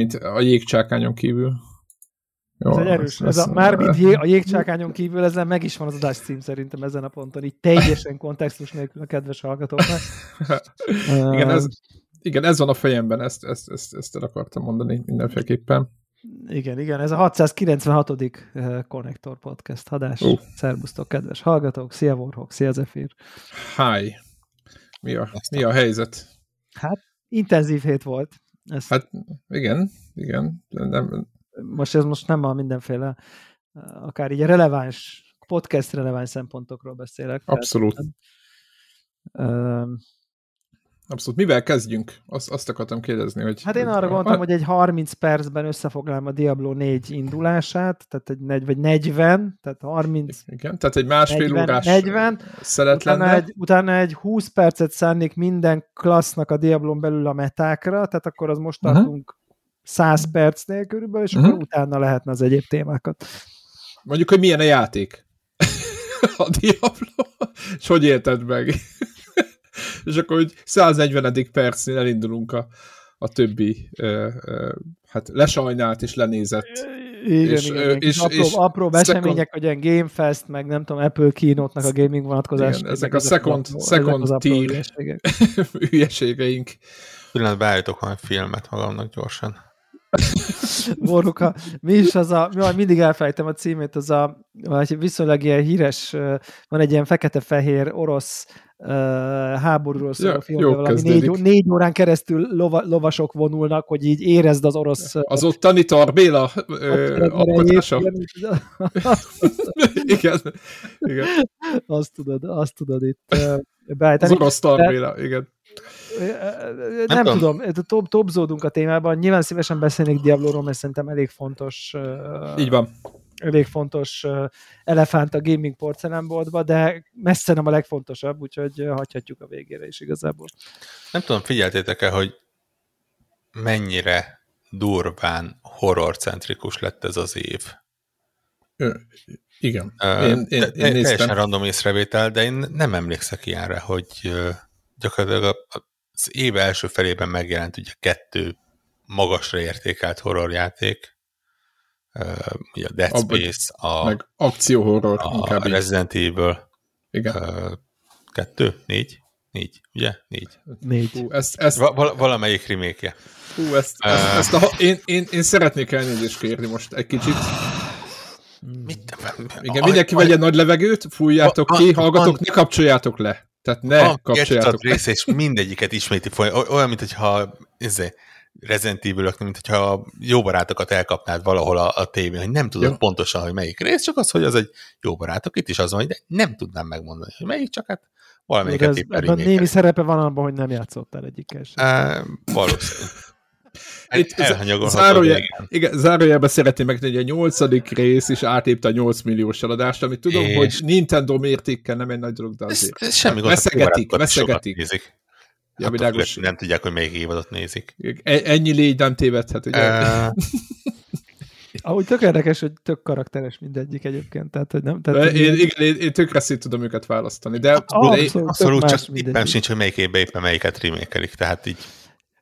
Mármint a jégcsákányon kívül. Jó, ez egy erős. Ez, ez a, mármint jé, a jégcsákányon kívül ezzel meg is van az adás cím szerintem ezen a ponton, így teljesen kontextus nélkül a kedves hallgatóknak. igen, ez, igen, ez van a fejemben, ezt, ezt, ezt, ezt el akartam mondani mindenféleképpen. Igen, igen, ez a 696. Connector Podcast hadás. Uh. Szerbusztok, kedves hallgatók, szia Warhawk, szia Zephyr. Hi. Mi a, mi a helyzet? Hát, intenzív hét volt. Ez... Hát, igen, igen. Nem... Most ez most nem a mindenféle, akár így releváns, podcast releváns szempontokról beszélek. Abszolút. Tehát, Abszolút. Mivel kezdjünk? Azt, azt akartam kérdezni, hogy... Hát én arra gondoltam, hogy egy 30 percben összefoglalom a Diablo 4 indulását, tehát egy negy, vagy 40, tehát 30... Igen, tehát egy másfél 40, órás 40, szelet utána lenne. Egy, utána egy 20 percet szánnék minden klassznak a Diablon belül a metákra, tehát akkor az most uh-huh. tartunk 100 percnél körülbelül, és uh-huh. akkor utána lehetne az egyéb témákat. Mondjuk, hogy milyen a játék? a Diablo? És hogy érted meg? És akkor hogy 140. percnél elindulunk a, a többi ö, ö, hát lesajnált és lenézett igen, és, igen, és, és, apró, és apró események, hogy ilyen Game Fest, meg nem tudom, Apple keynote a gaming vonatkozás. Igen, ezek, a second, a, second ezek tier hülyeségeink. Pillanat, beállítok valami filmet magamnak gyorsan. Boruka, mi is az a, mindig elfelejtem a címét, az a, viszonylag ilyen híres, van egy ilyen fekete-fehér orosz háborúról szóló ja, film, valami négy, négy órán keresztül lova, lovasok vonulnak, hogy így érezd az orosz... Az ottani Tarbéla alkotása? igen, igen. Azt tudod, azt tudod itt beállítani. Az orosz Tarbéla, igen. Nem, nem tudom, tudom. topzódunk a témában. Nyilván szívesen beszélnék Diablo-ról, mert szerintem elég fontos. Így van elég fontos elefánt a gaming porcelánboltba, de messze nem a legfontosabb, úgyhogy hagyhatjuk a végére is igazából. Nem tudom, figyeltétek-e, hogy mennyire durván horrorcentrikus lett ez az év? Ö, igen. Uh, én, én, én teljesen random észrevétel, de én nem emlékszek ilyenre, hogy gyakorlatilag az év első felében megjelent ugye kettő magasra értékelt horrorjáték, ugye a Dead Space, a, meg akcióhorror a inkább Resident Evil. Igen. Uh, kettő? Négy? Négy, ugye? Négy. Négy. Hú, ezt, ezt... Val- valamelyik remékje. Hú, ezt, uh, ezt, ezt a, én, én, én szeretnék elnézést kérni most egy kicsit. Mit? Igen, mindenki vegye nagy levegőt, fújjátok ki, hallgatok, ne kapcsoljátok le. Tehát ne kapcsoljátok le. rész, és mindegyiket isméti folyam. Olyan, mint hogyha izé, Resident evil mint hogyha jó barátokat elkapnád valahol a, a tévén, hogy nem tudod ja. pontosan, hogy melyik rész, csak az, hogy az egy jó barátok. Itt is az van, hogy nem tudnám megmondani, hogy melyik, csak hát valamelyiket éppen Ebben némi szerepe van abban, hogy nem játszottál egyikkel sem. Uh, valószínű. Itt zárójel, igen, zárójelben szeretném megtenni, hogy a nyolcadik rész is átépte a 8 milliós eladást, amit tudom, és... hogy Nintendo mértékkel nem egy nagy dolog, de azért. Ez, ez semmi gond. Veszegetik, veszegetik. Ja, világos. Nem tudják, hogy melyik évadot nézik. E- ennyi légy nem tévedhet, ugye? Uh... Ahogy tök érdekes, hogy tök karakteres mindegyik egyébként. Tehát, hogy nem, tehát, én, én, én, én tökre szét tudom őket választani. De abszolút, abszolút, abszolút csak éppen sincs, hogy melyik évben éppen melyiket remékelik, tehát így.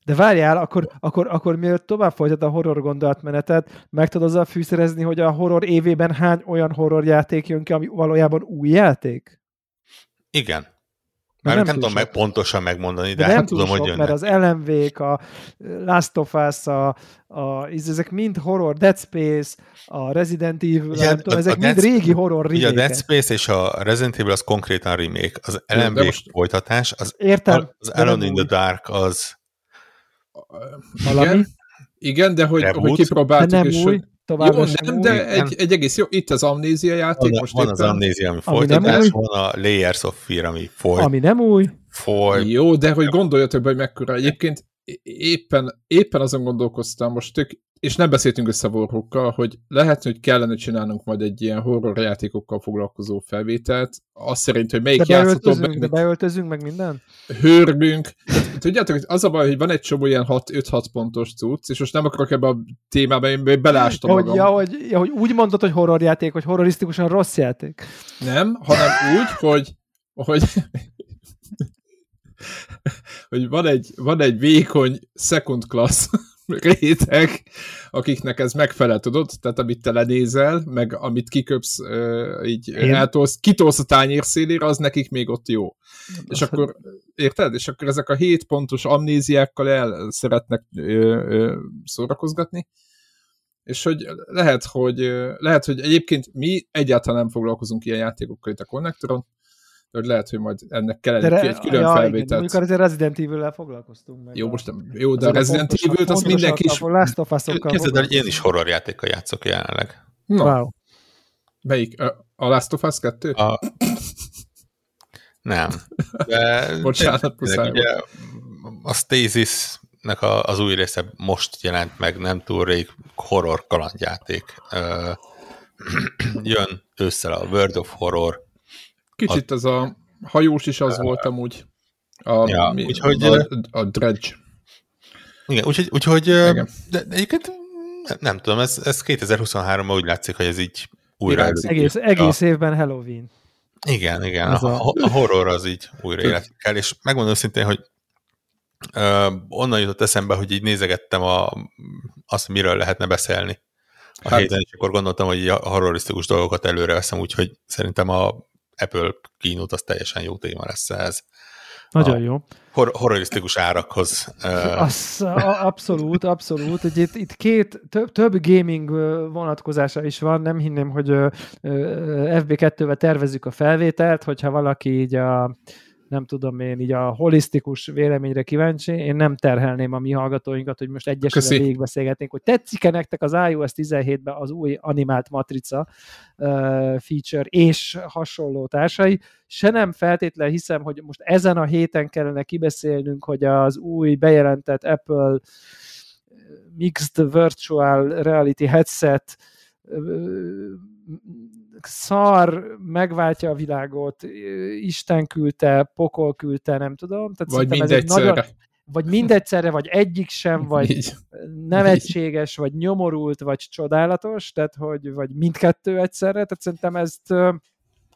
De várjál, akkor, akkor, akkor mielőtt tovább folytat a horror gondolatmenetet, meg tudod azzal fűszerezni, hogy a horror évében hány olyan horror játék jön ki, ami valójában új játék? Igen. Már nem, nem tudom meg, pontosan megmondani, de, de hát nem tudom, sok, hogy jönnek. Mert az lmv a Last of Us, a, a, ezek mind horror, Dead Space, a Resident Evil, ugye, nem tudom, ezek mind Dead, régi horror remake Ugye a Dead Space és a Resident Evil az konkrétan remake. Az LMV most... folytatás, az, Értem, az Alone in the Dark az... Valami? Igen, igen de hogy, hogy kipróbáltuk, de nem és új tovább. Jó, nem, de egy, egy egész jó, itt az amnézia játék van, most Van éppen. az amnézia, ami, ami folytatás, van a Layers of Fear, ami folyt. Ami nem új. Foly. Jó, de hogy gondoljatok be, hogy mekkora. Egyébként éppen, éppen azon gondolkoztam, most tök és nem beszéltünk össze Warhawkkal, hogy lehet, hogy kellene csinálnunk majd egy ilyen horror játékokkal foglalkozó felvételt, azt szerint, hogy melyik játszható meg... De beöltözünk meg minden? Hörgünk. Tudjátok, hogy az a baj, hogy van egy csomó ilyen 5-6 pontos cucc, és most nem akarok ebbe a témába, én belástam ja, magam. Ja, hogy, ja, hogy úgy mondod, hogy horror játék, hogy horrorisztikusan rossz játék. Nem, hanem úgy, hogy, hogy hogy van egy, van egy vékony second class réteg, akiknek ez megfelel, tudod? Tehát amit te lenézel, meg amit kiköpsz, így eltolsz, kitolsz a tányér szélére, az nekik még ott jó. Az és akkor, érted? És akkor ezek a hét pontos amnéziákkal el szeretnek szórakozgatni, és hogy lehet, hogy lehet, hogy egyébként mi egyáltalán nem foglalkozunk ilyen játékokkal itt a konnektoron, hogy lehet, hogy majd ennek kell egy, egy külön ja, felvételt. Amikor azért Resident Evil-lel foglalkoztunk meg. Jó, most nem, jó, de a Resident Evil-t az mindenki is... Last of Us-okkal Képzeld, hogy én is horrorjátékkal játszok jelenleg. No. Wow. Melyik? A Last of Us 2? A... Nem. De Bocsánat, muszáj. Ugye a Stasis-nek az új része most jelent meg, nem túl rég horror kalandjáték. Jön ősszel a World of Horror, Kicsit az a hajós is az volt amúgy. A, ja, mi, úgyhogy, a, a dredge. Igen, úgyhogy, úgyhogy igen. De, de egyébként nem, nem tudom, ez, ez 2023-ban úgy látszik, hogy ez így újra igen, egész, egész évben Halloween. Igen, igen, a, a, a horror az így újra életik kell, és megmondom szintén, hogy ö, onnan jutott eszembe, hogy így nézegettem a, azt, miről lehetne beszélni a hát, héten, és akkor gondoltam, hogy a horrorisztikus dolgokat előre veszem, úgyhogy szerintem a Apple kínút az teljesen jó téma lesz ez. Nagyon a jó. Hor- horrorisztikus árakhoz. Az, a, abszolút, abszolút. Ugye itt, itt két, több, több gaming vonatkozása is van. Nem hinném, hogy FB2-vel tervezzük a felvételt, hogyha valaki így a nem tudom én, így a holisztikus véleményre kíváncsi, én nem terhelném a mi hallgatóinkat, hogy most egyesével végigbeszélgetnénk, hogy tetszik-e nektek az iOS 17-ben az új animált matrica uh, feature és hasonló társai. Se nem feltétlen hiszem, hogy most ezen a héten kellene kibeszélnünk, hogy az új bejelentett Apple Mixed Virtual Reality headset szar, megváltja a világot, Isten küldte, pokol küldte, nem tudom. Tehát vagy mindegyszerre. Nagyon, vagy mindegyszerre, vagy egyik sem, vagy Így. nevetséges, vagy nyomorult, vagy csodálatos, tehát hogy, vagy mindkettő egyszerre, tehát szerintem ezt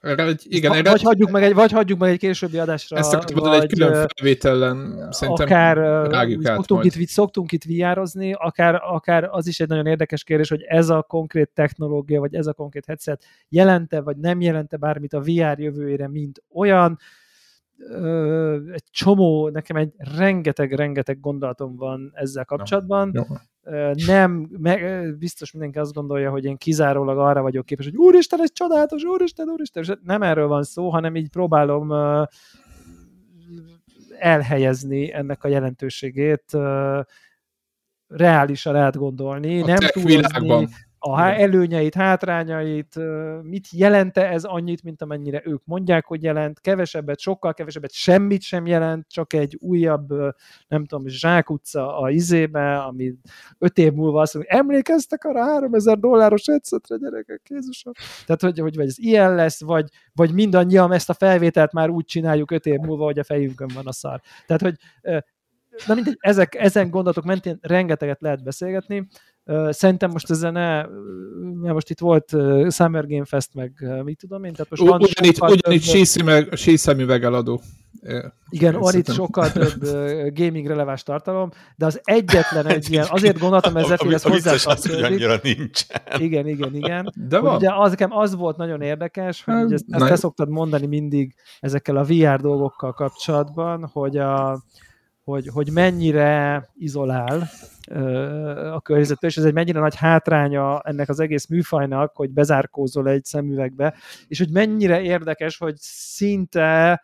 erre egy, igen, erre vagy, hagyjuk meg egy, vagy hagyjuk meg egy későbbi adásra. Ezt akartam mondani, egy külön felvételen szerintem akár, rágjuk át szoktunk majd. Itt, szoktunk itt viározni, akár, akár az is egy nagyon érdekes kérdés, hogy ez a konkrét technológia, vagy ez a konkrét headset jelente, vagy nem jelente bármit a VR jövőjére, mint olyan. Egy csomó, nekem egy rengeteg-rengeteg gondolatom van ezzel kapcsolatban. No. Jó nem, meg, biztos mindenki azt gondolja, hogy én kizárólag arra vagyok képes, hogy úristen, ez csodálatos, úristen, úristen, és nem erről van szó, hanem így próbálom elhelyezni ennek a jelentőségét, reálisan átgondolni, a nem túlozni, a előnyeit, hátrányait, mit jelente ez annyit, mint amennyire ők mondják, hogy jelent, kevesebbet, sokkal kevesebbet, semmit sem jelent, csak egy újabb, nem tudom, zsákutca a izébe, ami öt év múlva azt mondja, emlékeztek arra 3000 dolláros egyszetre, gyerekek, Jézusom? Tehát, hogy, hogy vagy ez ilyen lesz, vagy, vagy mindannyian ezt a felvételt már úgy csináljuk öt év múlva, hogy a fejünkön van a szar. Tehát, hogy na mindegy, ezek, ezen gondolatok mentén rengeteget lehet beszélgetni. Szerintem most ezen ne, mert most itt volt Summer Game Fest, meg mit tudom én, tehát most van ugyanitt, ugyanitt síszemüveg eladó. Igen, van itt sokkal több gaming releváns tartalom, de az egyetlen egy ilyen, azért gondoltam ezzel, hogy ez hozzá annyira nincs. Igen, igen, igen. De van. Ugye az, nekem az volt nagyon érdekes, hogy hát, ezt, ezt te szoktad mondani mindig ezekkel a VR dolgokkal kapcsolatban, hogy a, hogy, hogy mennyire izolál a környezetől, és ez egy mennyire nagy hátránya ennek az egész műfajnak, hogy bezárkózol egy szemüvegbe, és hogy mennyire érdekes, hogy szinte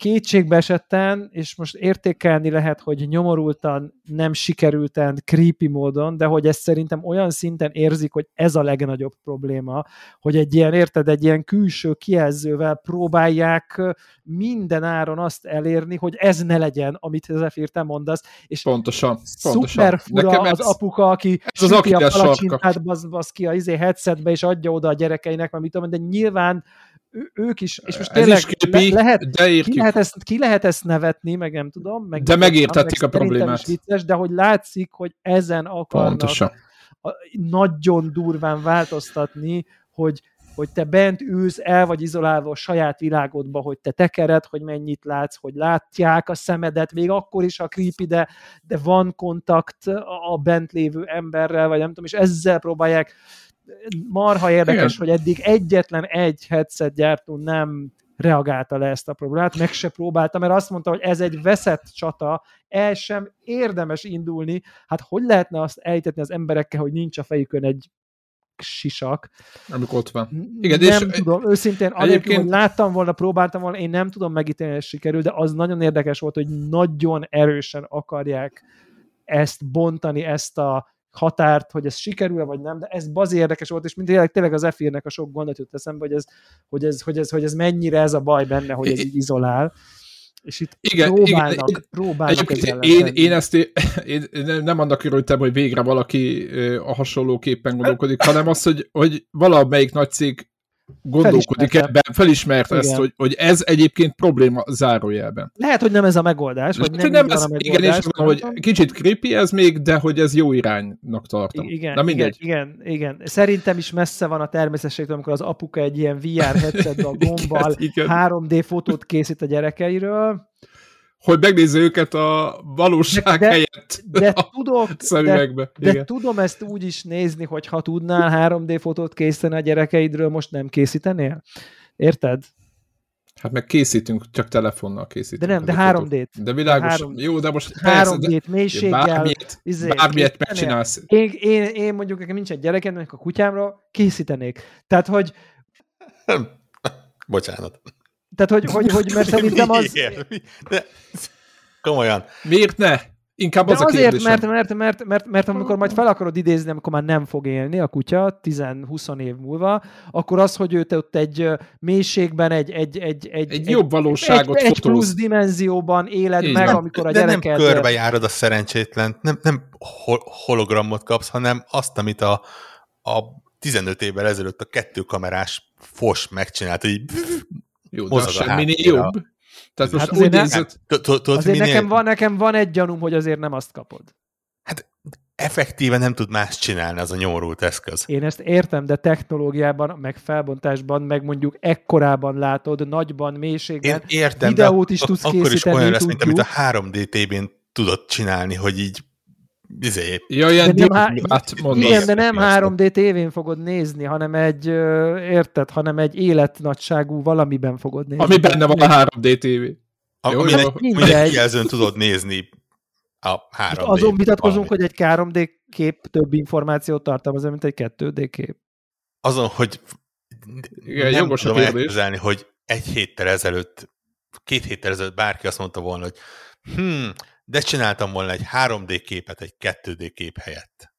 kétségbe esetten, és most értékelni lehet, hogy nyomorultan, nem sikerülten, creepy módon, de hogy ezt szerintem olyan szinten érzik, hogy ez a legnagyobb probléma, hogy egy ilyen, érted, egy ilyen külső kijelzővel próbálják minden áron azt elérni, hogy ez ne legyen, amit Zephyr te mondasz. És pontosan, pontosan. fura Nekem az ez, apuka, aki ez az a palacsintát basz, basz ki a izé headsetbe, és adja oda a gyerekeinek, mert mit tudom, de nyilván ők is, és most tényleg képi, le, lehet, de ki, lehet ezt, ki lehet ezt nevetni, meg nem tudom. Meg de megértették a problémát. Vicces, de hogy látszik, hogy ezen akarnak Pontosan. Nagyon durván változtatni, hogy, hogy te bent ülsz, el vagy izolálva a saját világodba, hogy te tekered, hogy mennyit látsz, hogy látják a szemedet, még akkor is a creepy, de, de van kontakt a bent lévő emberrel, vagy nem tudom, és ezzel próbálják marha érdekes, Igen. hogy eddig egyetlen egy headset gyártó nem reagálta le ezt a problémát, meg se próbálta, mert azt mondta, hogy ez egy veszett csata, el sem érdemes indulni, hát hogy lehetne azt ejtetni az emberekkel, hogy nincs a fejükön egy sisak. Amikor ott van. Igen, nem és tudom, őszintén, egyébként... hogy láttam volna, próbáltam volna, én nem tudom megítélni, hogy sikerül, de az nagyon érdekes volt, hogy nagyon erősen akarják ezt bontani, ezt a határt, hogy ez sikerül vagy nem, de ez bazi érdekes volt, és mint tényleg, tényleg az f a sok gondot jut eszembe, hogy ez, hogy, ez, hogy, ez, hogy ez mennyire ez a baj benne, hogy ez így izolál. És itt igen, próbálnak, igen, próbálnak én, én, én, ezt én, nem annak örültem, hogy végre valaki a hasonlóképpen gondolkodik, hanem az, hogy, hogy valamelyik nagy cég gondolkodik ebben, felismert igen. ezt, hogy, hogy ez egyébként probléma zárójelben. Lehet, hogy nem ez a megoldás, vagy nem, nem ez, a megoldás. Igen, és mondom, hogy kicsit creepy ez még, de hogy ez jó iránynak tartom. Igen, Na mindegy. Igen, igen, igen. Szerintem is messze van a természetségtől, amikor az apuka egy ilyen VR headsetbe a gombbal igen, igen. 3D fotót készít a gyerekeiről, hogy megnézze őket a valóság de, helyett de, de tudok, de, de tudom ezt úgy is nézni, hogy ha tudnál 3D fotót készíteni a gyerekeidről, most nem készítenél? Érted? Hát meg készítünk, csak telefonnal készítünk. De nem, de 3D-t. De világos. 3, jó, de most 3D-t, mélységgel. Bármilyet, izé, bármilyet megcsinálsz. Én, én, én mondjuk nekem nincs egy gyerekem, a kutyámra készítenék. Tehát, hogy... Bocsánat. Tehát, hogy, hogy, hogy mert szerintem az... De, komolyan. Miért ne? Inkább De az azért, a kérdésem. mert, mert, mert, mert, mert amikor majd fel akarod idézni, amikor már nem fog élni a kutya 10-20 év múlva, akkor az, hogy őt ott egy mélységben, egy, egy, egy, egy, egy jobb valóságot egy, egy plusz dimenzióban éled Így meg, amikor a De gyereket... nem körbejárod a szerencsétlen, nem, nem hologramot kapsz, hanem azt, amit a, a 15 évvel ezelőtt a kettő kamerás fos megcsinált, hogy jó, de az semmi jobb. Tehát most hát úgy nézett... Azért nekem van, nekem van egy gyanúm, hogy azért nem azt kapod. Hát effektíve nem tud más csinálni az a nyomorult eszköz. Én ezt értem, de technológiában, meg felbontásban, meg mondjuk ekkorában látod, nagyban, mélységben, Én értem, videót is tudsz akkor készíteni. Akkor is olyan lesz, mint amit a 3D TV-n tudod csinálni, hogy így Izé. Ja, ilyen de nem, há- igen, de nem 3D tévén fogod nézni, hanem egy, érted, hanem egy életnagyságú valamiben fogod nézni. Ami benne van a 3D tévé. Jó, Ami egy jelzőn tudod nézni a 3D. Azon vitatkozunk, hogy egy 3D kép több információt tartalmaz, mint egy 2D kép. Azon, hogy Igen, nem tudom elképzelni, hogy egy héttel ezelőtt, két héttel ezelőtt bárki azt mondta volna, hogy hmm, de csináltam volna egy 3D képet egy 2D kép helyett.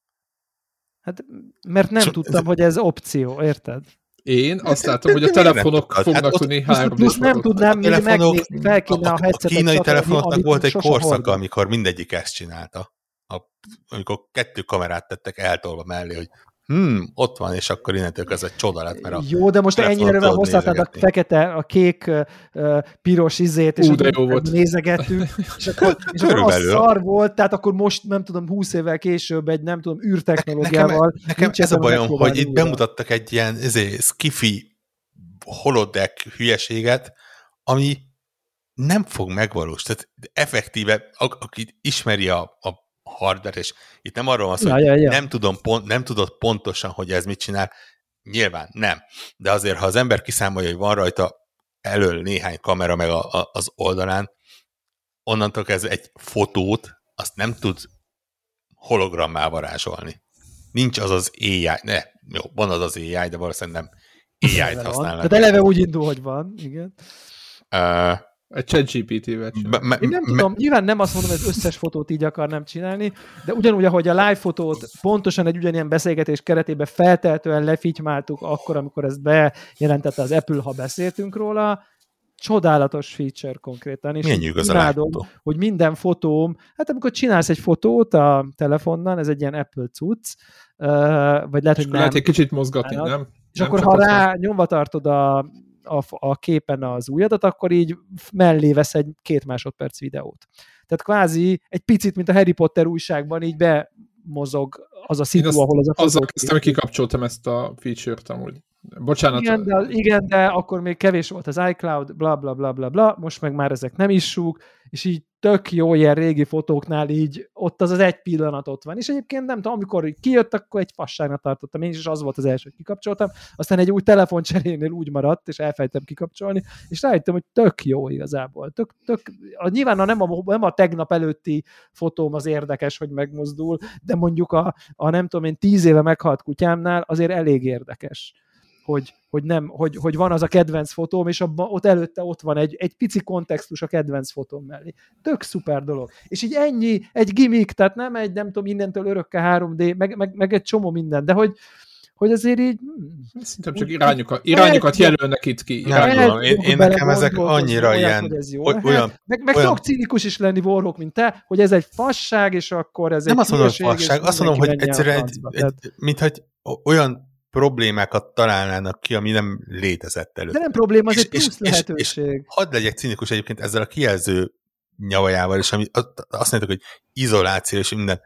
Hát, mert nem Csak tudtam, ez... hogy ez opció, érted? Én azt látom, hogy a telefonok hát fognak tudni 3 d nem tudnám a megnézni, fel kéne a, a, a kínai telefonoknak volt egy korszaka, amikor mindegyik ezt csinálta. A, amikor kettő kamerát tettek eltolva mellé, hogy hmm, ott van, és akkor innentől ez egy csoda lett, mert a Jó, de most ennyire hozhatnád a fekete, a kék, piros izét, és Ú, de jó volt. nézegettük, és akkor, és akkor az szar volt, tehát akkor most, nem tudom, 20 évvel később egy, nem tudom, űrtechnológiával. Nekem, nekem ez a bajom, hogy itt bemutattak egy ilyen ezért, skifi holodeck hülyeséget, ami nem fog megvalósítani. Tehát effektíve, aki ismeri a, a hardware, és itt nem arról van szó, ja, hogy ja, ja. Nem, tudom pont, nem tudod pontosan, hogy ez mit csinál, nyilván nem. De azért, ha az ember kiszámolja, hogy van rajta elől néhány kamera meg a, a, az oldalán, onnantól ez egy fotót, azt nem tud hologrammá varázsolni. Nincs az az AI, ne, jó, van az az AI, de valószínűleg nem AI-t használnak. Tehát eleve úgy indul, hogy van, igen. Uh, egy ChatGPT-vel Én nem tudom, nyilván nem azt mondom, hogy az összes fotót így akarnám csinálni, de ugyanúgy, ahogy a live fotót pontosan egy ugyanilyen beszélgetés keretében felteltően lefitymáltuk akkor, amikor ezt bejelentette az Apple, ha beszéltünk róla, csodálatos feature konkrétan, és Milyen imádom, hogy minden fotóm, hát amikor csinálsz egy fotót a telefonnal, ez egy ilyen Apple cucc, vagy lehet, hogy nem. Lehet egy kicsit mozgatni, nem? És nem akkor, ha rá nyomva tartod a a, a képen az újadat, akkor így mellé vesz egy két másodperc videót. Tehát kvázi egy picit, mint a Harry Potter újságban, így bemozog az a szitu, ahol az a Azzal kezdtem, hogy kikapcsoltam ezt a feature-t amúgy. Bocsánat. Igen de, igen, de akkor még kevés volt az iCloud, bla bla bla bla bla, most meg már ezek nem is súg, és így tök jó ilyen régi fotóknál így ott az az egy pillanat ott van. És egyébként nem tudom, amikor kijött, akkor egy fasságnak tartottam én is, az volt az első, hogy kikapcsoltam. Aztán egy új telefoncserénél úgy maradt, és elfejtem kikapcsolni, és rájöttem, hogy tök jó igazából. Tök, tök, a, nyilván a, nem, a, nem a tegnap előtti fotóm az érdekes, hogy megmozdul, de mondjuk a, a nem tudom én tíz éve meghalt kutyámnál azért elég érdekes hogy, hogy, nem, hogy, hogy van az a kedvenc fotóm, és abban, ott előtte ott van egy, egy pici kontextus a kedvenc fotóm mellé. Tök szuper dolog. És így ennyi, egy gimmick, tehát nem egy, nem tudom, innentől örökké 3D, meg, meg, meg egy csomó minden, de hogy, hogy azért így... Hmm, Szerintem csak irányokat, irányokat jelölnek itt ki. Nem tudom, én, én nekem ezek annyira olyan, ilyen... Ez jó olyan, meg meg olyan... sok cínikus is lenni Warhawk, mint te, hogy ez egy fasság, és akkor ez nem egy azt mondom, fasság, azt mondom, hogy egyszerűen egy, egy, mint hogy olyan problémákat találnának ki, ami nem létezett előtt. De nem probléma, az és, egy plusz és, lehetőség. És, és hadd legyek cinikus egyébként ezzel a kijelző nyavajával, és ami, azt mondjuk, hogy izoláció és minden,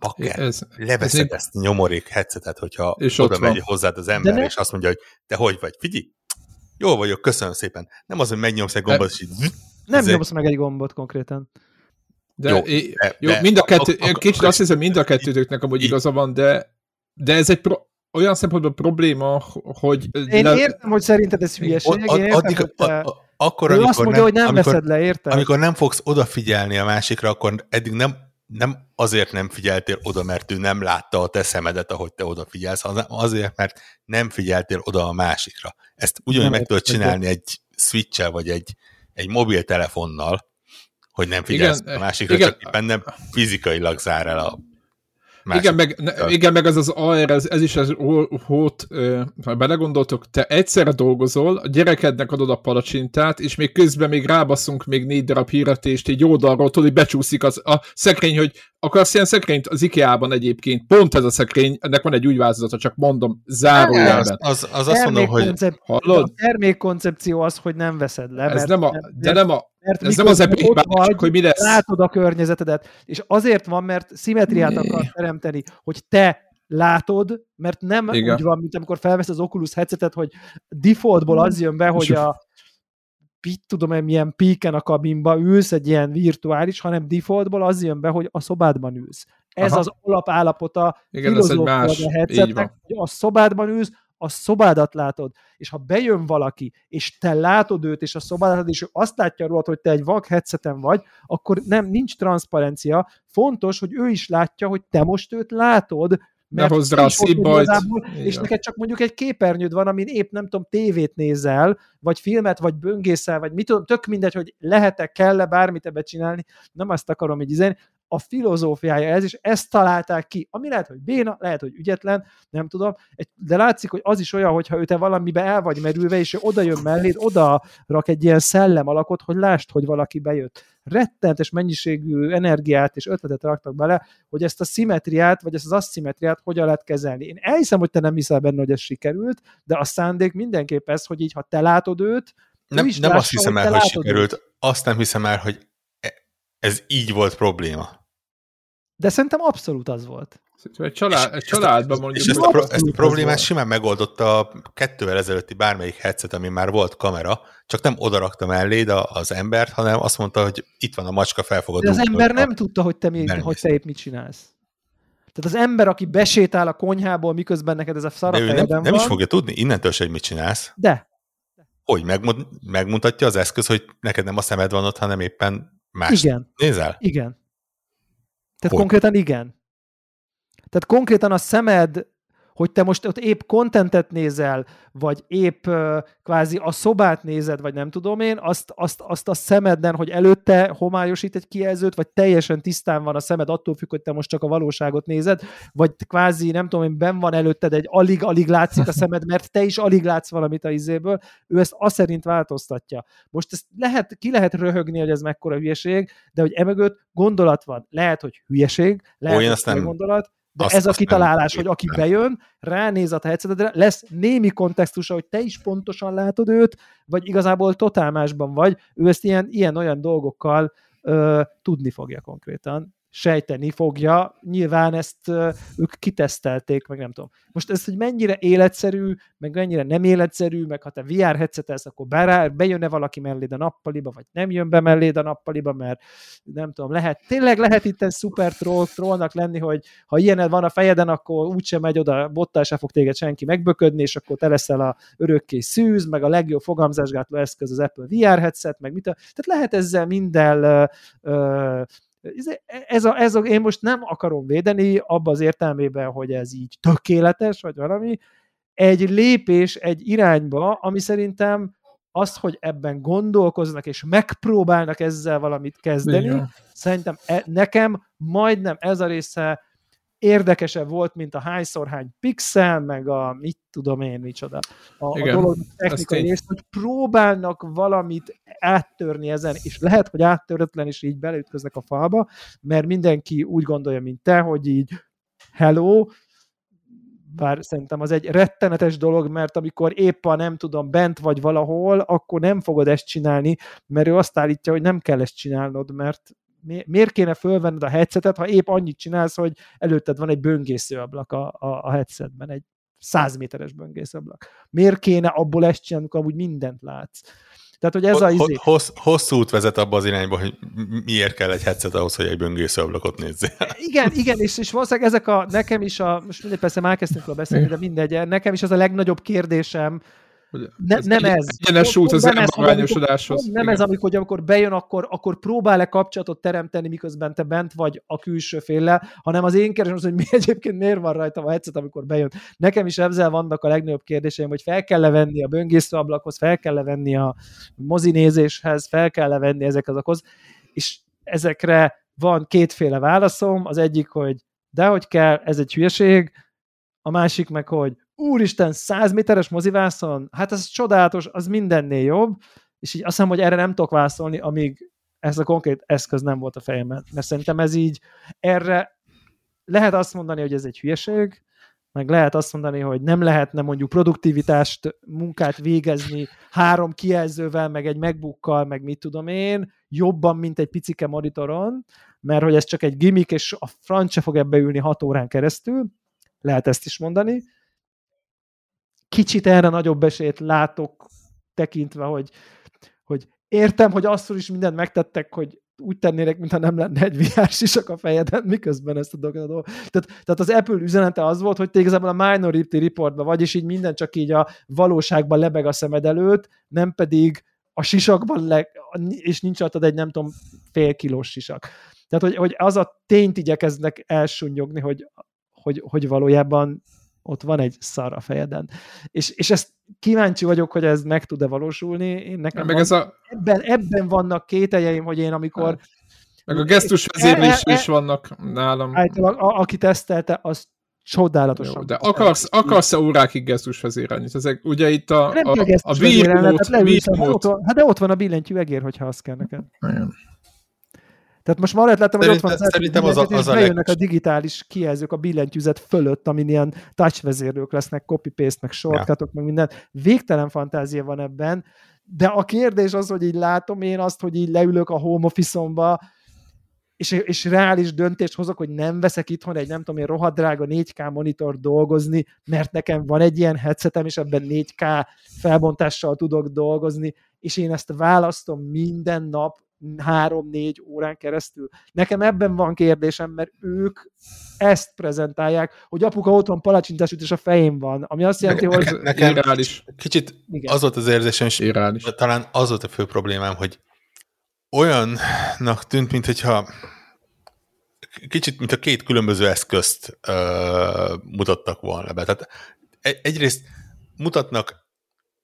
bakker, ez, leveszed ez ezt a nyomorék headsetet, hogyha és oda megy van. hozzád az ember, ne? és azt mondja, hogy te hogy vagy, figyelj, jól vagyok, köszönöm szépen. Nem az, hogy megnyomsz egy gombot, és így... Nem nyomsz meg egy gombot konkrétan. De, jó, de, jó de, mind a kettő, a, a, kicsit azt hiszem, mind a kettőtöknek amúgy igaza van, de, de ez egy pro, olyan szempontból probléma, hogy... Én le... értem, hogy szerinted ez hülyeség, én értem, addig, hogy te... a, a, akkor, amikor azt mondja, nem, hogy nem amikor, veszed le, érted? Amikor nem fogsz odafigyelni a másikra, akkor eddig nem, nem azért nem figyeltél oda, mert ő nem látta a te szemedet, ahogy te odafigyelsz, hanem azért, mert nem figyeltél oda a másikra. Ezt ugyanúgy meg tudod csinálni egy switch vagy egy, egy mobiltelefonnal, hogy nem figyelsz igen, a másikra, igen. csak éppen nem fizikailag zár el a igen meg, ne, igen, meg az az AR, ez, ez is az hót, ha belegondoltok, te egyszerre dolgozol, a gyerekednek adod a palacsintát, és még közben még rábaszunk még négy darab híretést, egy oldalról, tudod, hogy becsúszik az, a szekrény, hogy akarsz ilyen szekrényt az IKEA-ban egyébként, pont ez a szekrény, ennek van egy új változata, csak mondom, zárójelben. Az, az, az azt mondom, hogy hallod? A termékkoncepció az, hogy nem veszed le. Ez nem a, de nem a, mert ez nem az epic vagy, hogy mi lesz. Látod a környezetedet, és azért van, mert szimetriát akar teremteni, hogy te látod, mert nem Igen. úgy van, mint amikor felvesz az Oculus headsetet, hogy defaultból az jön be, hogy a mit tudom én, milyen píken a kabinba ülsz, egy ilyen virtuális, hanem defaultból az jön be, hogy a szobádban ülsz. Ez Aha. az alapállapota Igen, ez egy más, a headsetnek, hogy a szobádban ülsz, a szobádat látod, és ha bejön valaki, és te látod őt, és a szobádat, és ő azt látja rólad, hogy te egy vak headseten vagy, akkor nem, nincs transzparencia. Fontos, hogy ő is látja, hogy te most őt látod, mert ne hozd rá szívbajt. És neked csak mondjuk egy képernyőd van, amin épp nem tudom, tévét nézel, vagy filmet, vagy böngészel, vagy mit tudom, tök mindegy, hogy lehet-e, kell-e bármit ebbe csinálni, nem azt akarom így izen, a filozófiája ez, és ezt találták ki. Ami lehet, hogy béna, lehet, hogy ügyetlen, nem tudom, de látszik, hogy az is olyan, hogyha ő te valamibe el vagy merülve, és ő oda jön melléd, oda rak egy ilyen szellem alakot, hogy lásd, hogy valaki bejött. Rettentes mennyiségű energiát és ötletet raktak bele, hogy ezt a szimetriát, vagy ezt az asszimetriát hogyan lehet kezelni. Én elhiszem, hogy te nem hiszel benne, hogy ez sikerült, de a szándék mindenképp ez, hogy így, ha te látod őt, nem, nem lássa, azt hiszem el, hogy sikerült, őt. azt nem hiszem el, hogy e- ez így volt probléma. De szerintem abszolút az volt. Egy, család, egy családban mondjuk. És ezt a, ezt a problémát simán megoldotta a kettővel ezelőtti bármelyik headset, ami már volt kamera, csak nem odarakta mellé az embert, hanem azt mondta, hogy itt van a macska, felfogad. De az ember nem tudta, hogy te, mi, hogy te épp mit csinálsz. Tehát az ember, aki besétál a konyhából, miközben neked ez a szar nem, nem, van, nem is fogja tudni, innentől se, hogy mit csinálsz. De. Hogy megmutatja az eszköz, hogy neked nem a szemed van ott, hanem éppen más. Igen. Nézel? Igen. Tehát hogy? konkrétan igen. Tehát konkrétan a szemed hogy te most ott épp kontentet nézel, vagy épp uh, kvázi a szobát nézed, vagy nem tudom én, azt, azt, azt a szemedben, hogy előtte homályosít egy kijelzőt, vagy teljesen tisztán van a szemed, attól függ, hogy te most csak a valóságot nézed, vagy kvázi, nem tudom én, ben van előtted egy alig-alig látszik a szemed, mert te is alig látsz valamit a izéből, ő ezt azt szerint változtatja. Most ezt lehet, ki lehet röhögni, hogy ez mekkora hülyeség, de hogy emögött gondolat van. Lehet, hogy hülyeség, lehet, Olyan hogy nem... gondolat, de azt, ez a kitalálás, hogy aki bejön, ránéz a te headsetedre, lesz némi kontextusa, hogy te is pontosan látod őt, vagy igazából totál másban vagy, ő ezt ilyen, ilyen olyan dolgokkal ö, tudni fogja konkrétan. Sejteni fogja. Nyilván ezt ők kitesztelték, meg nem tudom. Most ez, hogy mennyire életszerű, meg mennyire nem életszerű, meg ha te VR headsetelsz, akkor bejönne valaki melléd a nappaliba, vagy nem jön be melléd a nappaliba, mert nem tudom, lehet, tényleg lehet itt szuper troll, trollnak lenni, hogy ha ilyen van a fejeden, akkor úgyse megy oda, bottál se fog téged senki megböködni, és akkor te leszel a örökké szűz, meg a legjobb fogamzásgátló eszköz az Apple VR headset, meg mit. Tehát lehet ezzel minden uh, ez a, ez a, én most nem akarom védeni abba az értelmében, hogy ez így tökéletes, vagy valami, egy lépés egy irányba, ami szerintem az, hogy ebben gondolkoznak, és megpróbálnak ezzel valamit kezdeni, Igen. szerintem e, nekem majdnem ez a része érdekesebb volt, mint a hányszor hány pixel, meg a mit tudom én micsoda. A, Igen, a dolog technikai rész, hogy próbálnak valamit áttörni ezen, és lehet, hogy áttöretlen is így beleütköznek a falba, mert mindenki úgy gondolja, mint te, hogy így hello, bár szerintem az egy rettenetes dolog, mert amikor épp a nem tudom, bent vagy valahol, akkor nem fogod ezt csinálni, mert ő azt állítja, hogy nem kell ezt csinálnod, mert miért kéne fölvenned a headsetet, ha épp annyit csinálsz, hogy előtted van egy böngészőablak a, a, a headsetben, egy 100 méteres böngészőablak. Miért kéne abból ezt csinálni, amikor amúgy mindent látsz? Tehát, hogy ez a izé... Hossz, hosszú út vezet abba az irányba, hogy miért kell egy headset ahhoz, hogy egy böngészőablakot nézzél. Igen, igen, és, és valószínűleg ezek a, nekem is a, most mindegy, persze már kezdtünk a beszélni, de mindegy, nekem is az a legnagyobb kérdésem, ne, ez nem ez. Egyenes út az elmagányosodáshoz. Nem, nem ez, amikor, amikor bejön, akkor, akkor próbál-e kapcsolatot teremteni, miközben te bent vagy a külső félle, hanem az én kérdésem az, hogy mi egyébként miért van rajta a headset, amikor bejön. Nekem is ezzel vannak a legnagyobb kérdéseim, hogy fel kell levenni a böngészőablakhoz, fel kell levenni a mozinézéshez, fel kell levenni ezekhez a és ezekre van kétféle válaszom. Az egyik, hogy dehogy kell, ez egy hülyeség, a másik meg, hogy úristen, 100 méteres mozivászon, hát ez csodálatos, az mindennél jobb, és így azt hiszem, hogy erre nem tudok válaszolni, amíg ez a konkrét eszköz nem volt a fejemben. Mert szerintem ez így, erre lehet azt mondani, hogy ez egy hülyeség, meg lehet azt mondani, hogy nem lehetne mondjuk produktivitást, munkát végezni három kijelzővel, meg egy megbookkal, meg mit tudom én, jobban, mint egy picike monitoron, mert hogy ez csak egy gimmick, és a franc se fog ebbe ülni hat órán keresztül, lehet ezt is mondani, kicsit erre nagyobb esélyt látok tekintve, hogy, hogy értem, hogy azt is mindent megtettek, hogy úgy tennének, mintha nem lenne egy VR sisak a fejeden, miközben ezt a dolgot. Tehát, tehát az Apple üzenete az volt, hogy igazából a Minority Reportban vagy, és így minden csak így a valóságban lebeg a szemed előtt, nem pedig a sisakban, le, és nincs adtad egy nem tudom fél kilós sisak. Tehát, hogy, hogy az a tényt igyekeznek elsúnyogni, hogy, hogy, hogy valójában ott van egy szar a fejeden. És, és ezt kíváncsi vagyok, hogy ez meg tud-e valósulni. Én nekem meg van, ez a... ebben, ebben vannak kételjeim, hogy én amikor... Meg a gesztus vezérlés is vannak nálam. Általában, a, aki tesztelte, az csodálatosan. Jó, de akarsz, akarsz-e órákig gesztus vezérelni? Ezek, ugye itt a, a, a, a, a Hát de ott van a billentyű egér, hogyha azt kell neked. Igen. Tehát most ma lehet láttam, hogy ott van szerintem az, a, az a bejönnek a digitális kijelzők a billentyűzet fölött, amin ilyen touch vezérlők lesznek, copy-paste, meg shortcutok, ja. meg minden. Végtelen fantázia van ebben, de a kérdés az, hogy így látom én azt, hogy így leülök a home office-omba, és, és reális döntést hozok, hogy nem veszek itthon egy nem tudom én rohadrága 4K monitor dolgozni, mert nekem van egy ilyen headsetem, és ebben 4K felbontással tudok dolgozni, és én ezt választom minden nap három-négy órán keresztül. Nekem ebben van kérdésem, mert ők ezt prezentálják, hogy apuka otthon palacsintás és a fején van, ami azt jelenti, ne, hogy... Nekem irreális. kicsit Igen. az volt az érzésem, és irreális. talán az volt a fő problémám, hogy olyannak tűnt, mintha kicsit, mint a két különböző eszközt ö, mutattak volna be. Tehát egyrészt mutatnak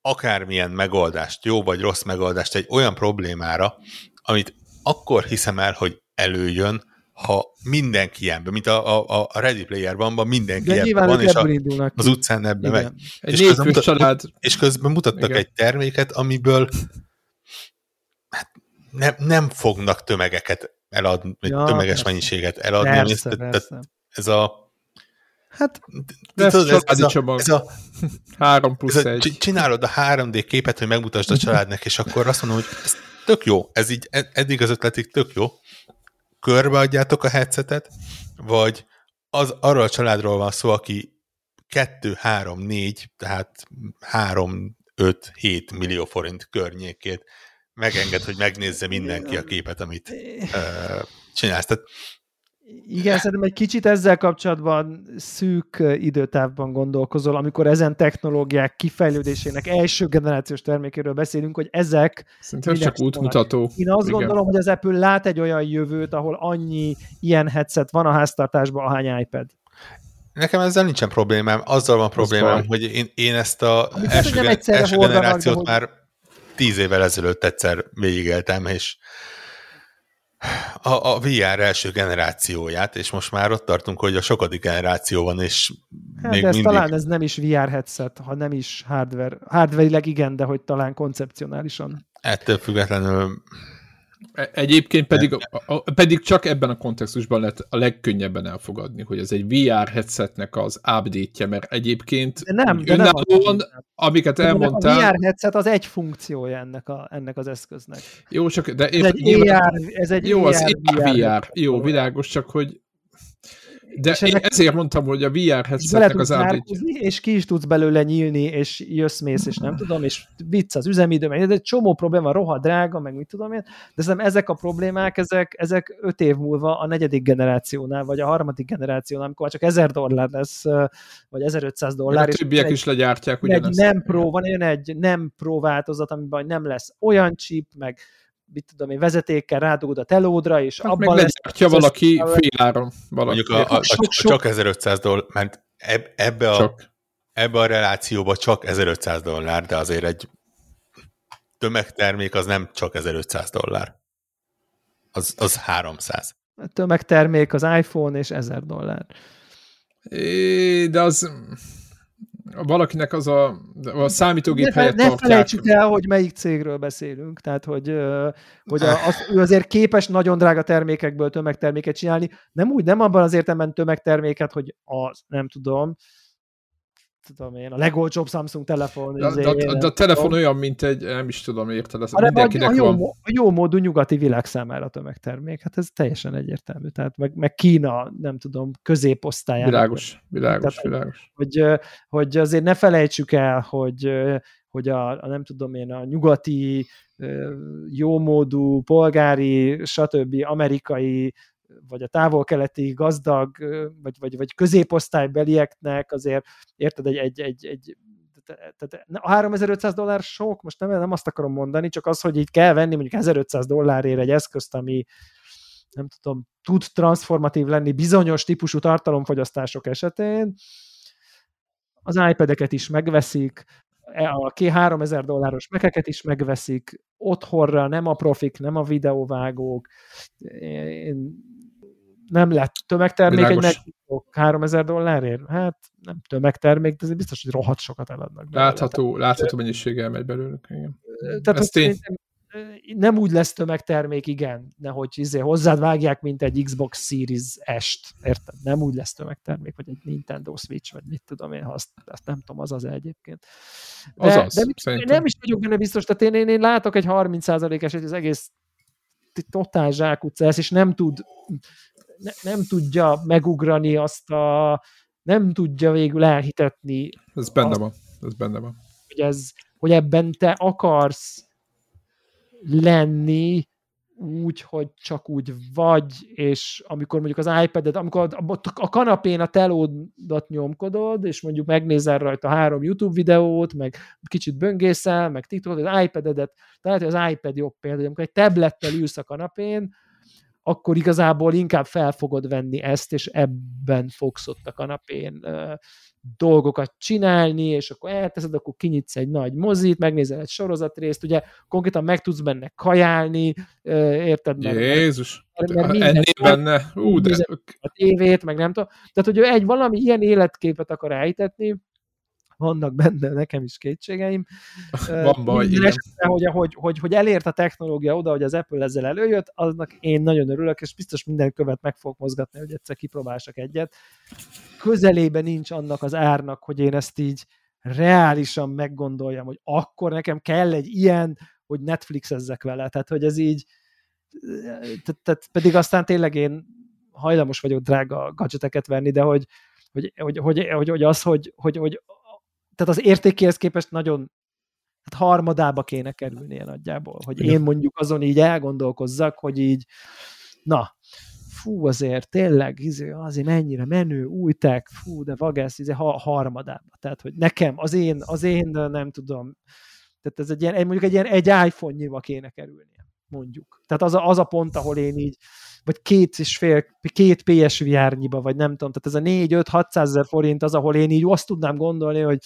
akármilyen megoldást, jó vagy rossz megoldást egy olyan problémára, amit akkor hiszem el, hogy előjön, ha mindenki ilyenben, mint a, a, a Ready Player van, mindenki De ebben van, és a, az utcán ebben megy. Egy és, közben mutat, család. és közben mutattak Igen. egy terméket, amiből hát nem, nem fognak tömegeket eladni, ja, tömeges persze. mennyiséget eladni. Persze, ez, persze. ez a Hát, ez, ez, ez, ez, a, ez a 3 plusz ez a, Csinálod a 3D képet, hogy megmutasd a családnak, és akkor azt mondom, hogy ez tök jó, ez így eddig az ötletig tök jó, körbeadjátok a headsetet, vagy az arról a családról van szó, aki 2, 3, 4, tehát 3, 5, 7 millió forint környékét megenged, hogy megnézze mindenki a képet, amit uh, csinálsz. Tehát igen, szerintem egy kicsit ezzel kapcsolatban szűk időtávban gondolkozol, amikor ezen technológiák kifejlődésének első generációs termékéről beszélünk, hogy ezek... Szerintem csak útmutató. Én azt Igen. gondolom, hogy az Apple lát egy olyan jövőt, ahol annyi ilyen headset van a háztartásban, ahány iPad. Nekem ezzel nincsen problémám. Azzal van problémám, hogy én, én ezt a Amit első, gen- első generációt hogy... már tíz évvel ezelőtt egyszer végigéltem, és a, a VR első generációját, és most már ott tartunk, hogy a sokadik generáció van, és hát még de ez mindig... talán ez nem is VR headset, ha nem is hardware. Hardware-ileg igen, de hogy talán koncepcionálisan. Ettől függetlenül egyébként pedig, a, a, pedig csak ebben a kontextusban lehet a legkönnyebben elfogadni, hogy ez egy VR headsetnek az update mert egyébként de nem, de nem az, amiket elmondtál... A VR headset az egy funkciója ennek, a, ennek az eszköznek. Jó, csak... De ez, egy nyilván, AR, ez egy jó, az VR, VR. Jó, világos, csak hogy de és én ezért mondtam, hogy a VR headsetnek az ábrítja. És ki is tudsz belőle nyílni, és jössz-mész, és nem tudom, és vicc az üzemidő, meg egy csomó probléma, rohadt drága, meg mit tudom én, de szerintem ezek a problémák, ezek, ezek öt év múlva a negyedik generációnál, vagy a harmadik generációnál, amikor csak 1000 dollár lesz, vagy 1500 dollár. a többiek is legyártják ugyanezt. Egy nem pro, van egy nem pro változat, amiben nem lesz olyan chip, meg mit tudom én, vezetékkel rádugod a telódra, és hát abban lesz... Ha valaki féláron. Valaki. Mondjuk a, a, a, csak 1500 dollár, mert eb, ebbe, a, csak. ebbe a relációba csak 1500 dollár, de azért egy tömegtermék az nem csak 1500 dollár. Az, az 300. A tömegtermék az iPhone és 1000 dollár. É, de az valakinek az a, a számítógép helyett ne, ne felejtsük el, hogy melyik cégről beszélünk, tehát hogy, hogy az, ő azért képes nagyon drága termékekből tömegterméket csinálni, nem úgy, nem abban az értelemben tömegterméket, hogy az, nem tudom, tudom én, a legolcsóbb Samsung telefon. De, de, de, de a telefon olyan, mint egy, nem is tudom, érted, ez mindenkinek a jó, van. A jó módú nyugati világ számára tömegtermék, hát ez teljesen egyértelmű. Tehát meg, meg Kína, nem tudom, középosztályának. Világos, világos, Tehát, világos. Hogy, hogy azért ne felejtsük el, hogy, hogy a, a nem tudom én, a nyugati jómódú, polgári, stb. amerikai vagy a távol-keleti gazdag, vagy, vagy, vagy középosztálybelieknek azért, érted, egy, egy, egy, egy tehát a 3500 dollár sok, most nem, nem azt akarom mondani, csak az, hogy így kell venni mondjuk 1500 dollárért egy eszközt, ami nem tudom, tud transformatív lenni bizonyos típusú tartalomfogyasztások esetén, az iPad-eket is megveszik, e, a 3000 dolláros mekeket is megveszik, otthonra nem a profik, nem a videóvágók, én nem lett tömegtermék Világos. egy 3000 dollárért? Hát nem tömegtermék, de ez biztos, hogy rohadt sokat eladnak. Látható, látható mennyiséggel megy belőlük. Igen. Tehát Ez tény... nem úgy lesz tömegtermék, igen, nehogy izé hozzád vágják, mint egy Xbox Series S-t, érted? Nem úgy lesz tömegtermék, vagy egy Nintendo Switch, vagy mit tudom én, azt, azt nem tudom, az az egyébként. De, az az, de mit, nem is vagyok benne biztos, tehát én, én, én látok egy 30%-es, hogy az egész totál zsákutca lesz, és nem tud ne, nem tudja megugrani azt a, nem tudja végül elhitetni. Ez benne azt, van, ez benne van. Hogy, ez, hogy ebben te akarsz lenni, úgy, hogy csak úgy vagy, és amikor mondjuk az iPad-et, amikor a kanapén a telódat nyomkodod, és mondjuk megnézel rajta három YouTube videót, meg kicsit böngészel, meg TikTokot, az iPad-edet, tehát az iPad jobb példa, amikor egy tablettel ülsz a kanapén, akkor igazából inkább fel fogod venni ezt, és ebben fogsz ott a kanapén dolgokat csinálni, és akkor elteszed, akkor kinyitsz egy nagy mozit, megnézel egy sorozatrészt, ugye konkrétan meg tudsz benne kajálni, érted? Mert, Jézus, mert, mert ennél benne, ú, de... A tévét, meg nem tudom. Tehát, hogy egy valami ilyen életképet akar elhitetni, vannak benne nekem is kétségeim. Van baj, igen. Esetre, hogy, hogy, hogy, hogy elért a technológia oda, hogy az Apple ezzel előjött, aznak én nagyon örülök, és biztos minden követ meg fog mozgatni, hogy egyszer kipróbálsak egyet. Közelében nincs annak az árnak, hogy én ezt így reálisan meggondoljam, hogy akkor nekem kell egy ilyen, hogy Netflix ezzek vele. Tehát, hogy ez így tehát, tehát pedig aztán tényleg én hajlamos vagyok drága gadgeteket venni, de hogy, hogy, hogy, hogy, hogy, hogy az, hogy, hogy, hogy tehát az értékéhez képest nagyon hát harmadába kéne kerülnie nagyjából, hogy én mondjuk azon így elgondolkozzak, hogy így na, fú, azért tényleg, izé, azért mennyire menő, új tech, fú, de vagász, izé, ha, harmadába. Tehát, hogy nekem, az én, az én, nem tudom, tehát ez egy ilyen, mondjuk egy ilyen egy iPhone-nyiba kéne kerülnie, mondjuk. Tehát az a, az a pont, ahol én így, vagy két és fél, két PSVR-nyiba, vagy nem tudom, tehát ez a 4 5 600 ezer forint az, ahol én így azt tudnám gondolni, hogy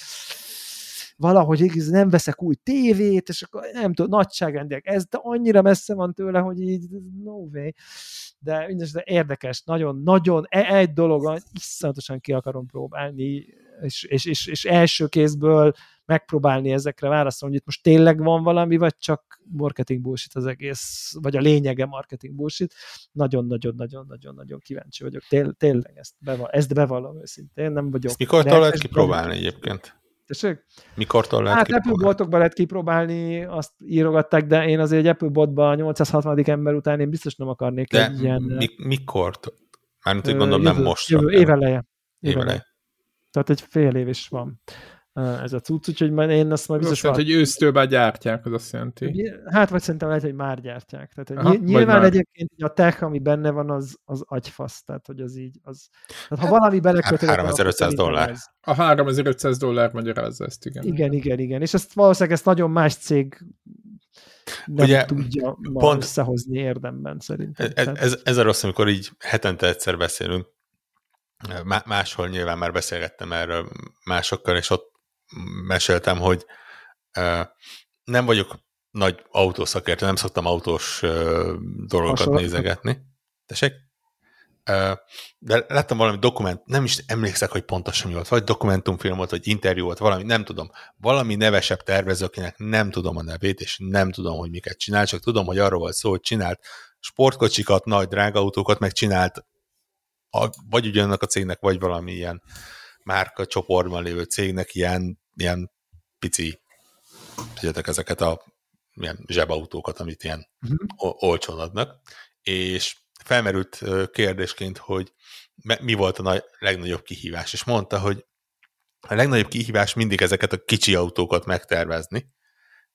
valahogy nem veszek új tévét, és akkor nem tudom, nagyságrendileg, ez de annyira messze van tőle, hogy így no way. De mindesetre érdekes, nagyon-nagyon e, egy dolog, iszonyatosan ki akarom próbálni, és, és, és, és első kézből megpróbálni ezekre válaszolni, hogy itt most tényleg van valami, vagy csak marketing bullshit az egész, vagy a lényege marketing bullshit. Nagyon-nagyon-nagyon-nagyon-nagyon kíváncsi vagyok. Tél, tényleg ezt, bevall, ezt bevallom őszintén, nem vagyok. Ezt mikor lehet kipróbálni egyébként? Tessék? Mikortól lehet Hát Apple botokba lehet kipróbálni, azt írogatták, de én azért egy Apple botba a 860. ember után én biztos nem akarnék de egy ilyen... Mi, mikor? Mármint, hogy gondolom, jövő, nem most. Jövő, éveleje. Éveleje. Tehát egy fél év is van ez a cucc, úgyhogy majd én azt majd biztos... Azt jelenti, hogy ősztől már gyártják, az azt jelenti. Hát, vagy szerintem lehet, hogy már gyártják. Tehát, Aha, nyilván egyébként a tech, ami benne van, az, az agyfasz, tehát, hogy az így, az... Tehát, ha valami belekötődik... 3500 dollár. Ez. A 3500 dollár magyarázza ezt, igen. Igen, igen, igen. És ezt valószínűleg ezt nagyon más cég nem Ugye, tudja pont összehozni érdemben szerintem. Ez, ez, ez a rossz, amikor így hetente egyszer beszélünk, máshol nyilván már beszélgettem erről másokkal, és ott meséltem, hogy nem vagyok nagy autószakértő, nem szoktam autós dolgokat Hasonló. nézegetni. Tessék? De láttam valami dokument, nem is emlékszek, hogy pontosan mi volt, vagy dokumentumfilm volt, vagy interjú volt, valami, nem tudom. Valami nevesebb tervező, akinek nem tudom a nevét, és nem tudom, hogy miket csinál, csak tudom, hogy arról volt szó, hogy csinált sportkocsikat, nagy drágautókat, meg csinált a, vagy ugyanannak a cégnek, vagy valami ilyen márka csoportban lévő cégnek ilyen, ilyen pici, tudjátok, ezeket a ilyen zsebautókat, amit ilyen uh-huh. olcsón adnak, és felmerült kérdésként, hogy mi volt a nagy, legnagyobb kihívás, és mondta, hogy a legnagyobb kihívás mindig ezeket a kicsi autókat megtervezni,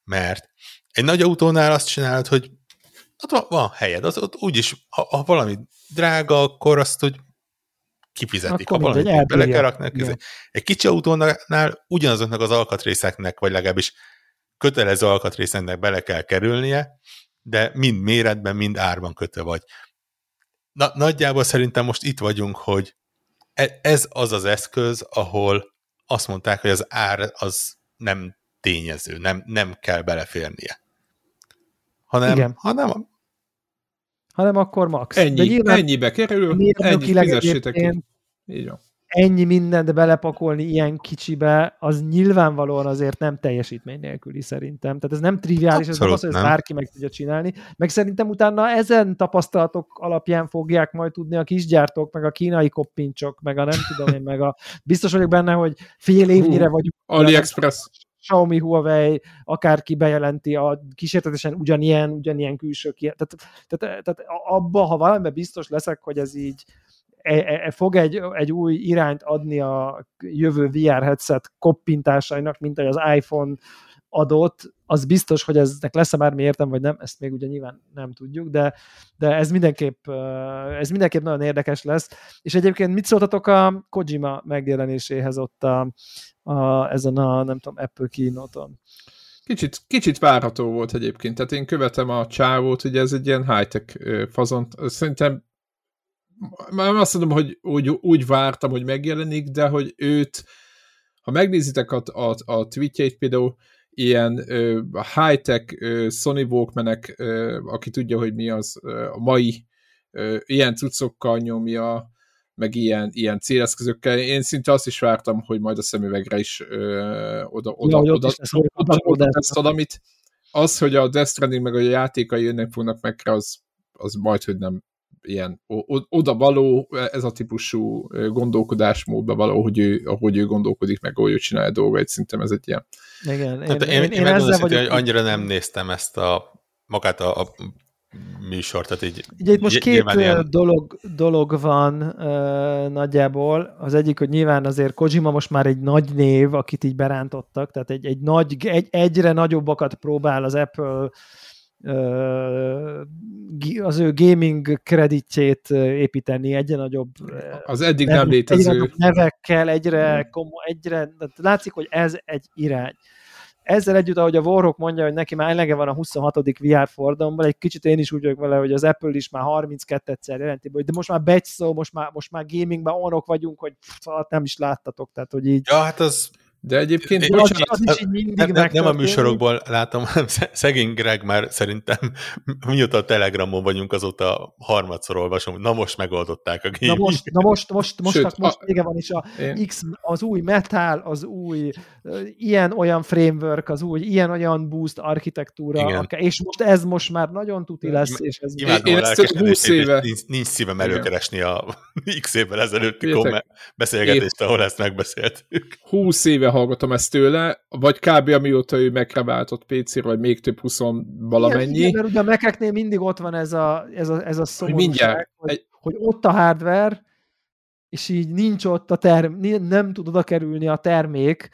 mert egy nagy autónál azt csinálod, hogy ott van, van helyed, az, ott úgyis, ha, ha valami drága, akkor azt, hogy kifizetik. Akkor ha valamit bele kell rakni, egy kicsi autónál ugyanazoknak az alkatrészeknek, vagy legalábbis kötelező alkatrészeknek bele kell kerülnie, de mind méretben, mind árban kötve vagy. Na, nagyjából szerintem most itt vagyunk, hogy e, ez az az eszköz, ahol azt mondták, hogy az ár az nem tényező, nem, nem kell beleférnie. Hanem, Igen. hanem hanem akkor max. Ennyi, De nyilván, ennyibe kerül, ennyi fizessétek Így van. Ennyi mindent belepakolni ilyen kicsibe, az nyilvánvalóan azért nem teljesítmény nélküli szerintem. Tehát ez nem triviális, Abszolút ez nem az, hogy ezt bárki meg tudja csinálni. Meg szerintem utána ezen tapasztalatok alapján fogják majd tudni a kisgyártók, meg a kínai koppincsok, meg a nem tudom én, meg a biztos vagyok benne, hogy fél évnyire vagyunk. AliExpress. Xiaomi, Huawei, akárki bejelenti a kísérletesen ugyanilyen, ugyanilyen külső ki. Tehát, tehát, tehát abba, ha valamiben biztos leszek, hogy ez így e, e, e, fog egy, egy új irányt adni a jövő VR headset koppintásainak, mint ahogy az iPhone adott, az biztos, hogy eznek lesz-e bármi értem, vagy nem, ezt még ugye nyilván nem tudjuk, de, de ez mindenképp, ez mindenképp nagyon érdekes lesz. És egyébként mit szóltatok a Kojima megjelenéséhez ott a, a, ezen a, nem tudom, Apple keynote-on? Kicsit, kicsit várható volt egyébként, tehát én követem a csávót, ugye ez egy ilyen high-tech fazont, szerintem már azt mondom, hogy úgy, úgy vártam, hogy megjelenik, de hogy őt, ha megnézitek a, a, a tweetjeit, például ilyen high-tech uh, Sony walkman uh, aki tudja, hogy mi az a mai ilyen cuccokkal nyomja, meg ilyen, ilyen céleszközökkel. Én szinte azt is vártam, hogy majd a szemüvegre is uh, oda, oda, ja, oda, oda, oda, oda tesztad, amit az, hogy a Death Stranding meg a játékai jönnek fognak meg, az, az majd, hogy nem ilyen oda való, ez a típusú gondolkodásmódba való, hogy ő, ahogy ő gondolkodik, meg ahogy ő csinálja dolgait, szerintem ez egy ilyen. Igen, én, hát én, én, én, én ezzel vagyok... hogy annyira nem néztem ezt a magát a, a műsor, tehát így... Ugye itt most két ilyen... dolog, dolog van uh, nagyjából. Az egyik, hogy nyilván azért Kojima most már egy nagy név, akit így berántottak, tehát egy, egy nagy, egy, egyre nagyobbakat próbál az Apple az ő gaming kreditjét építeni egyre nagyobb az eddig nem létező egyre nevekkel, egyre, hmm. komo, egyre látszik, hogy ez egy irány. Ezzel együtt, ahogy a Warhawk mondja, hogy neki már elege van a 26. VR fordulomban, egy kicsit én is úgy vagyok vele, hogy az Apple is már 32-szer jelenti, de most már becs szó, most már, most már gamingben onok vagyunk, hogy pff, nem is láttatok, tehát hogy így... Ja, hát az de egyébként Én, bocsánat, az, is így mindig nem, nem, nem a műsorokból látom, hanem szegény Greg már szerintem mióta a Telegramon vagyunk, azóta harmadszor olvasom, na most megoldották a game. Na most, na most, most, most, Sőt, most a, vége van is a én... X, az új Metal, az új ilyen-olyan framework, az új ilyen-olyan boost architektúra, akár, és most ez most már nagyon tuti lesz. És ez Imádom én ezt 20 éve. Nincs, nincs szívem előkeresni a X évvel ezelőtti beszélgetést, ahol ezt megbeszéltük. 20 éve hallgatom ezt tőle, vagy kb. amióta ő megkeváltott PC-re, vagy még több 20 valamennyi. Igen, mert ugye a mac mindig ott van ez a, ez a, ez a szomorúság, hogy, hogy, hogy ott a hardware, és így nincs ott a term, nem tud oda kerülni a termék,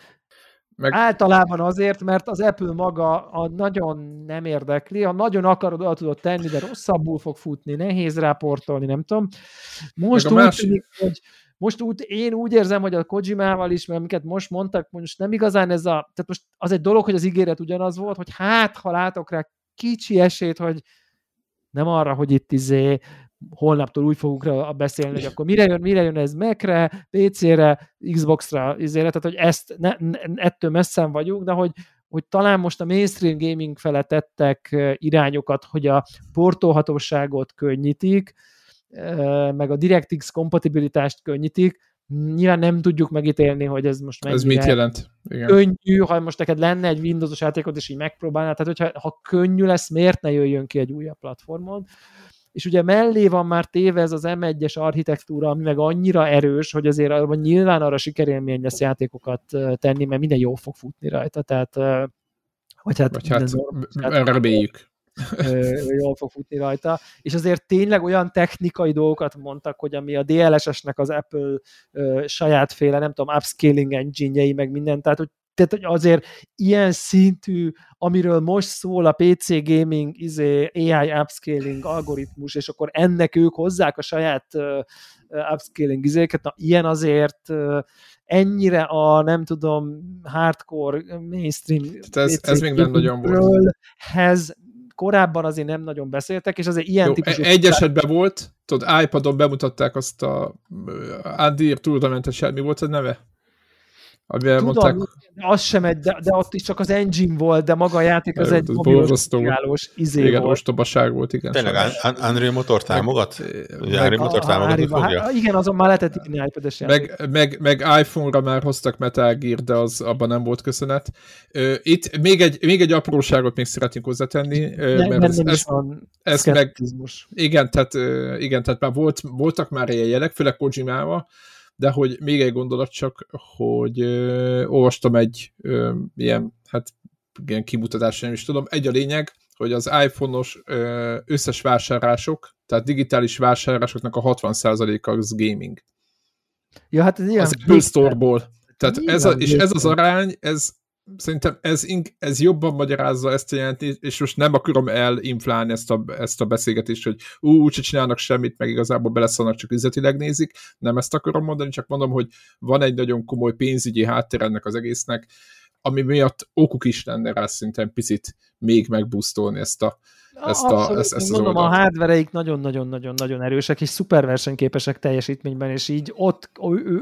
meg... Általában azért, mert az Apple maga a nagyon nem érdekli, ha nagyon akarod, oda tudod tenni, de rosszabbul fog futni, nehéz ráportolni, nem tudom. Most úgy másik... tűnik, hogy most úgy, én úgy érzem, hogy a Kojimával is, mert amiket most mondtak, most nem igazán ez a, tehát most az egy dolog, hogy az ígéret ugyanaz volt, hogy hát, ha látok rá kicsi esélyt, hogy nem arra, hogy itt izé holnaptól úgy fogunk rá beszélni, hogy akkor mire jön, mire jön ez Mac-re, PC-re, Xbox-ra, izére, tehát hogy ezt, ne, ne, ettől messzen vagyunk, de hogy, hogy talán most a mainstream gaming fele tettek irányokat, hogy a portolhatóságot könnyítik, meg a DirectX kompatibilitást könnyítik, nyilván nem tudjuk megítélni, hogy ez most mennyire ez mit jelent? Igen. könnyű, ha most neked lenne egy Windows-os játékod, és így megpróbálnál, tehát hogyha ha könnyű lesz, miért ne jöjjön ki egy újabb platformon? És ugye mellé van már téve ez az M1-es architektúra, ami meg annyira erős, hogy azért arra, nyilván arra sikerélmény lesz játékokat tenni, mert minden jól fog futni rajta, tehát vagy hát, vagy hát reméljük jól fog futni rajta, és azért tényleg olyan technikai dolgokat mondtak, hogy ami a DLSS-nek az Apple ö, sajátféle, nem tudom, upscaling engine meg minden, tehát hogy tehát hogy azért ilyen szintű, amiről most szól a PC gaming, izé, AI upscaling algoritmus, és akkor ennek ők hozzák a saját uh, upscaling izéket, na ilyen azért uh, ennyire a, nem tudom, hardcore mainstream ez, ez még nem nagyon volt. Hez korábban azért nem nagyon beszéltek, és azért ilyen Jó, típusú... Egy esetben volt, tudod, iPadon bemutatták azt a Adir Tournament-et, mi volt a neve? Amivel Tudom, mondták... az sem egy, de, de ott is csak az engine volt, de maga a játék az egy mobilos izé igen, volt. ostobaság volt, igen. Tényleg Unreal Motor támogat? Unreal Motor támogat fogja? Hát, igen, azon már lehetett írni iPad-es meg, meg, meg iPhone-ra már hoztak Metal Gear, de az abban nem volt köszönet. Itt még egy, még egy apróságot még szeretnénk hozzátenni, mert ez, ez, ez meg, igen, tehát, igen, tehát már volt, voltak már ilyen jelek, főleg Kojimával, de hogy még egy gondolat csak, hogy ö, olvastam egy ö, ilyen, hát ilyen kimutatás, nem is tudom, egy a lényeg, hogy az iPhone-os ö, összes vásárlások, tehát digitális vásárlásoknak a 60%-a az gaming. Ja, hát ez ilyen. Az Apple Store-ból. Tehát ez a, és ez az arány, ez szerintem ez, ez jobban magyarázza ezt a jelentést, és most nem akarom elinflálni ezt a, ezt a beszélgetést, hogy ú, úgyse csinálnak semmit, meg igazából beleszólnak, csak üzletileg nézik, nem ezt akarom mondani, csak mondom, hogy van egy nagyon komoly pénzügyi háttér ennek az egésznek, ami miatt okuk is lenne rá szerintem picit még megbusztolni ezt a, ezt, a, Abszolút, ezt, ezt az mondom, oldalt. a hardvereik nagyon-nagyon-nagyon erősek, és szuper versenyképesek teljesítményben, és így ott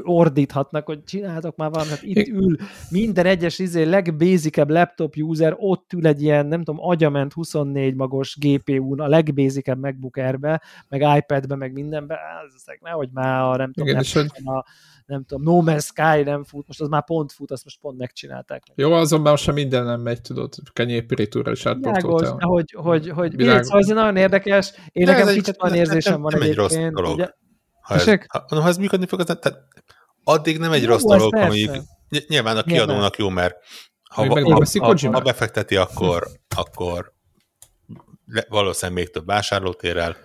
ordíthatnak, hogy csináltok már valamit, hát itt ül minden egyes izé, legbézikebb laptop user, ott ül egy ilyen, nem tudom, agyament 24 magos GPU-n, a legbézikebb MacBook Air-be, meg iPad-be, meg mindenbe, ez nehogy már a, nem tudom, Igen, nem, a, nem tudom, No Man's Sky nem fut, most az már pont fut, azt most pont megcsinálták. Jó, azonban most sem minden nem megy, tudod, kenyérpirítúra is átportoltál. hogy, hogy, hogy Világos. szóval ez nagyon érdekes, én De nekem egy, kicsit van érzésem van nem egy rossz dolog. Ugye, ha, ez, ha, ha ez működni fog, az, tehát addig nem egy jó, rossz dolog, amíg nyilván a kiadónak jó, mert ha, ha, ha, ha befekteti, akkor, akkor valószínűleg még több vásárlótérrel.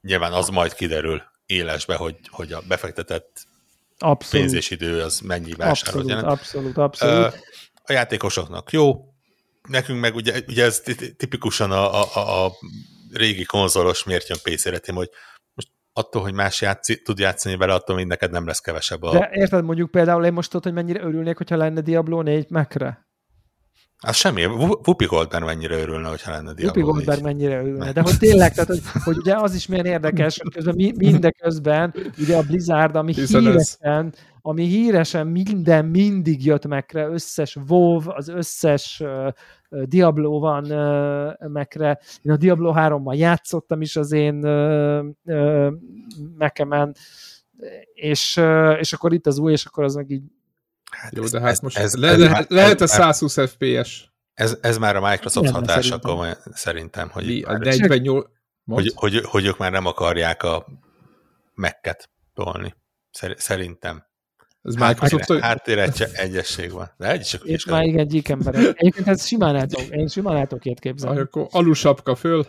Nyilván az majd kiderül élesbe, hogy, hogy a befektetett abszolút. pénz és idő az mennyi vásárlót abszolút, jelent. Abszolút, abszolút. A játékosoknak jó, nekünk meg ugye, ugye ez tipikusan a, a, a régi konzolos miért jön PC-re, hogy most attól, hogy más játszi, tud játszani vele, attól még neked nem lesz kevesebb a... De érted, mondjuk például én most tudod, hogy mennyire örülnék, hogyha lenne Diablo 4 Mac-re? Az semmi. Whoopi Goldberg mennyire örülne, hogyha lenne Diablo Whoopi Goldberg mennyire örülne. De hogy tényleg, tehát, hogy, hogy ugye az is milyen érdekes, hogy közben mindeközben ugye a Blizzard, ami Hiszen híresen, ez... ami híresen minden mindig jött megre, összes WoW, az összes uh, Diablo van uh, megre. Én a Diablo 3-mal játszottam is az én uh, uh, mekemen, és, uh, és akkor itt az új, és akkor az meg így Hát Jó, de hát ez, most ez, le, ez, lehet, ez, lehet a 120 FPS? Ez, ez már a Microsoft nem, hatása, szerintem. Komolyan, szerintem, hogy, Mi, a 48... hogy, hogy, hogy ők már nem akarják a Mac-et tolni. Szerintem. Ez Microsoft... Hát, háttéretje egyesség van. De egy csak És már igen, gyík ember. Egyébként ez simán el tudok, én simán el tudok ilyet képzelni. Akkor alusapka föl.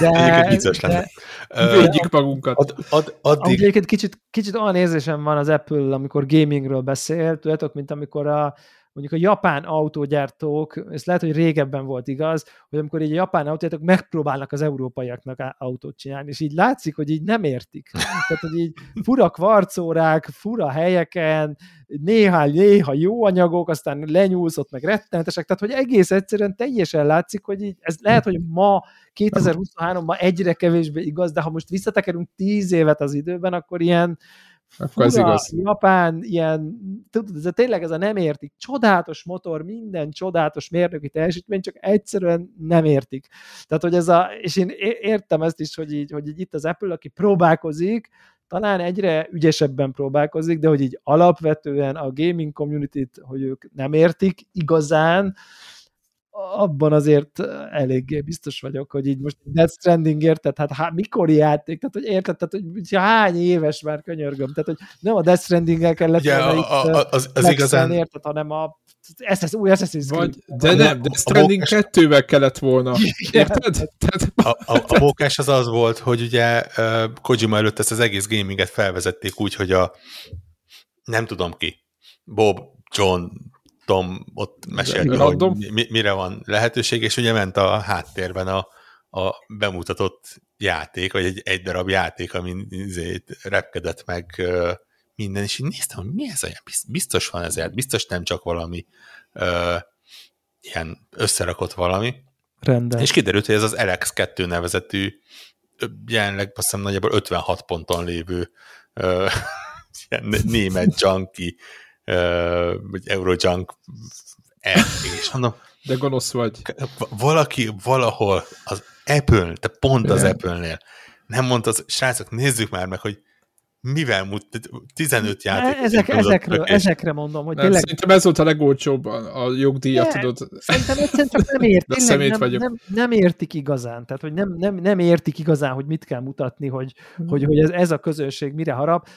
De, vicces lenne. Védjük magunkat. Ad, ad, addig... Egyébként kicsit, kicsit olyan érzésem van az Apple, amikor gamingről beszél, tudjátok, mint amikor a, mondjuk a japán autógyártók, ez lehet, hogy régebben volt igaz, hogy amikor így a japán autógyártók megpróbálnak az európaiaknak autót csinálni, és így látszik, hogy így nem értik. Tehát, hogy így fura kvarcórák, fura helyeken, néha, néha jó anyagok, aztán lenyúlszott, meg rettenetesek, tehát, hogy egész egyszerűen teljesen látszik, hogy így, ez lehet, hogy ma 2023-ban egyre kevésbé igaz, de ha most visszatekerünk tíz évet az időben, akkor ilyen akkor ez igaz. Japán, ilyen, tudod, ez a, tényleg ez a nem értik. Csodálatos motor, minden csodálatos mérnöki teljesítmény, csak egyszerűen nem értik. Tehát, hogy ez a, és én értem ezt is, hogy így, hogy így itt az Apple, aki próbálkozik, talán egyre ügyesebben próbálkozik, de hogy így alapvetően a gaming community-t, hogy ők nem értik igazán, abban azért eléggé biztos vagyok, hogy így most Death Stranding érted, hát há, mikor játék, tehát hogy érted, tehát hogy hány éves már könyörgöm, tehát hogy nem a Death Stranding-el kellett ja, volna a, a, az, az igazán... érted, hanem a SS, új Assassin's Creed. De nem, Death Stranding mókás... kettővel kellett volna. Érted? A, a, a mókás az az volt, hogy ugye Kojima előtt ezt az egész gaminget felvezették úgy, hogy a nem tudom ki, Bob, John, Tom ott mesélt, hogy mi, mire van lehetőség, és ugye ment a háttérben a, a bemutatott játék, vagy egy, egy darab játék, amin izét repkedett meg minden, és így néztem, hogy mi ez olyan, biztos van ezért, biztos nem csak valami uh, ilyen összerakott valami. Rendben. És kiderült, hogy ez az LX2 nevezetű, jelenleg azt hiszem nagyjából 56 ponton lévő uh, német junkie vagy Eurojunk és mondom, de gonosz vagy. Valaki valahol az Apple, te pont az Apple-nél nem mondta, srácok, nézzük már meg, hogy mivel mut, 15 játék. Ezek, ezekről, és... ezekre mondom, hogy nem, tényleg... Szerintem ez volt a legolcsóbb a jogdíjat, ne, tudod. Szerintem egyszerűen csak nem értik, tényleg nem, vagyok. nem, nem, értik igazán, tehát hogy nem, nem, nem értik igazán, hogy mit kell mutatni, hogy, hogy, hogy ez, ez a közönség mire harap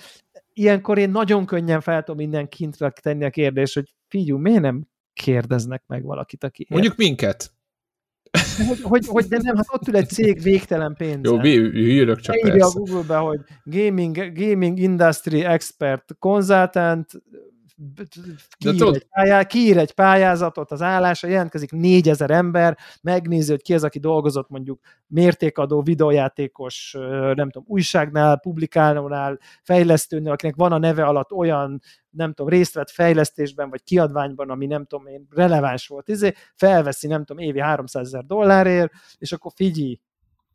ilyenkor én nagyon könnyen fel tudom minden kintre tenni a kérdést, hogy figyú, miért nem kérdeznek meg valakit, aki Mondjuk minket. Hogy, hogy, hogy, de nem, hát ott ül egy cég végtelen pénz. Jó, hűlök csak Írja a Google-be, hogy gaming, gaming industry expert consultant, kiír, egy pályá, kiír egy pályázatot az állásra, jelentkezik négyezer ember, megnézi, hogy ki az, aki dolgozott mondjuk mértékadó videójátékos, nem tudom, újságnál, publikálónál, fejlesztőnél, akinek van a neve alatt olyan, nem tudom, részt vett fejlesztésben, vagy kiadványban, ami nem tudom én, releváns volt, izé, felveszi, nem tudom, évi 300 ezer dollárért, és akkor figyelj,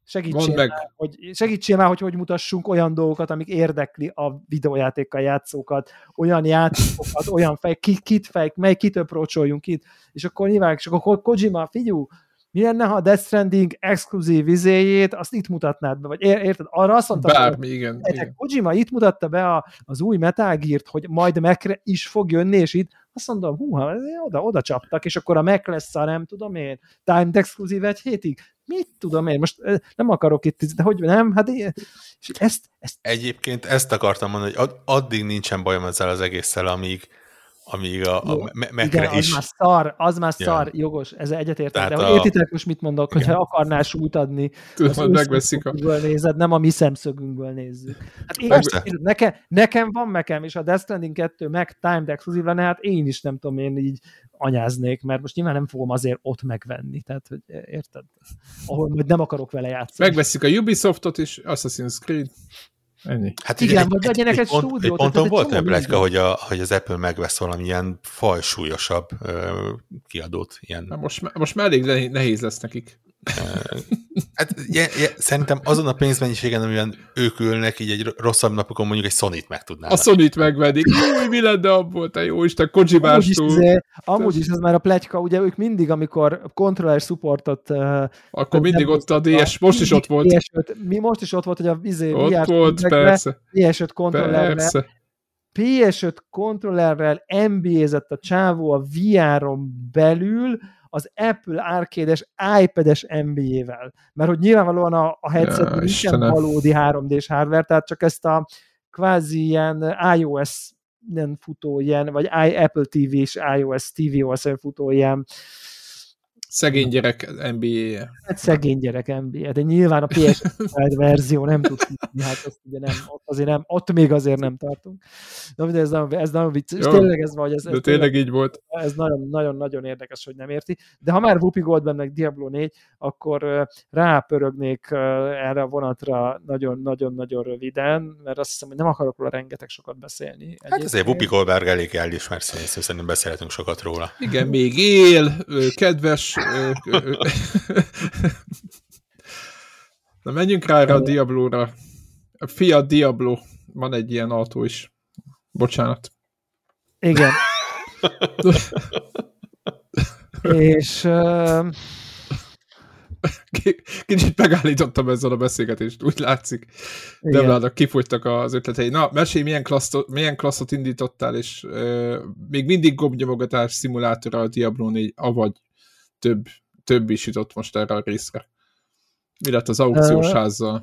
Segítsél. Már, hogy, segítsél már, hogy hogy mutassunk olyan dolgokat, amik érdekli a videójátékkal játszókat, olyan játékokat, olyan fej, ki, kit fej, mely kitőprócsoljunk itt, és akkor nyilván, és akkor Kojima, figyú, mi lenne, ha a Death Stranding exkluzív vizéjét, azt itt mutatnád be, vagy érted? Arra azt mondtam, Bármi, hogy igen, igen. Kojima itt mutatta be a, az új Metal Gear-t, hogy majd Mekre is fog jönni, és itt azt mondom, hú, oda, oda csaptak, és akkor a Mac lesz a nem tudom én, timed exkluzív egy hétig. Mit tudom én, most nem akarok itt, de hogy nem, hát én, és ezt, ezt... Egyébként ezt akartam mondani, hogy addig nincsen bajom ezzel az egészszel, amíg amíg a, a Mac-re Igen, az is... már szar, az már Ja. szar, jogos, ez egyetértek, de hogy a- értitek most mit mondok, hogyha akarnál út adni, ő megveszik a... nézed, nem a mi szemszögünkből nézzük. Hát én, nekem, nekem van mekem, és a Death Stranding 2 meg timed exclusive lenne, hát én is nem tudom, én így anyáznék, mert most nyilván nem fogom azért ott megvenni, tehát hogy érted? Ahol majd nem akarok vele játszani. Megveszik a Ubisoftot is, Assassin's Creed. Ennyi. Hát Igen, vagy legyenek egy pont, stúdiót, Egy ponton egy volt egy pletyka, hogy, a, hogy az Apple megvesz valamilyen fajsúlyosabb ö, kiadót. Ilyen, Na most, most már elég nehéz lesz nekik. hát, je, je, szerintem azon a pénzmennyiségen, amiben ők ülnek, így egy rosszabb napokon mondjuk egy Sony-t meg A tudnának. Sony-t megvedik. Új, mi lenne abból, te jó Isten, Amúgy is, Kojimástól. izé, amúgy is ez már a pletyka, ugye ők mindig, amikor controller supportot uh, Akkor mindig ott a DS, most is ott volt. PS5, mi most is ott volt, hogy a izé, Ott volt, persze. PS5 kontrollerrel, Persze. PS5 kontrollerrel NBA-zett a csávó a VR-on belül az Apple Arcade-es iPad-es NBA-vel. Mert hogy nyilvánvalóan a, a headset Ja, nincsen valódi 3D-s hardware, tehát csak ezt a kvázi ilyen iOS nem futó ilyen, vagy Apple TV-s iOS, tvOS-en futó ilyen Szegény gyerek NBA-je. Hát szegény gyerek NBA, de nyilván a PS verzió nem tud futni, hát azt ugye nem, ott azért nem, ott még azért nem tartunk. Na, de ez nagyon, ez nagyon vicces, Jó, tényleg ez vagy, ez, ez De tényleg így volt. ez nagyon- nagyon-nagyon érdekes, hogy nem érti. De ha már Whoopi Goldberg meg Diablo 4, akkor rápörögnék erre a vonatra nagyon-nagyon-nagyon röviden, mert azt hiszem, hogy nem akarok róla rengeteg sokat beszélni. Hát azért Whoopi Goldberg elég elismert színész, szerintem beszélhetünk sokat róla. Igen, még él, kedves. Na menjünk rá erre a Diablo-ra. A Fiat Diablo. Van egy ilyen autó is. Bocsánat. Igen. És K- Kicsit megállítottam ezzel a beszélgetést, úgy látszik. igen. Devlának kifogytak az ötletei. Na, mesélj, milyen, klasszot, milyen klasszot indítottál, és ö, még mindig gombnyomogatás szimulátora a Diablo 4, avagy több, több is jutott most erre a részre. Lett az aukciós házzal?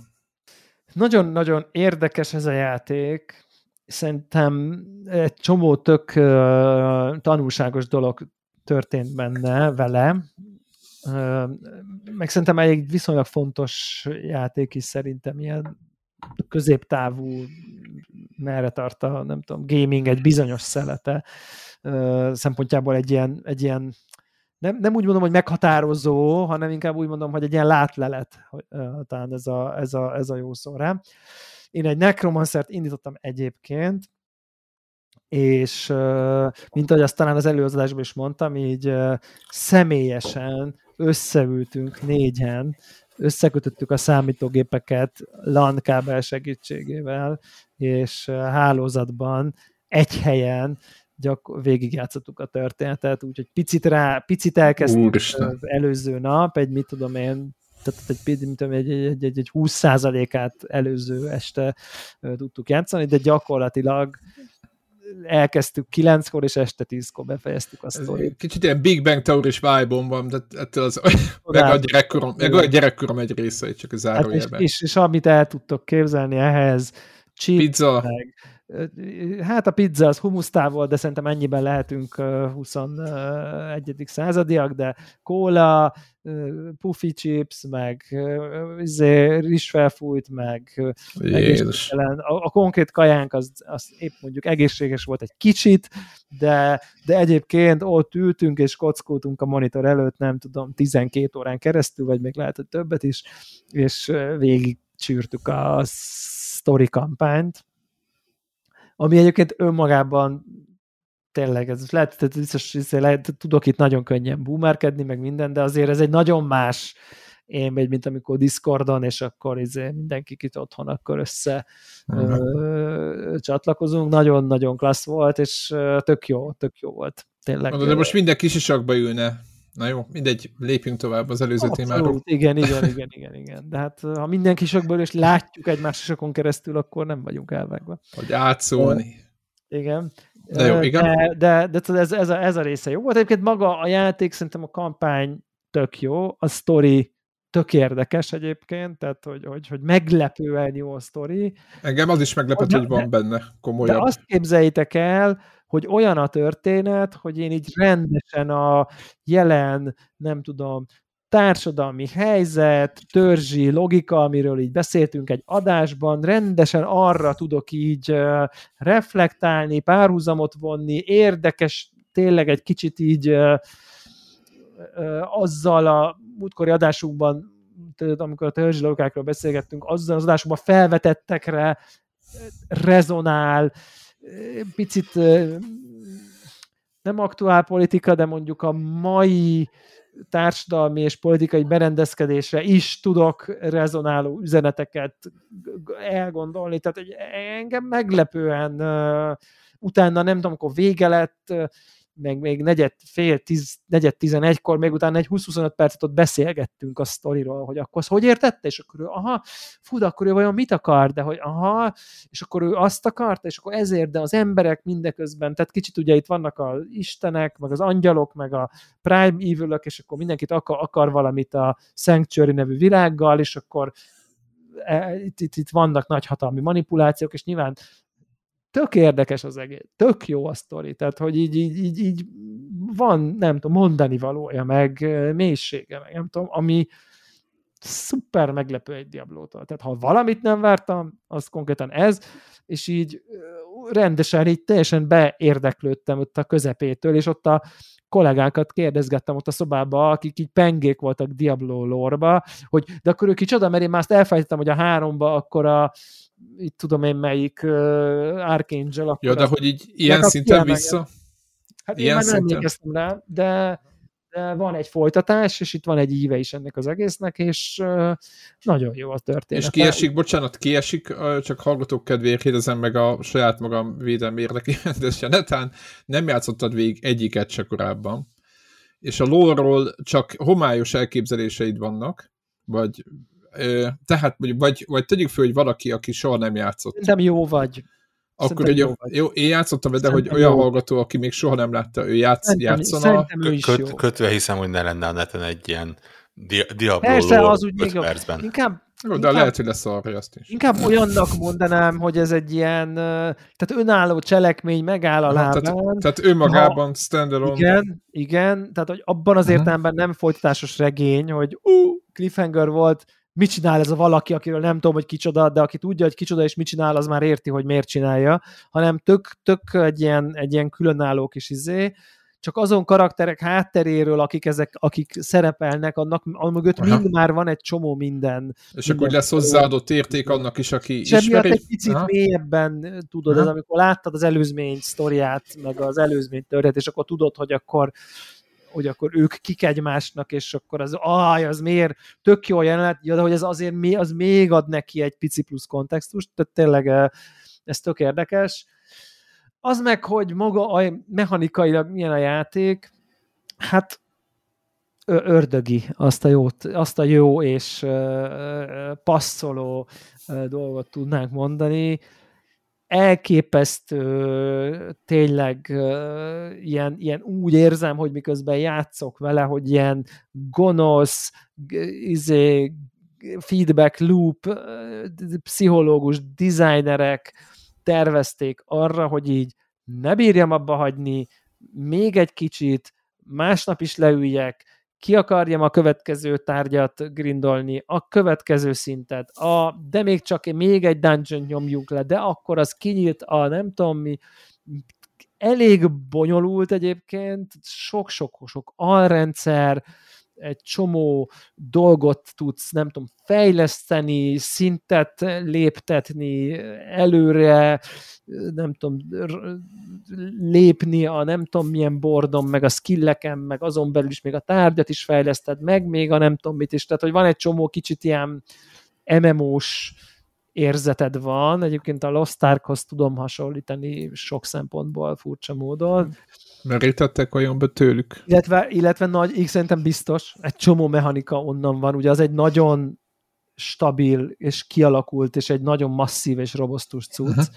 Nagyon-nagyon érdekes ez a játék. Szerintem egy csomó tök ö, tanulságos dolog történt benne vele. Ö, meg szerintem egy viszonylag fontos játék is szerintem ilyen középtávú merre tart a, nem tudom, gaming egy bizonyos szelete ö, szempontjából egy ilyen, egy ilyen nem, nem úgy mondom, hogy meghatározó, hanem inkább úgy mondom, hogy egy ilyen látlelet, hogy, ö, talán ez a, ez, a, ez a jó szó rá. Én egy Necromancert indítottam egyébként, és ö, mint ahogy azt talán az előadásban is mondtam, így ö, személyesen összeültünk négyen, összekötöttük a számítógépeket LAN kábel segítségével, és hálózatban egy helyen gyak, végigjátszottuk a történetet, úgyhogy picit rá, picit elkezdtük Úristen. az előző nap, egy mit tudom én, tehát egy, mit tudom, egy, egy, egy, egy 20%-át előző este tudtuk játszani, de gyakorlatilag elkezdtük 9-kor, és este 10-kor befejeztük a sztorit. kicsit ilyen Big Bang Theory-s vibe van, de ettől az, meg a gyerekkorom, meg a gyerekkorom egy része, csak a Hát és, zárójelben. és, és, amit el tudtok képzelni ehhez, chips, Pizza, meg, hát a pizza az humusztával, de szerintem ennyiben lehetünk ö, 21. századiak, de kóla, puffy chips, meg izé, rizsfelfújt, meg egészségtelen. A, a konkrét kajánk az, az épp mondjuk egészséges volt egy kicsit, de, de egyébként ott ültünk és kockultunk a monitor előtt, nem tudom, 12 órán keresztül, vagy még lehet, hogy többet is, és végig csűrtük a story kampányt, ami egyébként önmagában tényleg, ez lehet, tehát biztos, lehet, tudok itt nagyon könnyen boomerkedni, meg minden, de azért ez egy nagyon más élmény, mint amikor Discordon, és akkor izé mindenki itt otthon akkor össze Mhm. ö, csatlakozunk. Nagyon-nagyon klassz volt, és tök jó, tök jó volt. Tényleg. De most minden kisisakba ülne. Na jó, mindegy, lépjünk tovább az előző témáról. Abszolút, igen, igen, igen, igen, igen. De hát ha mindenki sokból és látjuk egymás sokon keresztül, akkor nem vagyunk elvágva. Hogy átszólni. Igen. De jó, igen. De, de, de ez, ez, a, ez a része jó volt. Egyébként maga a játék, szerintem a kampány tök jó, a story tök érdekes egyébként, tehát hogy, hogy, hogy meglepően jó a sztori. Engem az is meglepett, De- hogy van benne De komolyabb. azt képzeljétek el, hogy olyan a történet, hogy én így rendesen a jelen, nem tudom, társadalmi helyzet, törzsi logika, amiről így beszéltünk egy adásban, rendesen arra tudok így reflektálni, párhuzamot vonni, érdekes, tényleg egy kicsit így azzal a múltkori adásunkban, amikor a törzsi logikákról beszélgettünk, azzal az adásunkban felvetettekre rezonál, picit nem aktuál politika, de mondjuk a mai társadalmi és politikai berendezkedésre is tudok rezonáló üzeneteket elgondolni. Tehát engem meglepően utána nem tudom, akkor vége lett, meg még negyed, fél, tíz, negyed tizenegykor, még utána egy 20-25 percet ott beszélgettünk a sztoriról, hogy akkor hogy értette, és akkor ő, aha, fú, de akkor ő vajon mit akar, de hogy aha, és akkor ő azt akarta, és akkor ezért, de az emberek mindeközben, tehát kicsit ugye itt vannak az istenek, meg az angyalok, meg a prime evil és akkor mindenkit akar, akar valamit a Sanctuary nevű világgal, és akkor e, itt, itt, itt vannak nagyhatalmi manipulációk, és nyilván tök érdekes az egész, tök jó a sztori, tehát hogy így, így, így, így van, nem tudom, mondani valója, meg mélysége, meg nem tudom, ami szuper meglepő egy Diablótól. Tehát ha valamit nem vártam, az konkrétan ez, és így rendesen így teljesen beérdeklődtem ott a közepétől, és ott a kollégákat kérdezgettem ott a szobába, akik így pengék voltak Diablo lorba, hogy de akkor ő kicsoda, mert én már azt elfelejtettem, hogy a háromba akkor a itt tudom én melyik uh, Archangel. Akkor ja, de hogy így ilyen szinten vissza? Hát ilyen én már nem emlékeztem rá, de, de van egy folytatás, és itt van egy íve is ennek az egésznek, és nagyon jó a történet. És kiesik, bocsánat, kiesik, csak hallgatók kedvéért kérdezem meg a saját magam védelmi érdekében, de netán nem játszottad végig egyiket se korábban, és a lore csak homályos elképzeléseid vannak, vagy tehát vagy, vagy tegyük fel, hogy valaki, aki soha nem játszott. Nem jó vagy. Akkor ugye, jó, jó, én játszottam de hogy olyan jó. hallgató, aki még soha nem látta, ő játsz, szerintem, játszana. Szerintem ő is Köt, jó. Kötve hiszem, hogy ne lenne a neten egy ilyen di Diablo Persze, az úgy még percben. Inkább, jó, de inkább, lehet, hogy lesz arra azt is. Inkább olyannak mondanám, hogy ez egy ilyen, tehát önálló cselekmény megáll a lábán. Tehát, tehát ő magában ha, standalone. Igen, igen, tehát hogy abban az értelemben nem folytatásos regény, hogy ú, uh, cliffhanger volt, mit csinál ez a valaki, akiről nem tudom, hogy kicsoda, de aki tudja, hogy kicsoda és mit csinál, az már érti, hogy miért csinálja, hanem tök, tök egy ilyen, egy ilyen különálló kis izé, csak azon karakterek hátteréről, akik ezek, akik szerepelnek, annak mögött Aha. mind már van egy csomó minden. És minden akkor lesz hozzáadott érték annak is, aki és ismeri. egy picit Aha. mélyebben tudod, Aha. ez amikor láttad az előzmény sztoriát, meg az előzmény történet, és akkor tudod, hogy akkor hogy akkor ők kik egymásnak, és akkor az, aj, az miért? Tök jó jelenet, ja, de hogy ez azért mi, az még ad neki egy pici plusz kontextust, tehát tényleg eh, ez tök érdekes. Az meg, hogy maga a mechanikailag milyen a játék, hát ördögi azt a, jót, azt a jó és passzoló dolgot tudnánk mondani elképesztő, tényleg ilyen, ilyen úgy érzem, hogy miközben játszok vele, hogy ilyen gonosz, izé, feedback loop, pszichológus, designerek tervezték arra, hogy így ne bírjam abba hagyni, még egy kicsit, másnap is leüljek, ki akarjam a következő tárgyat grindolni, a következő szintet, a, de még csak még egy dungeon nyomjuk le, de akkor az kinyílt a nem tudom mi, elég bonyolult egyébként, sok-sok-sok alrendszer, egy csomó dolgot tudsz, nem tudom, fejleszteni, szintet léptetni, előre, nem tudom, lépni a nem tudom milyen bordon, meg a skilleken, meg azon belül is még a tárgyat is fejleszted meg, még a nem tudom mit is, tehát hogy van egy csomó kicsit ilyen MMO-s érzeted van. Egyébként a Lost Arkhoz tudom hasonlítani sok szempontból furcsa módon. Merítettek olyan be tőlük. Illetve, illetve nagy, így szerintem biztos, egy csomó mechanika onnan van. Ugye az egy nagyon stabil és kialakult, és egy nagyon masszív és robosztus cucc.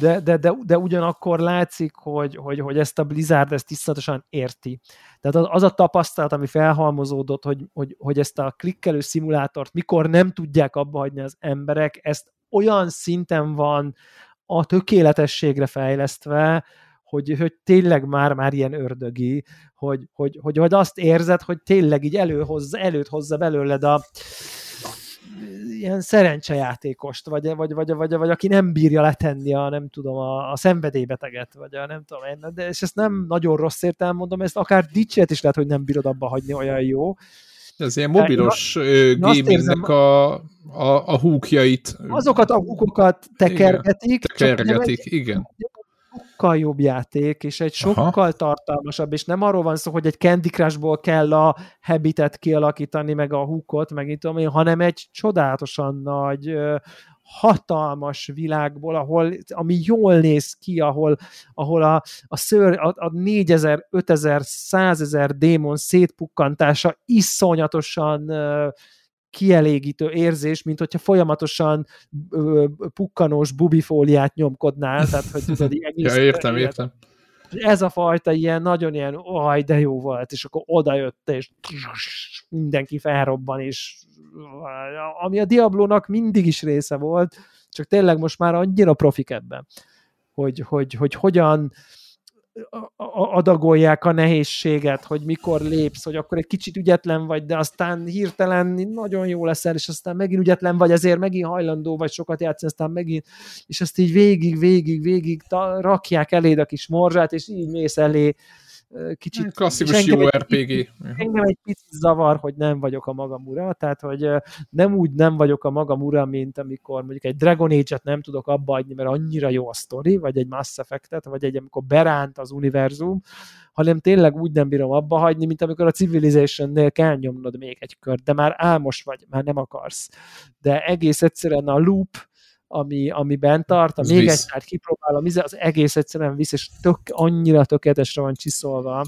De, de, de, de ugyanakkor látszik, hogy, hogy, hogy ezt a Blizzard ezt tisztatosan érti. Tehát az a tapasztalat, ami felhalmozódott, hogy, hogy, hogy ezt a klikkelő szimulátort mikor nem tudják abba hagyni az emberek, ezt olyan szinten van a tökéletességre fejlesztve, hogy, hogy tényleg már, már ilyen ördögi, hogy, hogy, hogy, hogy azt érzed, hogy tényleg így előhoz, előtt hozza belőled a ilyen szerencsejátékost, vagy, vagy, vagy, vagy, vagy, aki nem bírja letenni a, nem tudom, a, a szenvedélybeteget, vagy a nem tudom de és ezt nem nagyon rossz értelem mondom, ezt akár dicsért is lehet, hogy nem bírod abba hagyni, olyan jó. Ez ilyen mobilos én, gamingnek a, a, a húkjait. Azokat a húkokat tekergetik. Igen, tekergetik, igen sokkal jobb játék, és egy sokkal Aha. tartalmasabb, és nem arról van szó, hogy egy Candy Crushból kell a habitet kialakítani, meg a hookot, meg itt hanem egy csodálatosan nagy, hatalmas világból, ahol, ami jól néz ki, ahol, ahol a, a, ször, a, a 4000, 5000, 100 ezer démon szétpukkantása iszonyatosan kielégítő érzés, mint hogyha folyamatosan ö, pukkanós bubifóliát nyomkodnál, tehát hogy tudod, egész ja, értem, értem. Ez a fajta ilyen, nagyon ilyen, oj, de jó volt, és akkor odajött, és mindenki felrobban, és ami a Diablónak mindig is része volt, csak tényleg most már annyira profik ebben, hogy, hogy, hogy hogyan adagolják a nehézséget, hogy mikor lépsz, hogy akkor egy kicsit ügyetlen vagy, de aztán hirtelen nagyon jó leszel, és aztán megint ügyetlen vagy, ezért megint hajlandó vagy sokat játszani, aztán megint, és ezt így végig, végig, végig rakják eléd a kis morzsát, és így mész elé, kicsit... Klasszikus jó RPG. Engem egy picit zavar, hogy nem vagyok a magam ura, tehát hogy nem úgy nem vagyok a magam ura, mint amikor mondjuk egy Dragon Age-et nem tudok abba adni, mert annyira jó a sztori, vagy egy Mass Effect-et, vagy egy amikor beránt az univerzum, hanem tényleg úgy nem bírom abba hagyni, mint amikor a Civilization-nél kell nyomnod még egy kört, de már álmos vagy, már nem akarsz. De egész egyszerűen a loop, ami, ami bent tart, a még visz. egy kipróbálom, az egész egyszerűen visz, és tök, annyira tökéletesre van csiszolva,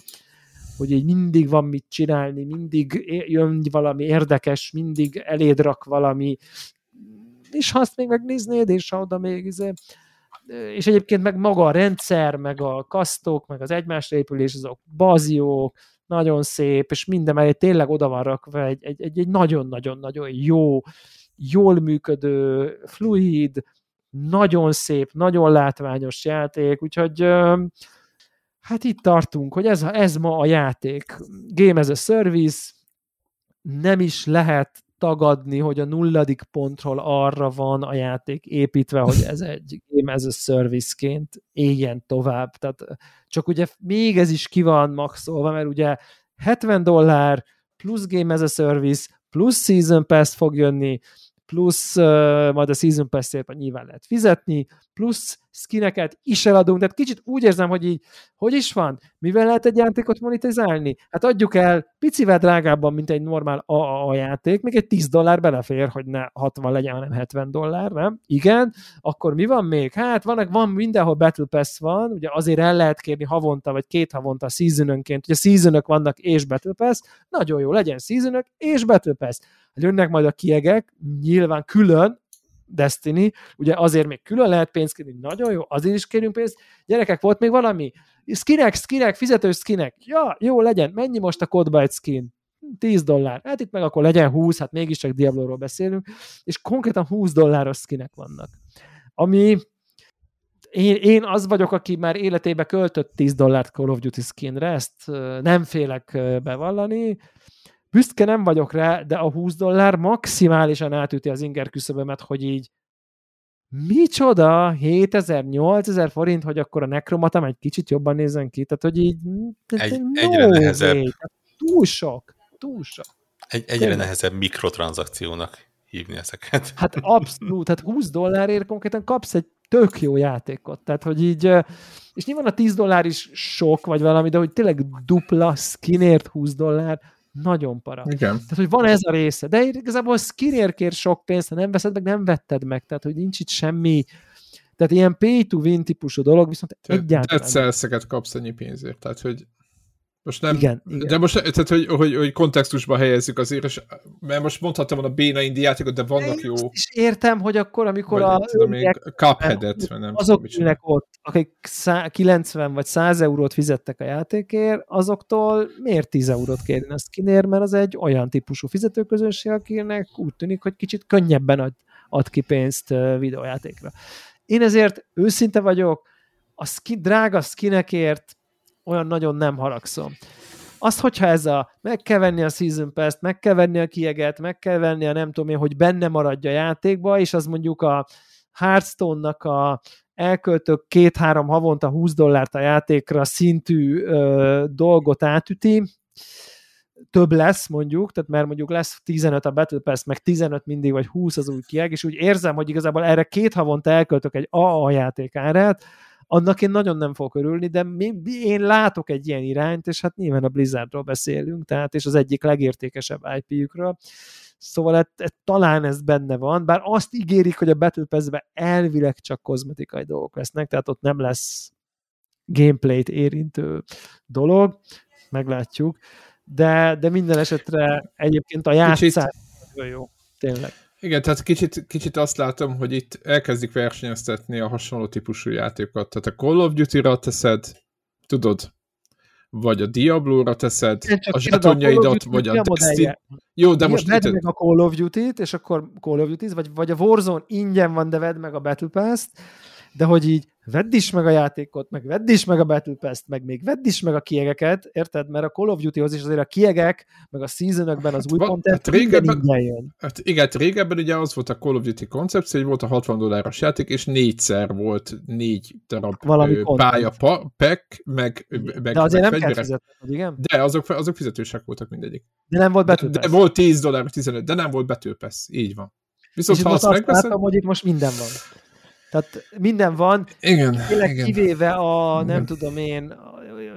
hogy így mindig van mit csinálni, mindig jön valami érdekes, mindig eléd rak valami, és ha azt még megnéznéd, és ha oda még izé, és egyébként meg maga a rendszer, meg a kasztok, meg az egymásra épülés, azok baziók, nagyon szép, és minden mellé tényleg oda van rakva egy, egy, egy, egy nagyon-nagyon-nagyon jó jól működő, fluid, nagyon szép, nagyon látványos játék, úgyhogy hát itt tartunk, hogy ez, ez ma a játék. Game as a Service, nem is lehet tagadni, hogy a nulladik pontról arra van a játék építve, hogy ez egy Game as a Service-ként éljen tovább. Tehát csak ugye még ez is ki van maxolva, mert ugye 70 dollár plusz Game as a Service, plusz Season Pass fog jönni, plusz uh, majd a Season Pass-ért nyilván lehet fizetni, plusz skineket is eladunk, tehát kicsit úgy érzem, hogy így, hogy is van, mivel lehet egy játékot monetizálni? Hát adjuk el picivel drágábban, mint egy normál AAA játék, még egy 10 dollár belefér, hogy ne 60 legyen, hanem 70 dollár, nem? Igen, akkor mi van még? Hát van, van mindenhol Battle Pass van, ugye azért el lehet kérni havonta, vagy két havonta seasonönként, ugye seasonök vannak és Battle Pass, nagyon jó, legyen seasonök és Battle Pass. Jönnek majd a kiegek, nyilván külön, Destiny, ugye azért még külön lehet pénzt kérni, nagyon jó, azért is kérünk pénzt. Gyerekek, volt még valami? Skinek, skinek, fizetős skinek. Ja, jó, legyen. Mennyi most a egy skin? 10 dollár. Hát itt meg akkor legyen 20, hát mégiscsak Diablo-ról beszélünk, és konkrétan 20 dolláros skinek vannak. Ami én, én az vagyok, aki már életébe költött 10 dollárt Call of Duty skinre, ezt nem félek bevallani, büszke nem vagyok rá, de a 20 dollár maximálisan átüti az inger küszöbömet, hogy így micsoda, 7000, 8000 forint, hogy akkor a nekromatam egy kicsit jobban nézzen ki, tehát hogy így egy, no egyre nehezebb. Way, túl sok, túl sok. Egy, egyre Tényleg. nehezebb mikrotranszakciónak hívni ezeket. Hát abszolút, tehát 20 dollárért konkrétan kapsz egy tök jó játékot, tehát hogy így, és nyilván a 10 dollár is sok, vagy valami, de hogy tényleg dupla skinért 20 dollár, nagyon para. Igen. Tehát, hogy van ez a része. De igazából skinért kér sok pénzt, ha nem veszed meg, nem vetted meg. Tehát, hogy nincs itt semmi tehát ilyen pay to win típusú dolog, viszont Te, egyáltalán... Dead kapsz ennyi pénzért, tehát hogy most nem, igen, igen. de most tehát, hogy, hogy, hogy kontextusba helyezzük azért, és, mert most mondhattam volna béna indi játékot, de vannak de jó. És értem, hogy akkor, amikor vagy, a... Tudom, Cuphead-et, nem azok ülnek ott, akik 90 vagy 100 eurót fizettek a játékért, azoktól miért 10 eurót kérni a skinért, mert az egy olyan típusú fizetőközönség, akinek úgy tűnik, hogy kicsit könnyebben ad, ad ki pénzt videójátékra Én ezért őszinte vagyok, a skin, drága skinekért olyan nagyon nem haragszom. Azt, hogyha ez a, meg kell venni a Season Pass-t, meg kell venni a kieget, meg kell venni a nem tudom én, hogy benne maradja a játékba, és az mondjuk a Hearthstone-nak a elköltök két-három havonta 20 dollárt a játékra szintű ö, dolgot átüti, több lesz mondjuk, tehát mert mondjuk lesz 15 a Battle Pass, meg 15 mindig, vagy 20 az új kieg, és úgy érzem, hogy igazából erre két havonta elköltök egy AA játék árát, annak én nagyon nem fogok örülni, de én látok egy ilyen irányt, és hát nyilván a Blizzardról beszélünk, tehát és az egyik legértékesebb IP-jükről, Szóval et, et, talán ez benne van, bár azt ígérik, hogy a Battle Pass-be elvileg csak kozmetikai dolgok lesznek, tehát ott nem lesz gameplayt érintő dolog, meglátjuk, de, de minden esetre egyébként a játszás nagyon jó, tényleg. Igen, tehát kicsit, kicsit azt látom, hogy itt elkezdik versenyeztetni a hasonló típusú játékokat. Tehát a Call of Duty-ra teszed, tudod, vagy a Diablo-ra teszed a zsetonjaidat, vagy a Destiny. Jó, de most... Vedd meg a Call of Duty-t, és akkor Call of Duty, vagy, vagy a Warzone ingyen van, de vedd meg a Battle Pass-t, de hogy így vedd is meg a játékot, meg vedd is meg a Battle Pass-t, meg még vedd is meg a kiegeket, érted? Mert a Call of Duty-hoz is azért a kiegek, meg a seasonokben az új hát, content hát régebben, jön. Hát igen, hát régebben ugye az volt a Call of Duty koncepció, hogy volt a 60 dolláros játék, és négyszer volt négy darab Valami ö, pálya pa, pack, meg, meg De azért meg nem kell fizetni, igen? De azok, azok fizetősek voltak mindegyik. De nem volt Battle. De, de volt 10 dollár, 15, de nem volt Battle Pass, így van. Viszont és ha azt megveszed... Látom, hogy itt most minden van. Tehát minden van, igen, igen. kivéve a, nem igen. tudom én,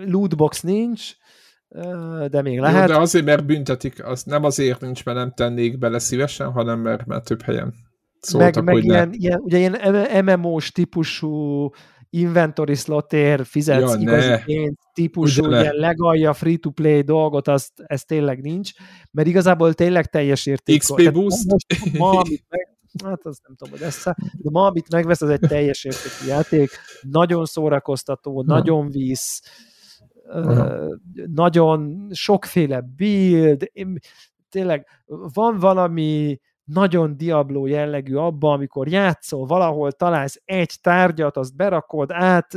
lootbox nincs, de még lehet. Jó, de azért, mert büntetik, az nem azért nincs, mert nem tennék bele szívesen, hanem mert, mert több helyen szóltak, meg, meg hogy ilyen, ilyen, ugye ilyen MMO-s típusú inventory slotér fizetsz ja, igazi típusú, ugye legalja free-to-play dolgot, azt, ez tényleg nincs, mert igazából tényleg teljes érték. XP boost? Most, ma, amit meg, hát az nem tudom, hogy lesz de ma, amit megvesz, az egy teljes értékű játék, nagyon szórakoztató, hmm. nagyon visz, uh, nagyon sokféle build, tényleg van valami nagyon Diablo jellegű abba, amikor játszol valahol, találsz egy tárgyat, azt berakod, át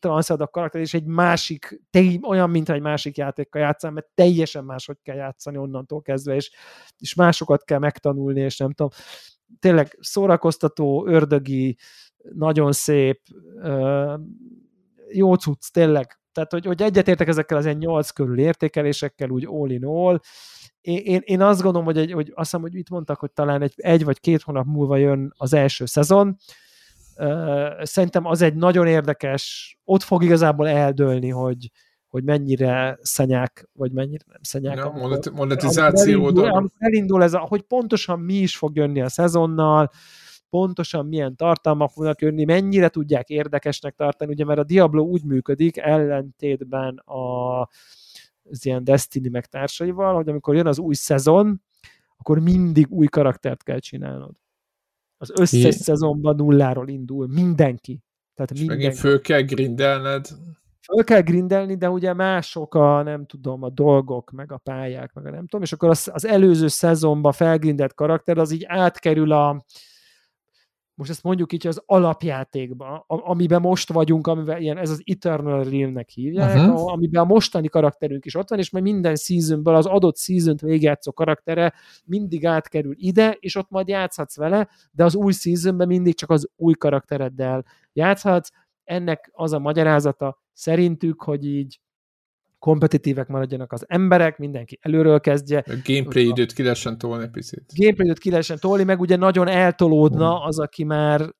transzad a karakter, és egy másik, olyan, mint egy másik játékkal játszál, mert teljesen máshogy kell játszani onnantól kezdve, és, és másokat kell megtanulni, és nem tudom tényleg szórakoztató, ördögi, nagyon szép, jó cucc, tényleg. Tehát, hogy, hogy egyetértek ezekkel az ilyen nyolc körül értékelésekkel, úgy all in all. Én, én azt gondolom, hogy, egy, hogy azt hiszem, hogy itt mondtak, hogy talán egy, egy vagy két hónap múlva jön az első szezon. Szerintem az egy nagyon érdekes, ott fog igazából eldőlni, hogy, hogy mennyire szenyák, vagy mennyire nem szenyák. Ja, amikor, monetizáció amikor elindul, amikor elindul ez, a, hogy pontosan mi is fog jönni a szezonnal, pontosan milyen tartalmak fognak jönni, mennyire tudják érdekesnek tartani, ugye mert a Diablo úgy működik, ellentétben a, az ilyen Destiny meg társaival, hogy amikor jön az új szezon, akkor mindig új karaktert kell csinálnod. Az összes Jé. szezonban nulláról indul, mindenki. Tehát és mindenki. megint föl kell grindelned föl kell grindelni, de ugye mások a, nem tudom, a dolgok, meg a pályák, meg a nem tudom, és akkor az, az előző szezonban felgrindelt karakter, az így átkerül a, most ezt mondjuk így az alapjátékba, amiben most vagyunk, amiben ilyen, ez az Eternal Realm-nek hívják, uh-huh. amiben a mostani karakterünk is ott van, és majd minden seasonből az adott season-t végigjátszó karaktere mindig átkerül ide, és ott majd játszhatsz vele, de az új seasonben mindig csak az új karaktereddel játszhatsz. Ennek az a magyarázata, szerintük, hogy így kompetitívek maradjanak az emberek, mindenki előről kezdje. A gameplay időt ki lehessen tolni picit. Gameplay időt ki lehessen tolni, meg ugye nagyon eltolódna az, aki már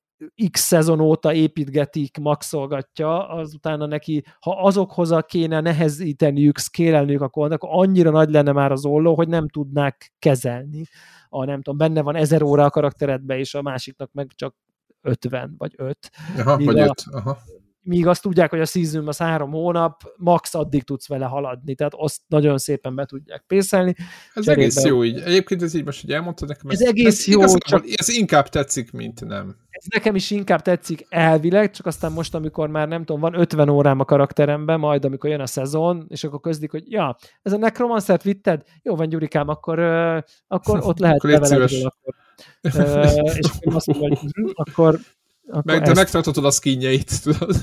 x szezon óta építgetik, maxolgatja, azután neki, ha azokhoz a kéne nehezíteniük, szkélelniük, akkor, akkor annyira nagy lenne már az olló, hogy nem tudnák kezelni. A nem tudom, benne van ezer óra a karakteredbe, és a másiknak meg csak 50 vagy 5. Aha, vagy 5. Aha míg azt tudják, hogy a season az három hónap, max addig tudsz vele haladni, tehát azt nagyon szépen be tudják pészelni. Ez Cserébe... egész jó így. Egyébként ez így most, hogy elmondtad nekem, ez, ez egész ez jó, igazából, csak... Ez inkább tetszik, mint nem. Ez nekem is inkább tetszik elvileg, csak aztán most, amikor már nem tudom, van 50 órám a karakteremben, majd amikor jön a szezon, és akkor közdik, hogy ja, ez a Necromancer vitted? Jó van, Gyurikám, akkor, uh, akkor ott lehet akkor, akkor. Uh, és akkor azt mondom, hogy hm, akkor Meg, de ezt... megtartatod a skinjeit, tudod.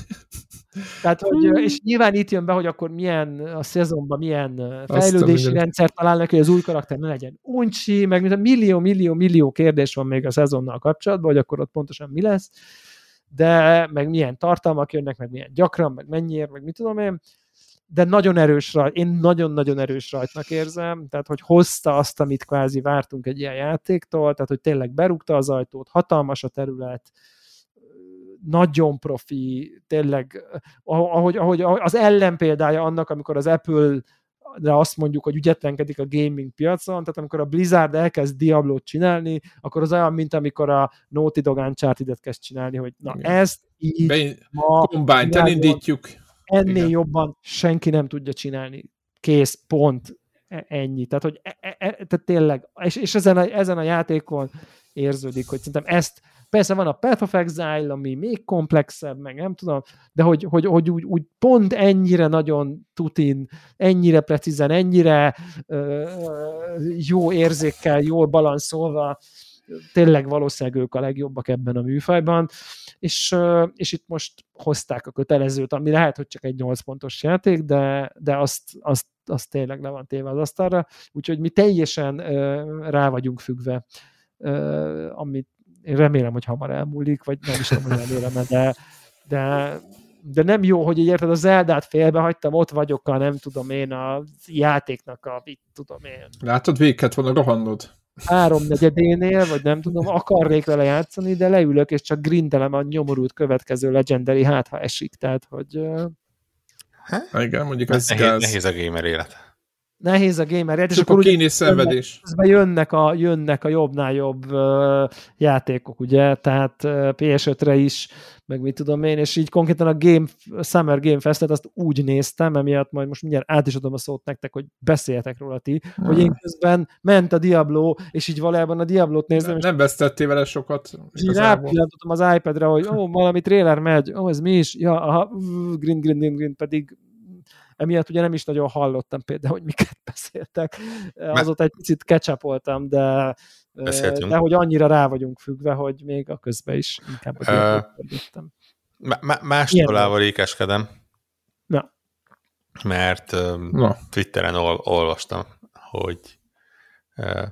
Tehát, hogy, és nyilván itt jön be, hogy akkor milyen a szezonban milyen fejlődési rendszer találnak, hogy az új karakter ne legyen uncsi, meg mint a millió, millió, millió kérdés van még a szezonnal kapcsolatban, hogy akkor ott pontosan mi lesz, de meg milyen tartalmak jönnek, meg milyen gyakran, meg mennyiért, meg mit tudom én, de nagyon erős rajt, én nagyon-nagyon erős rajtnak érzem, tehát hogy hozta azt, amit kvázi vártunk egy ilyen játéktól, tehát hogy tényleg berúgta az ajtót, hatalmas a terület, nagyon profi, tényleg, ahogy, ahogy az ellenpéldája annak, amikor az Apple de azt mondjuk, hogy ügyetlenkedik a gaming piacon, tehát amikor a Blizzard elkezd Diablo-t csinálni, akkor az olyan, mint amikor a Naughty Dog uncharted kezd csinálni, hogy na Igen. ezt így Be, ma combine elindítjuk. Ennél Igen. jobban senki nem tudja csinálni. Kész, pont, e, ennyi. Tehát, hogy e, e, e tehát tényleg, és, és ezen, a, ezen a játékon érződik, hogy szerintem ezt Persze van a Path of Exile, ami még komplexebb, meg nem tudom, de hogy, hogy, hogy úgy, úgy pont ennyire nagyon tutin, ennyire precízen, ennyire ö, jó érzékkel, jól balanszolva, tényleg valószínűleg ők a legjobbak ebben a műfajban, és, és itt most hozták a kötelezőt, ami lehet, hogy csak egy 8 pontos játék, de, de azt, azt, azt tényleg le van téve az asztalra, úgyhogy mi teljesen rá vagyunk függve, amit én remélem, hogy hamar elmúlik, vagy nem is tudom, hogy remélem, de, de, de nem jó, hogy így érted, a Zeldát félbehagytam, ott vagyok a nem tudom én a játéknak a, mit tudom én. Látod, véget van a rohannod. Háromnegyedénél, vagy nem tudom, akarnék vele játszani, de leülök, és csak grindelem a nyomorult következő Legendary, hát ha esik, tehát, hogy... Ha? Igen, mondjuk ez nehéz, gáz. nehéz a gamer élet nehéz a gamer és akkor ugye szenvedés. Jönnek a, jönnek a jobbnál jobb uh, játékok, ugye, tehát uh, PS5-re is, meg mit tudom én, és így konkrétan a Game, Summer Game Festet azt úgy néztem, emiatt majd most mindjárt át is adom a szót nektek, hogy beszéljetek róla ti, hmm. hogy én közben ment a Diablo, és így valójában a Diablo-t nézem. Nem, nem vesztettél vele sokat. És így rápillantottam az iPad-re, hogy ó, valami trailer megy, ó, ez mi is? Ja, aha, green, green, green, green, pedig emiatt ugye nem is nagyon hallottam például, hogy miket beszéltek. Azóta egy picit ketchupoltam, de, Beszéltünk. de hogy annyira rá vagyunk függve, hogy még a közben is inkább a uh, Más tolával ékeskedem. Na. Mert Na. Twitteren ol, olvastam, hogy uh,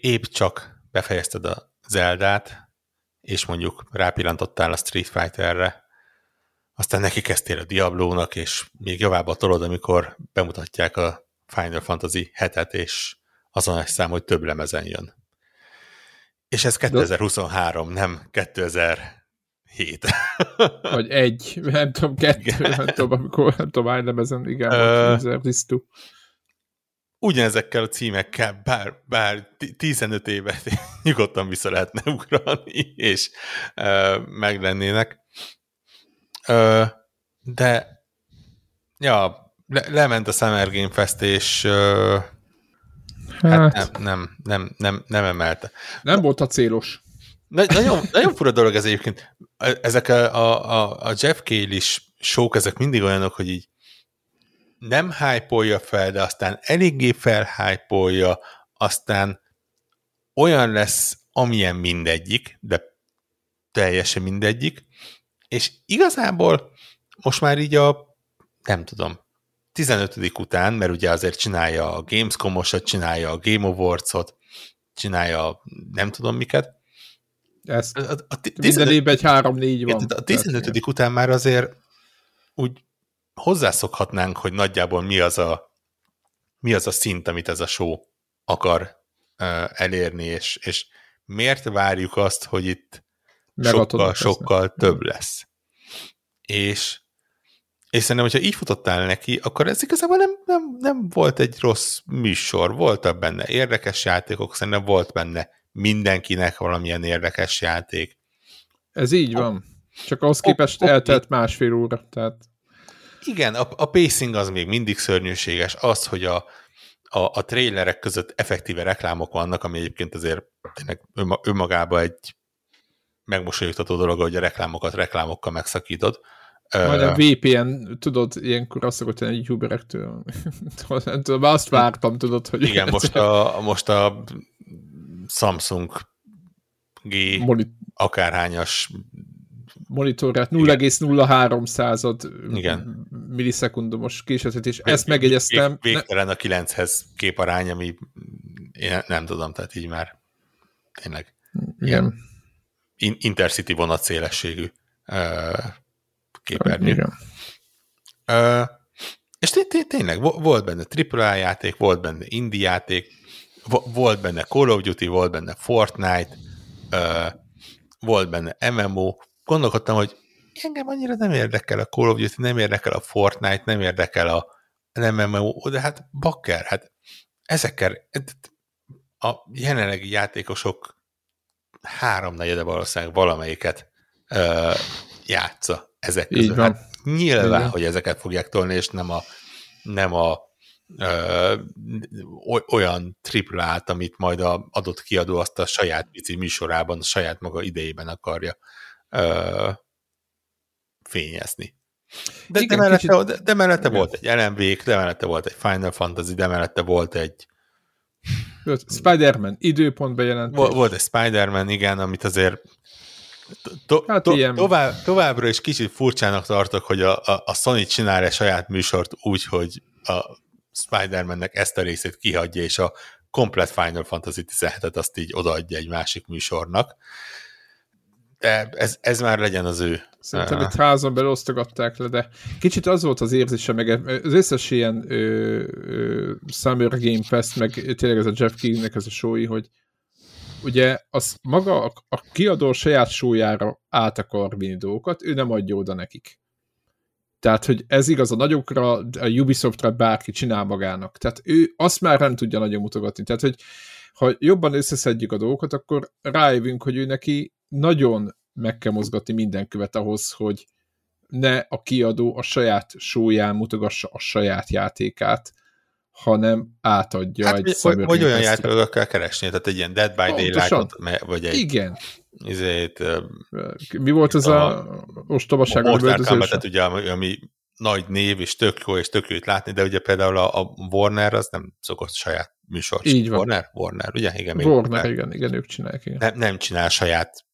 épp csak befejezted a Zeldát, és mondjuk rápillantottál a Street Fighterre, aztán neki kezdtél a Diablónak, és még javába tolod, amikor bemutatják a Final Fantasy hetet, és azon egy szám, hogy több lemezen jön. És ez 2023, nem 2007. Vagy egy, nem tudom, kettő, igen. nem tudom, amikor, nem tudom, hány lemezen, igen, uh, ugyanezekkel a címekkel, bár, bár 15 évet nyugodtan vissza lehetne ugrani, és uh, meglennének. Ö, de ja, le, lement a Summer Game Fest, és ö, hát, hát nem, nem, nem, nem, nem emelte. Nem volt a célos. Na, nagyon, nagyon fura dolog ez egyébként. Ezek a, a, a Jeff Cale is sok, ezek mindig olyanok, hogy így nem hype fel, de aztán eléggé felhype aztán olyan lesz, amilyen mindegyik, de teljesen mindegyik, és igazából most már így a, nem tudom, 15. után, mert ugye azért csinálja a Gamescom-osat, csinálja a Game Awards-ot, csinálja nem tudom miket. Ez a, a, a minden évben egy három-négy van. A 15. Tehát, után már azért úgy hozzászokhatnánk, hogy nagyjából mi az a, mi az a szint, amit ez a show akar uh, elérni, és, és miért várjuk azt, hogy itt sokkal, sokkal több lesz. És, és szerintem, hogyha így futottál neki, akkor ez igazából nem, nem, nem volt egy rossz műsor. Voltak benne érdekes játékok, szerintem volt benne mindenkinek valamilyen érdekes játék. Ez így van. Csak ahhoz képest o, eltelt másfél óra. Tehát... Igen, a, a pacing az még mindig szörnyűséges. Az, hogy a, a, a trailerek között effektíve reklámok vannak, ami egyébként azért tényleg önmagában egy megmosolyogtató dolog, hogy a reklámokat reklámokkal megszakítod. Majd a VPN, tudod, ilyenkor azt szokott tenni youtuberektől. tudom, azt vártam, tudod, hogy... Igen, most a, most a Samsung G Monit akárhányas monitorát 0,03 század Igen. millisekundumos késletetés. Ezt megjegyeztem. Vég, végtelen a 9-hez képarány, ami én nem tudom, tehát így már tényleg Igen. In- intercity vonat szélességű képernyő. Igen. És tényleg volt benne AAA játék, volt benne indie játék, volt benne Call of Duty, volt benne Fortnite, volt benne MMO. Gondolkodtam, hogy engem annyira nem érdekel a Call of Duty, nem érdekel a Fortnite, nem érdekel a MMO, de hát bakker, hát ezekkel a jelenlegi játékosok háromnegyede valószínűleg valamelyiket uh, játsza ezek közül. Így van. Hát nyilván, Igen. hogy ezeket fogják tolni, és nem a, nem a ö, olyan triplát, amit majd a adott kiadó azt a saját pici műsorában, a saját maga idejében akarja ö, fényezni. De, Igen, de, mellette, kicsit... de, de mellette volt egy LMV, de mellette volt egy Final Fantasy, de mellette volt egy Spider-Man időpont bejelentés. Volt, egy Spider-Man, igen, amit azért To, hát to, tovább, továbbra is kicsit furcsának tartok, hogy a, a, a Sony csinál egy saját műsort úgy, hogy a Spider-Mannek ezt a részét kihagyja, és a komplet Final Fantasy 17-et azt így odaadja egy másik műsornak. Ez, ez már legyen az ő. Szerintem itt házon belül osztogatták le, de kicsit az volt az érzése, meg az összes ilyen ö, ö, Summer Game Fest, meg tényleg ez a Jeff Kingnek ez a show hogy ugye az maga a, a kiadó saját sójára át akar vinni dolgokat, ő nem adja oda nekik. Tehát, hogy ez igaz a nagyokra, a Ubisoftra bárki csinál magának. Tehát ő azt már nem tudja nagyon mutogatni. Tehát, hogy ha jobban összeszedjük a dolgokat, akkor rájövünk, hogy ő neki nagyon meg kell mozgatni minden követ ahhoz, hogy ne a kiadó a saját sóján mutogassa a saját játékát, hanem átadja hát, egy vagy, vagy olyan játékokat kell keresni, tehát egy ilyen Dead by Daylight, vagy egy... Igen. Izét, Mi volt ez a, a ostobaság? A Mortal Kombat, ugye, ami, ami nagy név, és tök jó, és tök jót látni, de ugye például a, a Warner az nem szokott saját műsort. Így van. Warner? Warner, ugye? Igen, Warner, igen, igen, ők csinálják. Igen. Nem, nem csinál saját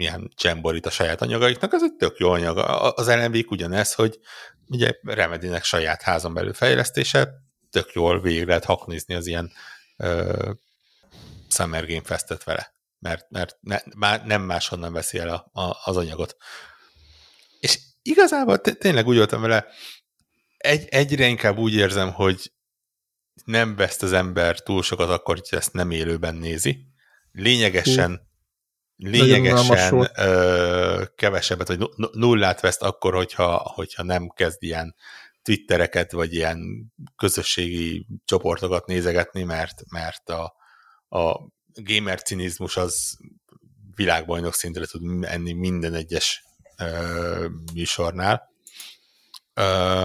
milyen csemborit a saját anyagaiknak, az egy tök jó anyag. Az lmv ugyanez, hogy ugye Remedinek saját házon belül fejlesztése, tök jól végig lehet haknizni az ilyen uh, Summer Game Festet vele, mert, mert ne, már nem máshonnan veszi el a, a, az anyagot. És igazából tényleg úgy voltam vele, egy, egyre inkább úgy érzem, hogy nem veszt az ember túl sokat akkor, hogy ezt nem élőben nézi. Lényegesen lényegesen ö, kevesebbet, vagy nullát veszt akkor, hogyha, hogyha nem kezd ilyen twittereket, vagy ilyen közösségi csoportokat nézegetni, mert, mert a, a gamer cinizmus az világbajnok szintre tud enni minden egyes ö, műsornál. Ö,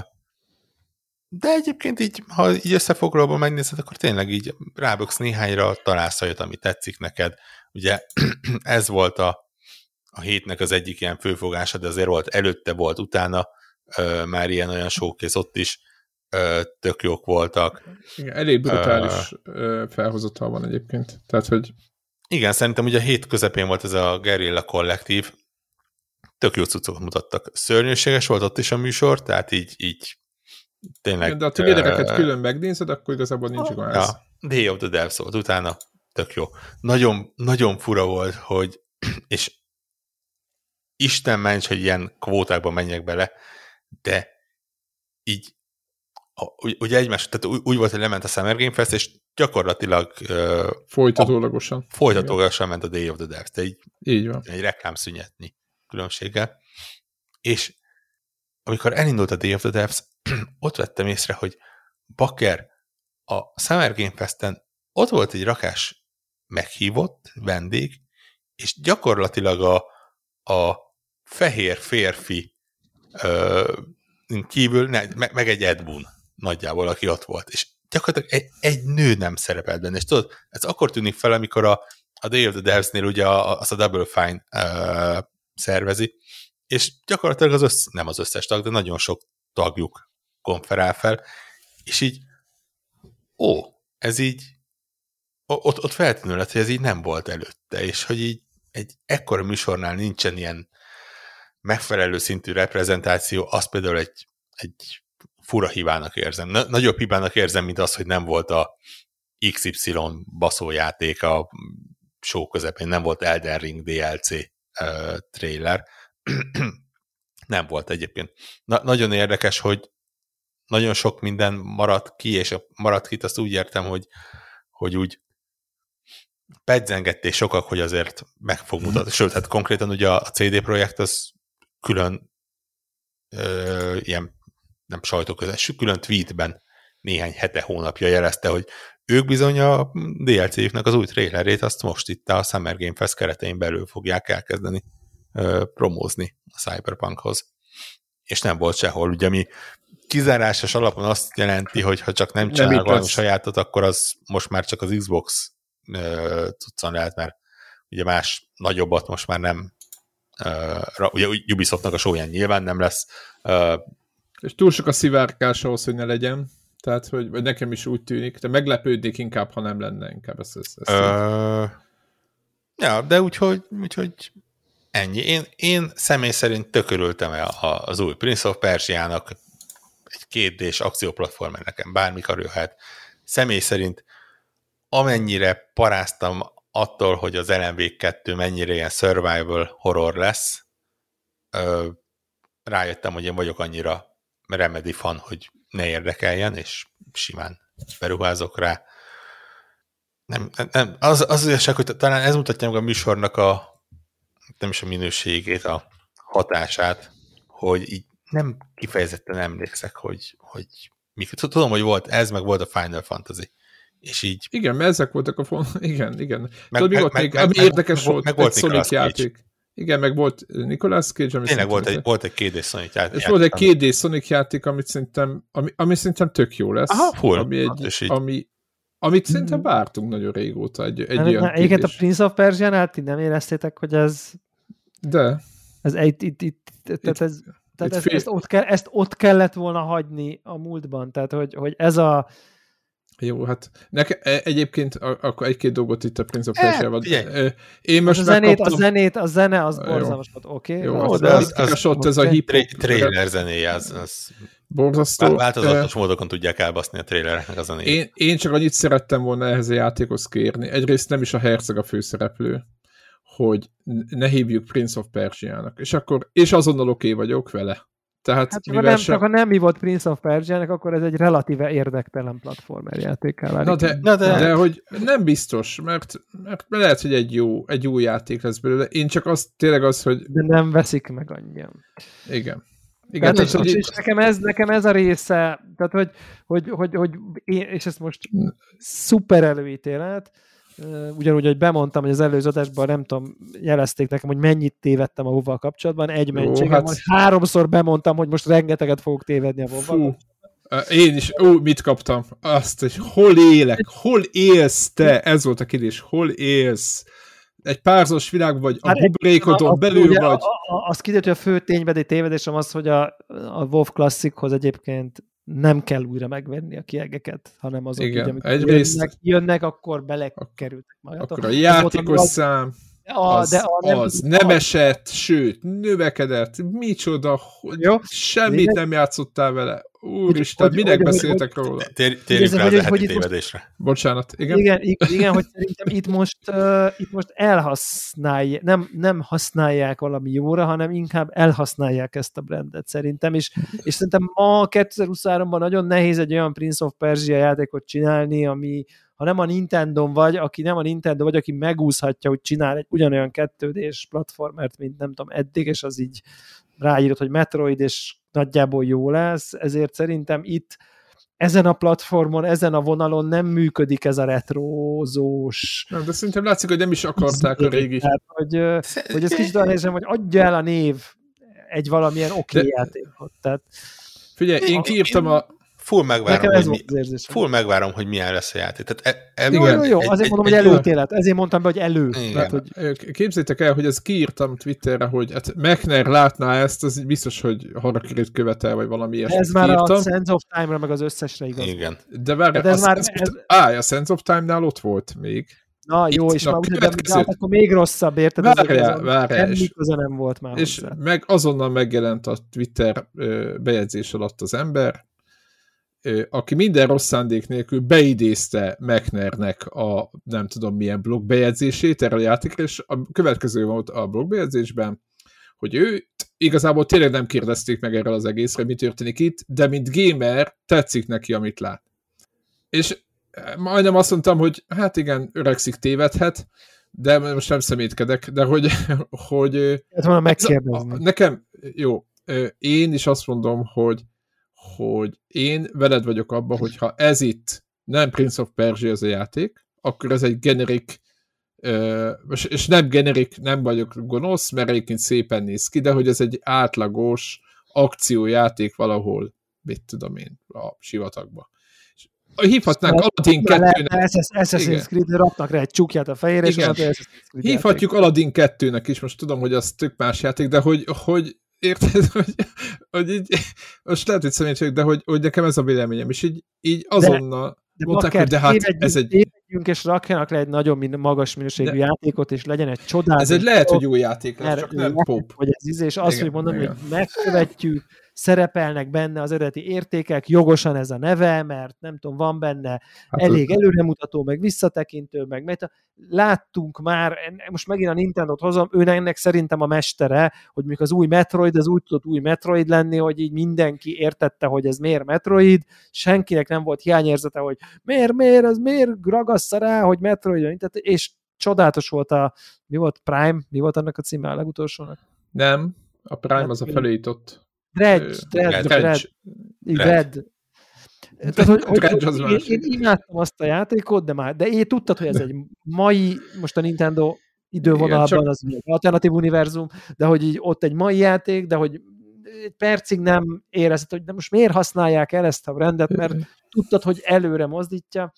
de egyébként így, ha így összefoglalóban megnézed, akkor tényleg így ráböksz néhányra, találsz olyat, ami tetszik neked. Ugye ez volt a, a hétnek az egyik ilyen főfogása, de azért volt előtte, volt utána, már ilyen olyan showkész ott is tök jók voltak. Igen, elég brutális uh, felhozatal van egyébként. Tehát, hogy... Igen, szerintem ugye a hét közepén volt ez a Guerrilla kollektív, tök jó cuccokat mutattak. Szörnyűséges volt ott is a műsor, tehát így, így tényleg... Igen, de a trailereket uh, külön megnézed, akkor igazából nincs uh, Ja, Day of the Devs volt utána, tök jó. Nagyon, nagyon fura volt, hogy és Isten ments, hogy ilyen kvótákban menjek bele, de így ugye egymás, tehát úgy volt, hogy lement a Summer Game Fest, és gyakorlatilag uh, folytatólagosan. A, folytatólagosan ment a Day of the Devs, de így, így van. egy reklámszünetnyi különbséggel. És amikor elindult a Day of the Devs, ott vettem észre, hogy Baker a Summer Game Festen ott volt egy rakás meghívott vendég, és gyakorlatilag a, a fehér férfi ö, kívül, ne, meg, meg egy Ed Boon nagyjából, aki ott volt. És gyakorlatilag egy, egy nő nem szerepelt benne. És tudod, ez akkor tűnik fel, amikor a, a Day of the Devs-nél ugye az a Double Fine ö, szervezi, és gyakorlatilag az össz, nem az összes tag, de nagyon sok tagjuk konferál fel, és így ó, ez így ott, ott feltűnő lett, hogy ez így nem volt előtte, és hogy így egy ekkora műsornál nincsen ilyen megfelelő szintű reprezentáció, az például egy, egy fura hibának érzem. Na, nagyobb hibának érzem, mint az, hogy nem volt a XY baszójáték a show közepén, nem volt Elden Ring DLC uh, trailer. nem volt egyébként. Na, nagyon érdekes, hogy nagyon sok minden maradt ki, és a maradt ki, azt úgy értem, hogy, hogy úgy pedzengették sokak, hogy azért meg fog mhm. mutatni. Sőt, hát konkrétan ugye a CD Projekt az külön ö, ilyen nem sajtóközös, külön tweetben néhány hete, hónapja jelezte, hogy ők bizony a DLC-nek az új trailerét azt most itt a Summer Game Fest keretein belül fogják elkezdeni ö, promózni a Cyberpunkhoz. És nem volt sehol, ugye mi kizárásos alapon azt jelenti, hogy ha csak nem csinál nem valami sajátot, akkor az most már csak az Xbox tudszan lehet, mert ugye más nagyobbat most már nem uh, ugye Ubisoftnak a sóján nyilván nem lesz. Uh, és túl sok a szivárkás ahhoz, hogy ne legyen. Tehát, hogy vagy nekem is úgy tűnik, de meglepődnék inkább, ha nem lenne inkább ezt. ezt, ezt uh, ja, de úgyhogy, úgyhogy ennyi. Én, én személy szerint tökörültem el az új Prince of Persia-nak egy kétdés akcióplatformer nekem bármikor jöhet. Személy szerint amennyire paráztam attól, hogy az LMV2 mennyire ilyen survival horror lesz, ö, rájöttem, hogy én vagyok annyira Remedy fan, hogy ne érdekeljen, és simán beruházok rá. Nem, nem, az, az igazság, hogy talán ez mutatja meg a műsornak a nem is a minőségét, a hatását, hogy így nem kifejezetten emlékszek, hogy, hogy mik. Tudom, hogy volt ez, meg volt a Final Fantasy. És így... Igen, mert ezek voltak a font... Igen, igen. Meg, Tudod, mi volt meg, még, meg, ami meg, érdekes meg, volt, meg volt egy Sonic játék. Igen, meg volt Nicolas Cage, ami Tényleg volt egy, volt egy 2D Sonic játék. És volt egy 2D Sonic játék, amit szerintem, ami, ami szerintem tök jó lesz. Aha, full. Ami egy, hát, így... ami, amit szerintem vártunk nagyon régóta. Egy, egy hát, olyan Egyébként a Prince of Persia-nál ti nem éreztétek, hogy ez... De. Ez egy, itt, itt, tehát ez, tehát ez, fél... ezt, ott kell, ezt ott kellett volna hagyni a múltban. Tehát, hogy, hogy ez a jó, hát neke, e, egyébként akkor egy-két dolgot itt a Prince of Persia-val. E, én most a zenét, megkaptam... a zenét, a zene az borzalmas volt, oké. Okay, jó, az, az, az, az, ott ez a hip Trailer zenéje, az, az borzasztó. Változatos uh, módokon tudják elbaszni a trailereknek a zenét. Én, én csak annyit szerettem volna ehhez a játékhoz kérni. Egyrészt nem is a herceg a főszereplő, hogy ne hívjuk Prince of Persia-nak. És akkor, és azonnal oké okay vagyok vele. Tehát hát, ha nem, sem... ha nem mi volt Prince of persia akkor ez egy relatíve érdektelen platformer játékká válik. Na de, Na de... de hogy nem biztos, mert, mert lehet, hogy egy jó, egy jó játék lesz belőle. Én csak az, tényleg az, hogy... De nem veszik meg annyian. Igen. Igen, tehát, és, hogy... és nekem, ez, nekem ez a része, tehát hogy, hogy, hogy, hogy én, és ezt most szuper előítélet, ugyanúgy, hogy bemondtam, hogy az előző adásban nem tudom, jelezték nekem, hogy mennyit tévedtem a vov kapcsolatban, egy mentségem, hát... hogy háromszor bemondtam, hogy most rengeteget fogok tévedni a vov én is, ó, mit kaptam? Azt, hogy hol élek, hol élsz te? Ez volt a kérdés, hol élsz? Egy párzos világ vagy, a hát buborékodon belül ugye, vagy? A, a, az kiderült, hogy a fő ténybeli tévedésem az, hogy a, a WoW Classichoz egyébként nem kell újra megvenni a kiegeket, hanem azok, Igen, így, amikor egyrészt, jönnek, jönnek, akkor belekerültek magatok. Akkor a játékos szám, a, az, de a nem, az nem esett, sőt, növekedett, micsoda, hogy Jó, semmit nem játszottál vele. Úristen, hogy, minek hogy, beszéltek hogy, róla? Térjünk rá a heti tévedésre. Bocsánat, igen? Igen, igen hogy szerintem itt most, uh, itt most elhasználják, nem, nem használják valami jóra, hanem inkább elhasználják ezt a brandet szerintem, és, és szerintem ma 2023-ban nagyon nehéz egy olyan Prince of Persia játékot csinálni, ami, ha nem a Nintendo vagy, aki nem a Nintendo vagy, aki megúszhatja, hogy csinál egy ugyanolyan 2 platformert, mint nem tudom eddig, és az így ráírott, hogy Metroid, és nagyjából jó lesz, ezért szerintem itt ezen a platformon, ezen a vonalon nem működik ez a retrózós... Nem, de szerintem látszik, hogy nem is akarták a régi. Tehát, hogy, hogy ez kicsit olyan érzem, hogy adja el a név egy valamilyen oké okay de... játékot. Tehát... Figyelj, én kiírtam a, full megvárom, hogy, mi, full megvárom, hogy milyen lesz a játék. Tehát e, e, jó, jó, jó, egy, azért egy, mondom, egy, hogy előtélet. Ezért mondtam be, hogy elő. Tehát, hogy... Képzétek el, hogy ez kiírtam Twitterre, hogy hát Mechner látná ezt, az biztos, hogy harakirét követel, vagy valami ilyesmit. Ez már kiírtam. a Sense of Time-ra, meg az összesre igaz. Igen. De várj, ez már, ez... Á, a Sense of Time-nál ott volt még. Na jó, Itt, és na, már ugye, de, de következő. hát akkor még rosszabb, érted? Várjál, várjál, Semmi köze nem volt már És hozzá. meg azonnal megjelent a Twitter bejegyzés alatt az ember, aki minden rossz szándék nélkül beidézte Mechnernek a nem tudom milyen blog bejegyzését erre a játékra, és a következő volt a blog bejegyzésben, hogy ő igazából tényleg nem kérdezték meg erről az egészre, mi történik itt, de mint gamer tetszik neki, amit lát. És majdnem azt mondtam, hogy hát igen, öregszik, tévedhet, de most nem szemétkedek, de hogy, hogy Hát volna megkérdezni. Nekem, jó, én is azt mondom, hogy, hogy én veled vagyok abban, hogyha ez itt nem Prince of Persia az a játék, akkor ez egy generik, és- és nem generik, nem vagyok gonosz, mert egyébként szépen néz ki, de hogy ez egy átlagos akciójáték valahol, mit tudom én, a sivatagba. És Hívhatnánk Aladdin Már lehet, 2-nek, Assassin's. Creed raknak rá egy csukját a fejére, és Igen. Creed Hívhatjuk Aladdin 2-nek is, most tudom, hogy az tök más játék, de hogy, hogy érted, hogy, hogy így, most lehet, hogy személy vagyok, de hogy, hogy nekem ez a véleményem, és így, így azonnal De mondták, bakker, hogy de hát ez egy, és rakjanak le egy nagyon magas minőségű De- játékot, és legyen egy csodálatos ez egy lehet, hogy jó játék mert csak nem pop. Hogy ez íz, és azt, Igen, hogy mondom, igen. hogy megkövetjük, szerepelnek benne az eredeti értékek, jogosan ez a neve, mert nem tudom, van benne Hát, elég előremutató, meg visszatekintő, meg meta. Láttunk már, most megint a Nintendo-t hozom, ő ennek szerintem a mestere, hogy mondjuk az új Metroid, az úgy tudott új Metroid lenni, hogy így mindenki értette, hogy ez miért Metroid, senkinek nem volt hiányérzete, hogy miért, miért, az miért ragassza rá, hogy Metroid, és csodálatos volt a, mi volt Prime, mi volt annak a címe a legutolsónak? Nem, a Prime az a felújított. Dredge, Dredge, Dredge. Dredge. Tehát, hogy, hogy, én, én, imádtam azt a játékot, de már, de én tudtad, hogy ez egy mai, most a Nintendo idővonalban csak- az egy alternatív univerzum, de hogy így ott egy mai játék, de hogy egy percig nem érezted, hogy de most miért használják el ezt a rendet, mert tudtad, hogy előre mozdítja.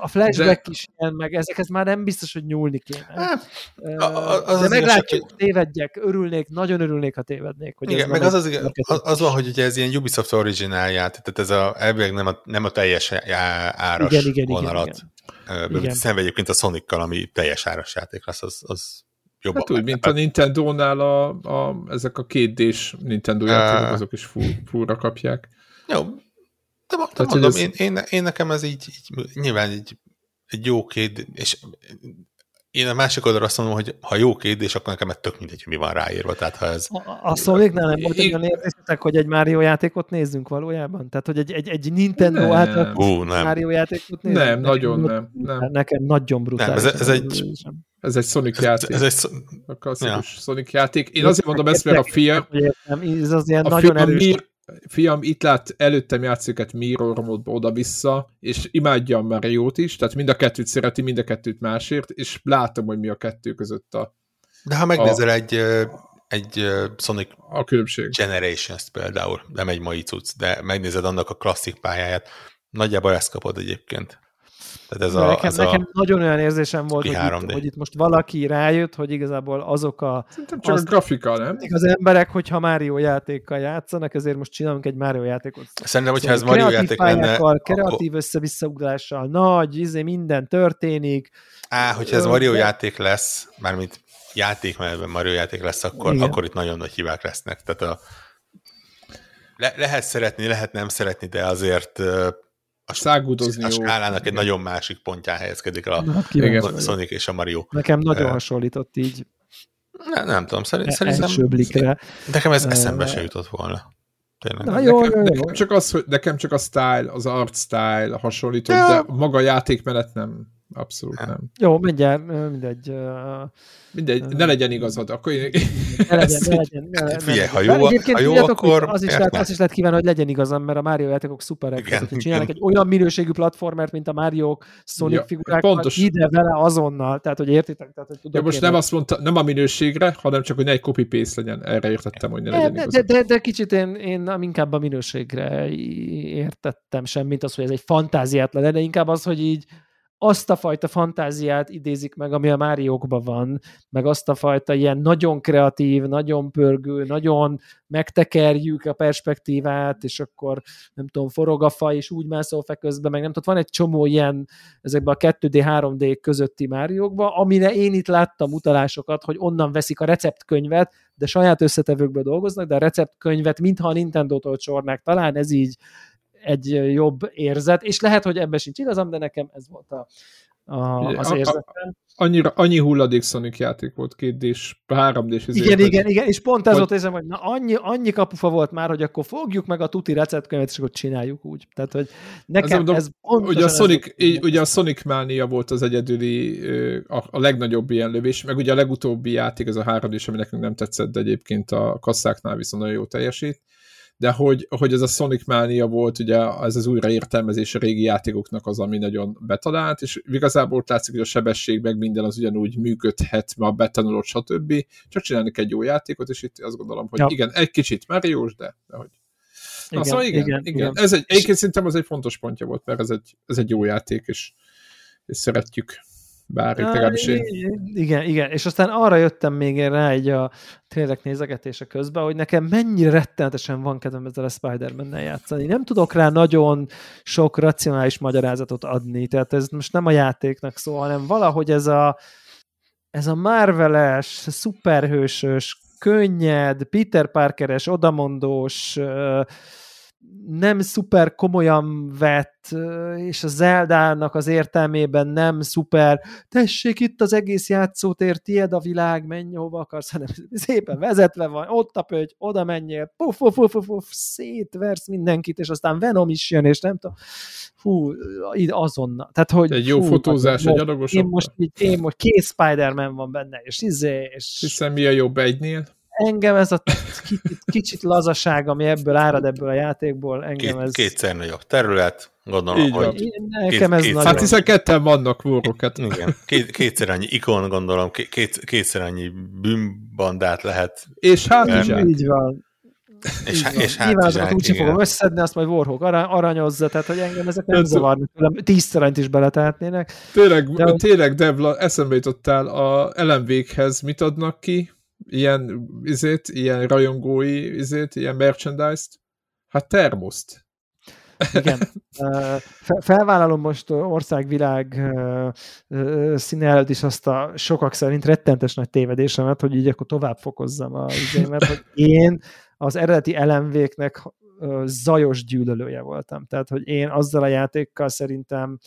A flashback is ilyen, meg ezekhez már nem biztos, hogy nyúlni kéne. Hát, a- a- az de az meglátjuk, igazság, tévedjek, örülnék, nagyon örülnék, ha tévednék. Hogy Igen, ez meg az, az, az, az van, hogy ugye ez ilyen Ubisoft originál játék, tehát ez a, elvileg nem a, nem a teljes áras Igen, igen, vonalat. igen. Igen. Igen. Szemben egyébként a Sonic-kal, ami teljes áras játék lesz, az, az jobban Hát úgy, mint a. Nintendo-nál a, a, ezek a két d Nintendo játékok, azok is full, fullra kapják. Jó, de, de Tehát, mondom, hogy én, én, én, nekem ez így, így nyilván így, egy jó két, és én a másik oldalra azt mondom, hogy ha jó két, és akkor nekem ez tök mindegy, hogy mi van ráírva. Tehát ha ez... A, a Sonicnál nem volt egy olyan érzésetek, hogy egy Mario játékot nézzünk valójában? Tehát, hogy egy, egy, egy Nintendo Nem. által Hú, nem. Mario játékot nézzünk? Nem, Nekem nagyon nem. nem. Nekem nagyon brutális. Nem, ez- ez egy- Ez egy Sonic Ez, játék. ez egy, a klasszikus Sonic játék. Én azért mondom ezt, mert a értem, ez az ilyen a nagyon fiam, erős. Fiam itt lát előttem játszik Mirror módba oda-vissza, és imádja a Mario-t is, tehát mind a kettőt szereti, mind a kettőt másért, és látom, hogy mi a kettő között a, de ha megnézel egy, ö, egy ö, Sonic a különbség. Generations például, nem egy mai cucc, de megnézed annak a klasszik pályáját, nagyjából ezt kapod egyébként. Tehát ez a, nekem, ez nekem a nagyon olyan érzésem volt, hogy 3D. itt, hogy itt most valaki rájött, hogy igazából azok a, Szerintem csak Azt- a grafika, nem? az emberek, hogyha Mario játékkal játszanak, ezért most csinálunk egy Mario játékot. Szerintem, hogyha ez Szóval Mario kreatív játék lenne, pályákkal, akkor, kreatív össze-visszaugrással, nagy, izé, minden történik. á, hogyha ez Mario de- játék lesz, mármint játékmenetben Mario játék lesz, akkor, Igen. akkor itt nagyon nagy hibák lesznek. Tehát a, le, lehet szeretni, lehet nem szeretni, de azért a, Szágúdozni a skálának egy nagyon másik pontján helyezkedik a Na, hát. Sonic és a Mario. Nekem nagyon hasonlított így Ne, nem tudom, szerint, e- szerintem blikre. nekem ez eszembe se jutott volna. Tényleg. Na, jó, nekem, jó, jó. nekem, csak az, hogy nekem csak a style, az art style hasonlított, Ja. de maga a játékmenet nem. Abszolút Ja. nem. Jó, mindjárt, mindegy. Mindegy, ne legyen igazad, akkor én... Ne legyen, ne legyen. Ne, ne, Figyelj, ha jó- ha jó, akkor az is, lehet, azt is lehet kívánni, hogy legyen igazam, mert a Mario játékok szuperek. Igen, Igen, hogy csinálnak igen. egy olyan minőségű platformert, mint a Mario Sonic Ja, figurákkal, pontos. ide vele azonnal. Tehát, hogy értitek? Tehát, hogy tudok Ja, most én, nem azt mondta, nem a minőségre, hanem csak, hogy ne egy copy-paste legyen. Erre értettem, hogy ne legyen de, igazad. de, de, de kicsit én, én inkább a minőségre értettem sem, mint az, hogy ez egy fantáziát legyen, de inkább az, hogy így azt a fajta fantáziát idézik meg, ami a Máriókban van, meg azt a fajta ilyen nagyon kreatív, nagyon pörgő, nagyon megtekerjük a perspektívát, és akkor nem tudom, forog a fa, és úgy mászol fe közben, meg nem tudom, van egy csomó ilyen ezekben a 2D, 3D közötti Máriókban, amire én itt láttam utalásokat, hogy onnan veszik a receptkönyvet, de saját összetevőkből dolgoznak, de a receptkönyvet mintha a Nintendo-tól csornák. Talán ez így egy jobb érzet, és lehet, hogy ebben sincs igazam, de nekem ez volt a, a, az a, érzetem. Annyira, annyi hulladék Sonic játék volt, két d 3 d Igen, igen, igen, igen, és pont ez vagy... volt érzem, hogy na, annyi, annyi kapufa volt már, hogy akkor fogjuk meg a tuti receptkönyvet, és akkor csináljuk úgy. Tehát, hogy nekem mondom, ez ugye a, Sonic, így, ugye a Sonic Mania volt az egyedüli, a, a legnagyobb ilyen lövés, meg ugye a legutóbbi játék, ez a 3 d ami nekünk nem tetszett, de egyébként a kasszáknál viszont nagyon jó teljesít de hogy, hogy ez a Sonic Mania volt, ugye ez az újraértelmezés a régi játékoknak az, ami nagyon betalált, és igazából ott látszik, hogy a sebesség meg minden az ugyanúgy működhet, ma betanulott, stb. Csak csinálni egy jó játékot, és itt azt gondolom, hogy ja. igen, egy kicsit mario de, de hogy Na, igen, szóval igen, igen, igen. igen. Ez egy, egyébként szerintem az egy fontos pontja volt, mert ez egy, ez egy jó játék, és, és szeretjük bár itt legalábbis én... Igen, igen, és aztán arra jöttem még rá egy a trélek nézegetése közben, hogy nekem mennyire rettenetesen van kedvem ezzel a Spider-Man-nel játszani. Nem tudok rá nagyon sok racionális magyarázatot adni, tehát ez most nem a játéknak szól, hanem valahogy ez a ez a Marveles, szuperhősös, könnyed, Peter Parkeres, odamondós, nem szuper komolyan vett, és a Zeldának az értelmében nem szuper, tessék itt az egész játszótér, tied a világ, menj hova akarsz, hanem szépen vezetve van, ott a pöty, oda menjél, puf, puf, puf, puf, puf szétversz mindenkit, és aztán Venom is jön, és nem tudom, így azonnal. Tehát, hogy, egy jó fú, fotózás, egy adagos. Én most, így, én most két Spider-Man van benne, és izé, és... Hiszen mi a jobb egynél? Engem ez a kicsit, kicsit lazaság, ami ebből árad ebből a játékból, engem Két, ez... Kétszer nagyobb terület, gondolom, Így hogy... Én, nekem ez két, nagyon... Hát hiszen ketten vannak vórokat. Igen, két, kétszer annyi ikon, gondolom, két, kétszer annyi bűnbandát lehet. És hátizsák. Így van. És, és, és Nyilván azokat úgy fogom összedni, azt majd Warhawk aranyozza, tehát hogy engem ezek nem zavarnak, tőlem tízszerent is beletehetnének. Tényleg, de, tényleg Devla, eszembe jutottál a elemvékhez, mit adnak ki? Ilyen, izét, ilyen rajongói, izét, ilyen merchandise-t? Hát termoszt. Igen. Felvállalom most országvilág színe is azt a sokak szerint rettentes nagy tévedésemet, hogy így akkor tovább fokozzam a izémet, hogy én az eredeti elemvéknek zajos gyűlölője voltam. Tehát, hogy én azzal a játékkal szerintem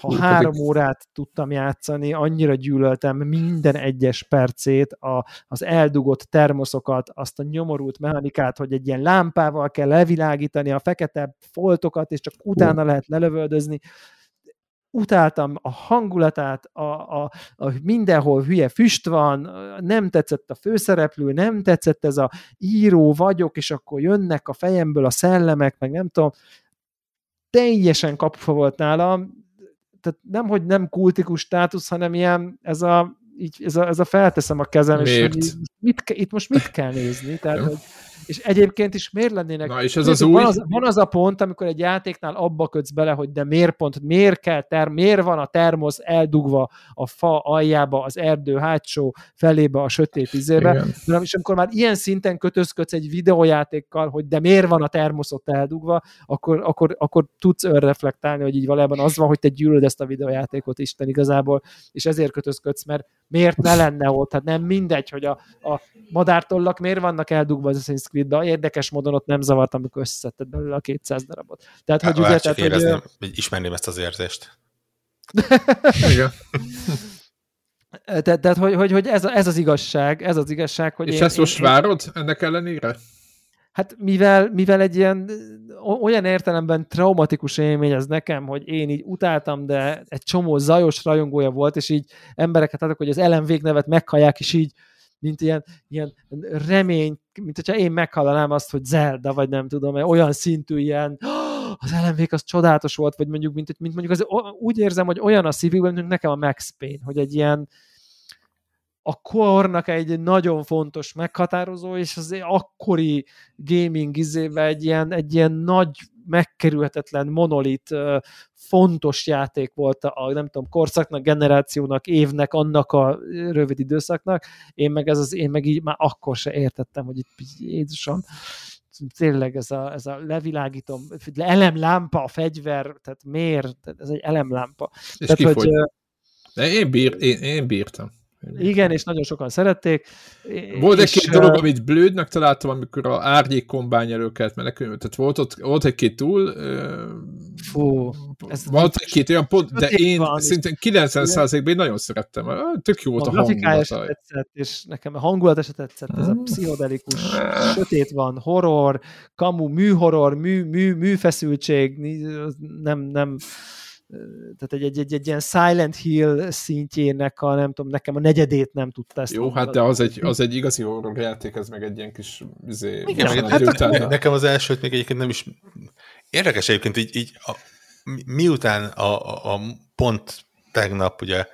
ha három órát tudtam játszani, annyira gyűlöltem minden egyes percét, a, az eldugott termoszokat, azt a nyomorult mechanikát, hogy egy ilyen lámpával kell levilágítani a fekete foltokat, és csak utána lehet lelövöldözni. Utáltam a hangulatát, a, a, a mindenhol hülye füst van, nem tetszett a főszereplő, nem tetszett ez a író vagyok, és akkor jönnek a fejemből a szellemek, meg nem tudom, teljesen kapufa volt nálam, tehát nem, hogy nem kultikus státusz, hanem ilyen ez a, így, ez a, ez a felteszem a kezem, Miért? és mit, itt most mit kell nézni, tehát, hogy és egyébként is miért lennének... Na, és ez az új... Van az, van az a pont, amikor egy játéknál abba kötsz bele, hogy de miért pont, miért kell, ter, miért van a termosz eldugva a fa aljába, az erdő hátsó felébe, a sötét izébe. De és amikor már ilyen szinten kötözködsz egy videójátékkal, hogy de miért van a termoszot eldugva, akkor, akkor, akkor tudsz önreflektálni, hogy így valójában az van, hogy te gyűlöd ezt a videójátékot Isten igazából, és ezért kötözködsz, mert miért ne lenne ott? Hát nem mindegy, hogy a, a madártollak miért vannak eldugva az Assassin's Creed-be. Érdekes módon ott nem zavart, amikor összeszedted belőle a 200 darabot. Tehát, hogy ugye, tehát, érezném, hogy, ismerném ezt az érzést. Igen. Tehát, tehát hogy, hogy, hogy ez, ez az igazság, ez az igazság, hogy És én, ezt most én, várod ennek ellenére? Hát mivel, mivel egy ilyen olyan értelemben traumatikus élmény ez nekem, hogy én így utáltam, de egy csomó zajos rajongója volt, és így embereket adok, hogy az Ellen végnevet meghallják, és így mint ilyen, ilyen remény, mint hogyha én meghallanám azt, hogy Zelda, vagy nem tudom, olyan szintű ilyen, az ellenvég az csodálatos volt, vagy mondjuk, mint, mint mondjuk az, úgy érzem, hogy olyan a szívükben, mint nekem a Max Payne, hogy egy ilyen a kornak egy nagyon fontos meghatározó, és az akkori gaming izébe egy ilyen, egy ilyen nagy megkerülhetetlen monolit fontos játék volt a, nem tudom, korszaknak, generációnak, évnek, annak a rövid időszaknak, én meg, ez az, én meg így már akkor se értettem, hogy itt Jézusom, tényleg ez a, ez a levilágítom, elemlámpa, a fegyver, tehát miért? Ez egy elemlámpa. És tehát, hogy, De én, bír, én, én bírtam. Igen, és nagyon sokan szerették. Volt egy-két dolog, amit blődnek találtam, amikor a árnyék kombány elő kellett menekülni. Tehát volt, ott, volt egy-két túl... Fú, ez volt egy-két olyan pont, de én van. szintén 90%-ban én nagyon szerettem. Tök jó volt a, a hangulata. tetszett, és nekem a hangulata se tetszett. Ez a hmm. pszichodelikus, sötét van, horror, kamu, műhorror, mű, mű, műfeszültség, nem, nem tehát egy, egy, egy, egy ilyen Silent Hill szintjének a, nem tudom, nekem a negyedét nem tudta ezt. Jó, hát de az egy, az egy igazi horror játék, ez meg egy ilyen kis izé, Igen, meg, hát, ne, nekem az elsőt még egyébként nem is érdekes egyébként így, így a, miután a, a, a pont tegnap ugye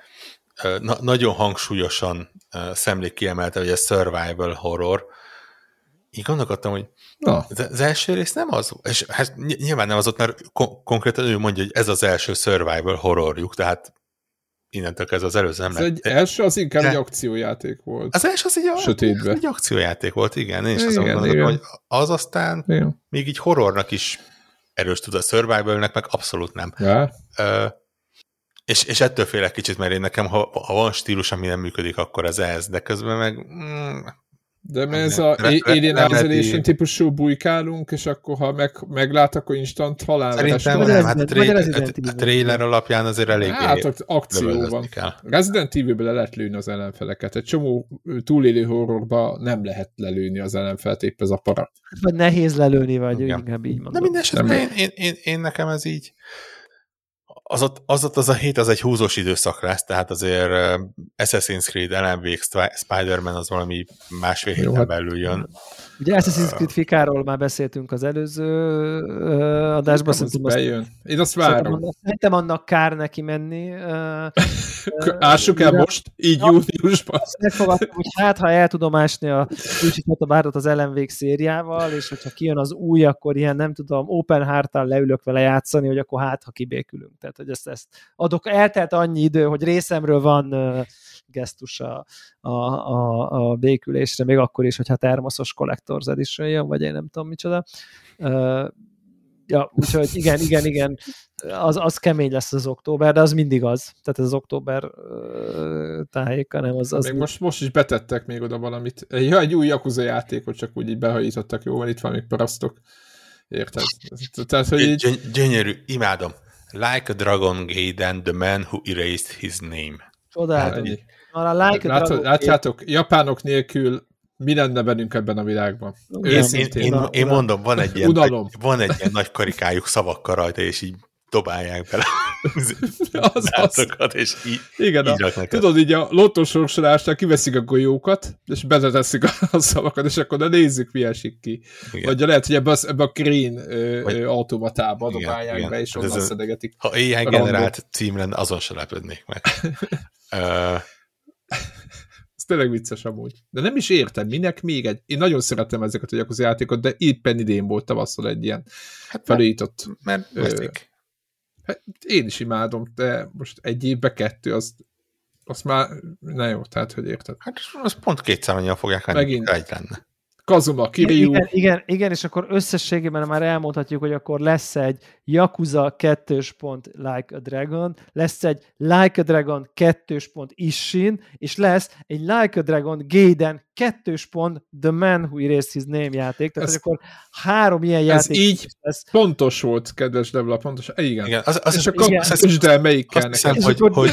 na, nagyon hangsúlyosan szemlék kiemelte, hogy a survival horror, így gondolkodtam, hogy Na. Az első rész nem az, és hát nyilván nem az ott, mert kon- konkrétan ő mondja, hogy ez az első survival horrorjuk, tehát innentől kezdve az előző nem Ez egy első az inkább de... egy akciójáték volt. Az első az egy, Sötétbe. egy akciójáték volt, igen. Én is azt gondolom, hogy az aztán igen. még így horrornak is erős tud a survivalnek, meg abszolút nem. Ja. Ö, és, és ettől félek kicsit, mert én nekem, ha, ha van stílus, ami nem működik, akkor ez ez, de közben meg mm, de mert ez a Alien Isolation típusú bujkálunk, és akkor ha meg, meglát, akkor instant halál. Szerintem nem, hát a, tra- a trailer alapján azért elég Hát akció van. Kell. Resident Evil-be le lehet lőni az ellenfeleket. Egy csomó túlélő horrorba nem lehet lelőni az ellenfelet, épp ez a para. Vagy nehéz lelőni, vagy inkább így mondom. De minden esetben én, én, én, én, nekem ez így az ott, az ott az a hét, az egy húzós időszak lesz, tehát azért Assassin's Creed, LMV, Spider-Man az valami másfél héten hát belül jön. Ugye Assassin's Creed Fikáról már beszéltünk az előző adásban. Szerintem azt, bejön. Én azt várom. Szerintem annak kár neki menni. Ássuk el most, így júniusban. Megfogadtam, hogy hát, ha el tudom ásni a kicsit bárat az LMV szériával, és hogyha kijön az új, akkor ilyen nem tudom, open heart leülök vele játszani, hogy akkor hát, ha kibékülünk. Tehát, hogy ezt, ezt adok, eltelt annyi idő, hogy részemről van gesztus a, a, a, a békülésre, még akkor is, hogyha termoszos Collector's Edition jön, vagy én nem tudom micsoda. Uh, ja, úgyhogy igen, igen, igen, az, az kemény lesz az október, de az mindig az. Tehát ez az október uh, tájéka, nem az... az még most, most is betettek még oda valamit. Ja, egy új Yakuza játékot csak úgy így behajítottak, jó, mert itt van még parasztok. Érted? Tehát, hogy így... Gyönyörű, imádom. Like a Dragon Gaiden, the man who erased his name. Csodálom. Hát, like Látod, látjátok, japánok nélkül mi lenne bennünk ebben a világban? Én, én, én, én mondom, van egy, ilyen, nagy, van egy ilyen nagy karikájuk szavakkal rajta, és így dobálják bele az, az. és így, Igen, így a, tudod, így a lottosorsolásnál kiveszik a golyókat, és bezeteszik a szavakat, és akkor de nézzük, mi esik ki. Igen. Vagy lehet, hogy ebbe, az, ebbe a green Vagy, automatába dobálják igen, be, és hát onnan szedegetik. Ha ilyen generált cím lenne, azon se lepődnék meg. Ez tényleg vicces amúgy. De nem is értem, minek még egy... Én nagyon szeretem ezeket a Yakuza játékot, de éppen idén volt tavasszal egy ilyen hát felújított... Mert, mert Hát én is imádom, de most egy évbe kettő, az, az már, na jó, tehát, hogy érted. Hát az pont kétszer annyian fogják venni, Megint. egy lenne. Kazuma, Kiryu. Igen, igen, igen, és akkor összességében már elmondhatjuk, hogy akkor lesz egy Yakuza 2. pont Like a Dragon, lesz egy Like a Dragon 2. pont Ishin, és lesz egy Like a Dragon Gaiden 2. pont The Man Who Erased His Name játék, tehát ez, akkor három ilyen ez játék így lesz. pontos volt, kedves Debla, pontos. Igen. igen az, az, és akkor igen. melyik kell nekem. Hogy, hogy,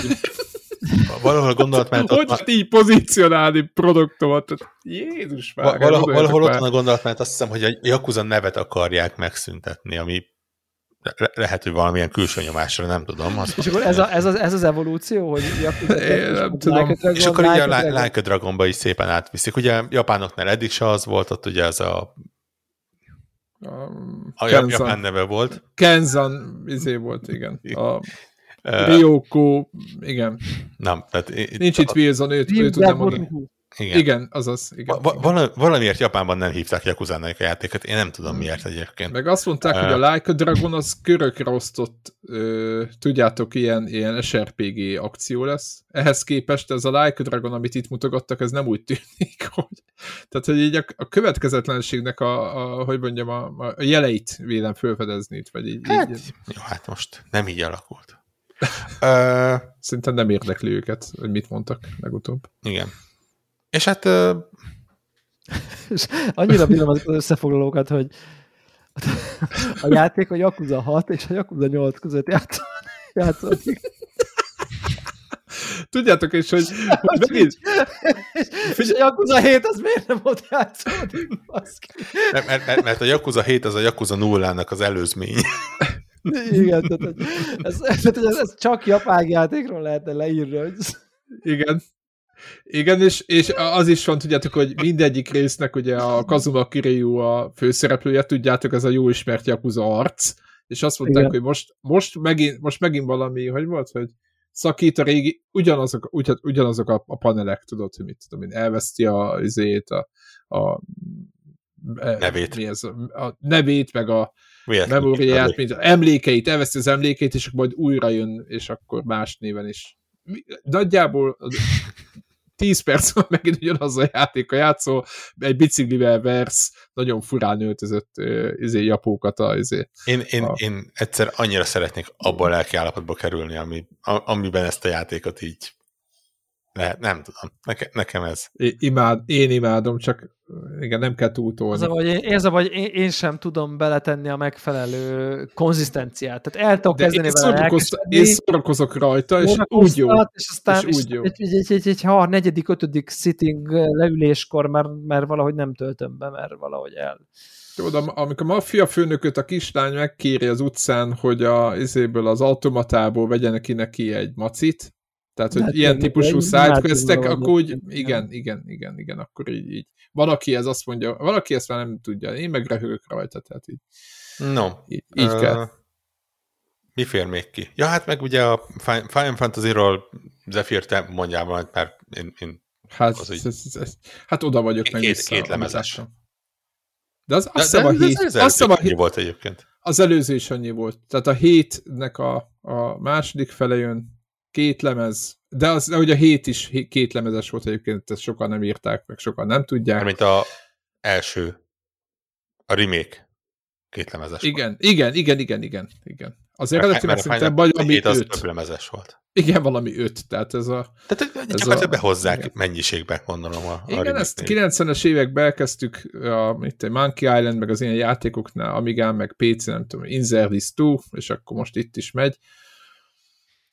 valahol gondolatmenet... Hogy ott így pozícionálni produktomat? Jézus már. Valahol, valahol ott van a gondolatmenet, azt hiszem, hogy a Yakuza nevet akarják megszüntetni, ami le- lehet, hogy valamilyen külső nyomásra, nem tudom. Azt és akkor ez, a, ez, az, ez az evolúció, hogy Én nem tudom. Like Dragon, és akkor like ugye a Like a Dragonba is szépen átviszik. Ugye japánoknál eddig se az volt, ott ugye ez a a, a Kenzan. japán neve volt. Kenzan izé volt, igen. A Ryoko, igen. Nem, tehát... Nincs itt Wilson, őt, őt tudnám mondani. Igen, igen azaz. Igen, Va- vala, valamiért Japánban nem hívták Yakuza-nak a játékot, én nem tudom miért egyébként. Meg azt mondták, uh, hogy a Like a Dragon az körökre osztott, ö, tudjátok, ilyen, ilyen SRPG akció lesz. Ehhez képest ez a Like a Dragon, amit itt mutogattak, ez nem úgy tűnik, hogy... Tehát, hogy így a, a következetlenségnek a, a, hogy mondjam, a, a jeleit vélem felfedezni itt, vagy így. Hát, így. Jó, hát most nem így alakult. Uh, Szerintem nem érdekli őket, hogy mit mondtak legutóbb. Igen. És hát... Uh... és annyira bírom az összefoglalókat, hogy a játék a Yakuza 6 és a Yakuza 8 között játszódik. Tudjátok is, hogy, hogy megint... és a Yakuza 7 az miért nem ott játszódik? Mert, mert, mert a Yakuza 7 az a Yakuza 0-nak az előzmény. Igen, tehát ez, ez, ez, ez csak japán játékról lehetne leírni, hogy... Igen. Igen, és, és az is van, tudjátok, hogy mindegyik résznek ugye a Kazuma Kiryu a főszereplője, tudjátok, ez a jó ismert Yakuza arc, és azt mondták, Igen. hogy most, most, megint, most megint valami, hogy volt, hogy szakít a régi, ugyanazok, ugyan, ugyanazok a, a panelek, tudod, hogy mit tudom én, elveszti a, izét, a, a nevét. Mi ez, a, a nevét, meg a memóriát, mint emlékeit, elveszti az emlékeit, és akkor majd újra jön, és akkor más néven is. Nagyjából 10 perc van megint ugyanaz a játék a játszó, egy biciklivel versz, nagyon furán öltözött izé, japókat a, izé, én, én, a... én egyszer annyira szeretnék abban a lelki állapotba kerülni, ami, amiben ezt a játékot így lehet, nem tudom, Neke, nekem ez. I, imád, én imádom, csak igen, nem kell túltolni. Az a, vagy, én, ez a, vagy én, én sem tudom beletenni a megfelelő konzisztenciát. Tehát el tudok kezdeni én vele Én szórakozok rajta, és úgy jó. És aztán és úgy jó. Egy, egy, egy, egy, egy ha negyedik, ötödik sitting leüléskor mert, mert valahogy nem töltöm be, mert valahogy el. Tudod, amikor a maffia főnököt a kislány megkéri az utcán, hogy a, izéből az automatából vegyen neki neki egy macit, tehát, hogy hát, ilyen típusú sidequestek, akkor úgy, igen, igen, igen, igen, akkor így, így. Valaki ez azt mondja, valaki ezt már nem tudja, én meg röhögök rajta, tehát így. No. Így, így uh, kell. Mi fér még ki? Ja, hát meg ugye a Final Fantasy-ról Zephyr, te mondjál majd, mert én, én hát, az így... ez, ez, hát oda vagyok meg két, két lemezes. De az azt hiszem a hét, az, az, az, annyi volt egyébként. Az előző is annyi volt. Tehát a hétnek a, a második fele jön, két lemez, de az, de ugye a hét is két lemezes volt egyébként, ezt sokan nem írták, meg sokan nem tudják. Mint a első, a remake két lemezes igen, volt. Igen, igen, igen, igen, igen. Az eredeti meg szerintem valami öt. Az több lemezes volt. Igen, valami öt, tehát ez a... Tehát ez csak a, behozzák igen. mennyiségbe, gondolom. A, igen, a ezt 90-es években elkezdtük a mint egy Monkey Island, meg az ilyen játékoknál, Amigán, meg PC, nem tudom, Inzerdis 2, és akkor most itt is megy.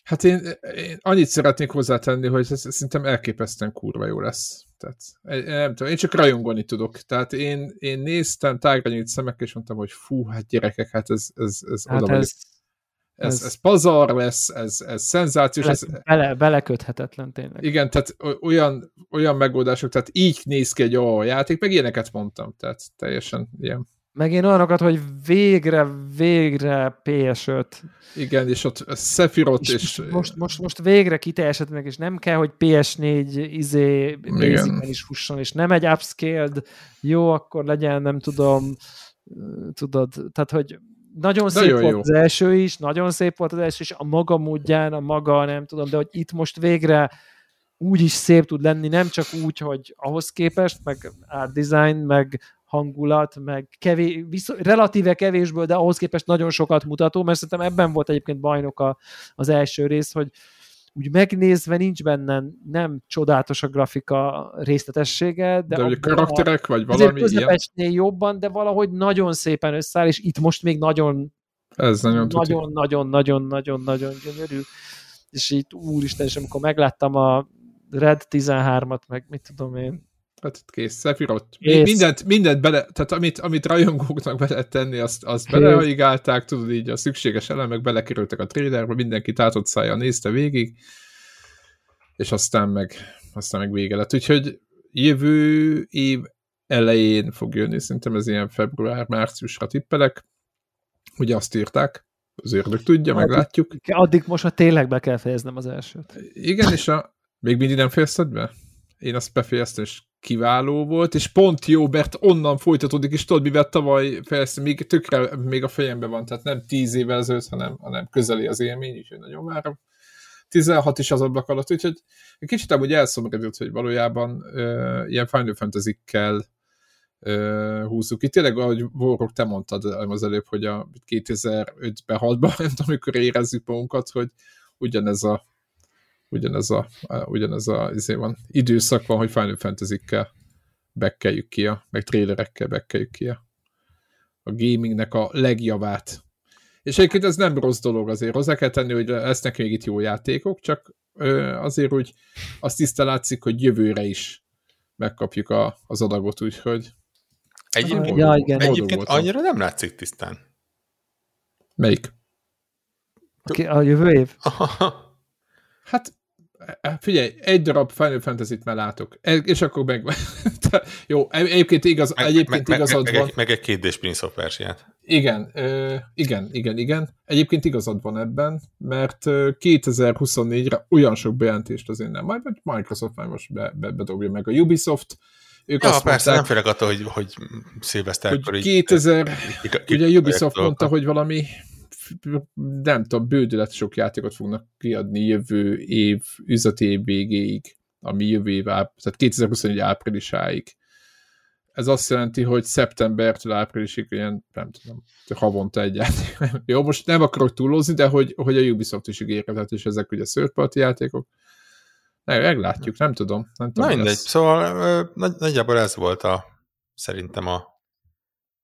Hát én, én annyit szeretnék hozzátenni, hogy ez, ez szerintem elképesztően kurva jó lesz. Tehát, nem tudom, én csak rajongani tudok. Tehát én, én néztem tágra nyílt szemekkel, és mondtam, hogy fú, hát gyerekek, hát ez, ez, ez hát oda ez, ez, ez, ez pazar lesz, ez, ez szenzációs. Bele, ez, bele, beleköthetetlen tényleg. Igen, tehát olyan, olyan megoldások, tehát így néz ki egy a játék, meg ilyeneket mondtam, tehát teljesen ilyen. Meg én olyanokat, hogy végre, végre PS5. Igen, és ott Sephiroth és... és most, most, most végre kiteljesednek, és nem kell, hogy PS4 izé basic is fusson, és nem egy upscaled, jó, akkor legyen, nem tudom, tudod, tehát, hogy nagyon szép nagyon volt jó. az első is, nagyon szép volt az első is, a maga módján, a maga, nem tudom, de hogy itt most végre úgy is szép tud lenni, nem csak úgy, hogy ahhoz képest, meg art design, meg hangulat, meg kevés, viszont, relatíve kevésből, de ahhoz képest nagyon sokat mutató, mert szerintem ebben volt egyébként bajnok a, az első rész, hogy úgy megnézve nincs benne nem csodálatos a grafika részletessége, de, de a karakterek, vagy valami ilyen? jobban, de valahogy nagyon szépen összeáll, és itt most még nagyon ez nagyon nagyon, nagyon, nagyon, nagyon, nagyon gyönyörű. És itt úristen, és amikor megláttam a Red 13-at, meg mit tudom én, Hát itt kész, Sephiroth. Mindent, mindent bele, tehát amit, amit rajongóknak be lehet tenni, azt, azt belehaigálták, tudod így a szükséges elemek belekerültek a trailerbe, mindenki tátott szája nézte végig, és aztán meg, aztán meg vége lett. Úgyhogy jövő év elején fog jönni, szerintem ez ilyen február-márciusra tippelek. Ugye azt írták, az ördög tudja, Addig- meglátjuk. Addig most már tényleg be kell fejeznem az elsőt. Igen, és a, még mindig nem fejezted be? Én azt befejeztem, és kiváló volt, és pont jó, mert onnan folytatódik, és tudod, mivel tavaly fejeztem, még tökre még a fejemben van, tehát nem 10 évvel ezelőtt, hanem, hanem közeli az élmény, úgyhogy nagyon várom. 16 is az ablak alatt, úgyhogy egy kicsit amúgy elszomorodott, hogy valójában ö, ilyen Final Fantasy-kkel ö, húzzuk ki. Tényleg, ahogy Vorok, te mondtad az előbb, hogy a 2005-ben, 6-ban, nem tudom, amikor érezzük magunkat, hogy ugyanez a ugyanez a, ugyanez a izé van, időszak van, hogy Final Fantasy-kkel bekkeljük ki, a, meg trailerekkel bekkeljük ki a, a gamingnek a legjavát. És egyébként ez nem rossz dolog azért. Hozzá kell tenni, hogy lesznek még itt jó játékok, csak ö, azért úgy azt tiszta látszik, hogy jövőre is megkapjuk a, az adagot, úgyhogy Egyébként, Ja, igen. egyébként annyira nem látszik tisztán. melyik? Aki a jövő év? Hát e, figyelj, egy darab Final Fantasy-t már látok, E- és akkor meg... Jó, e- egyébként, igaz, Meg, egyébként meg, igazad meg, van. meg, meg egy két d Prince of Persia-t. Igen, igen, igen, igen. Egyébként igazad van ebben, mert ö, 2024-re olyan sok bejelentést azért nem. Majd Microsoft már most be, be, bedobja meg a Ubisoft. Ők Ja, azt persze, nem mondták, félek attól, hogy, hogy szilveszterkor hogy így... 2000, ki- ki- ugye Ubisoft mondta, hogy valami nem tudom, bődület sok játékot fognak kiadni jövő év, üzleti év végéig, ami jövő év, tehát 2021 áprilisáig. Ez azt jelenti, hogy szeptembertől áprilisig ilyen, nem tudom, havonta egy játék. Jó, most nem akarok túlózni, de hogy, hogy a Ubisoft is ígérkezett, és ezek ugye third játékok. Ne, meglátjuk, nem tudom. Nem Na tudom mi mindegy, lesz. szóval nagy, nagyjából ez volt a szerintem a,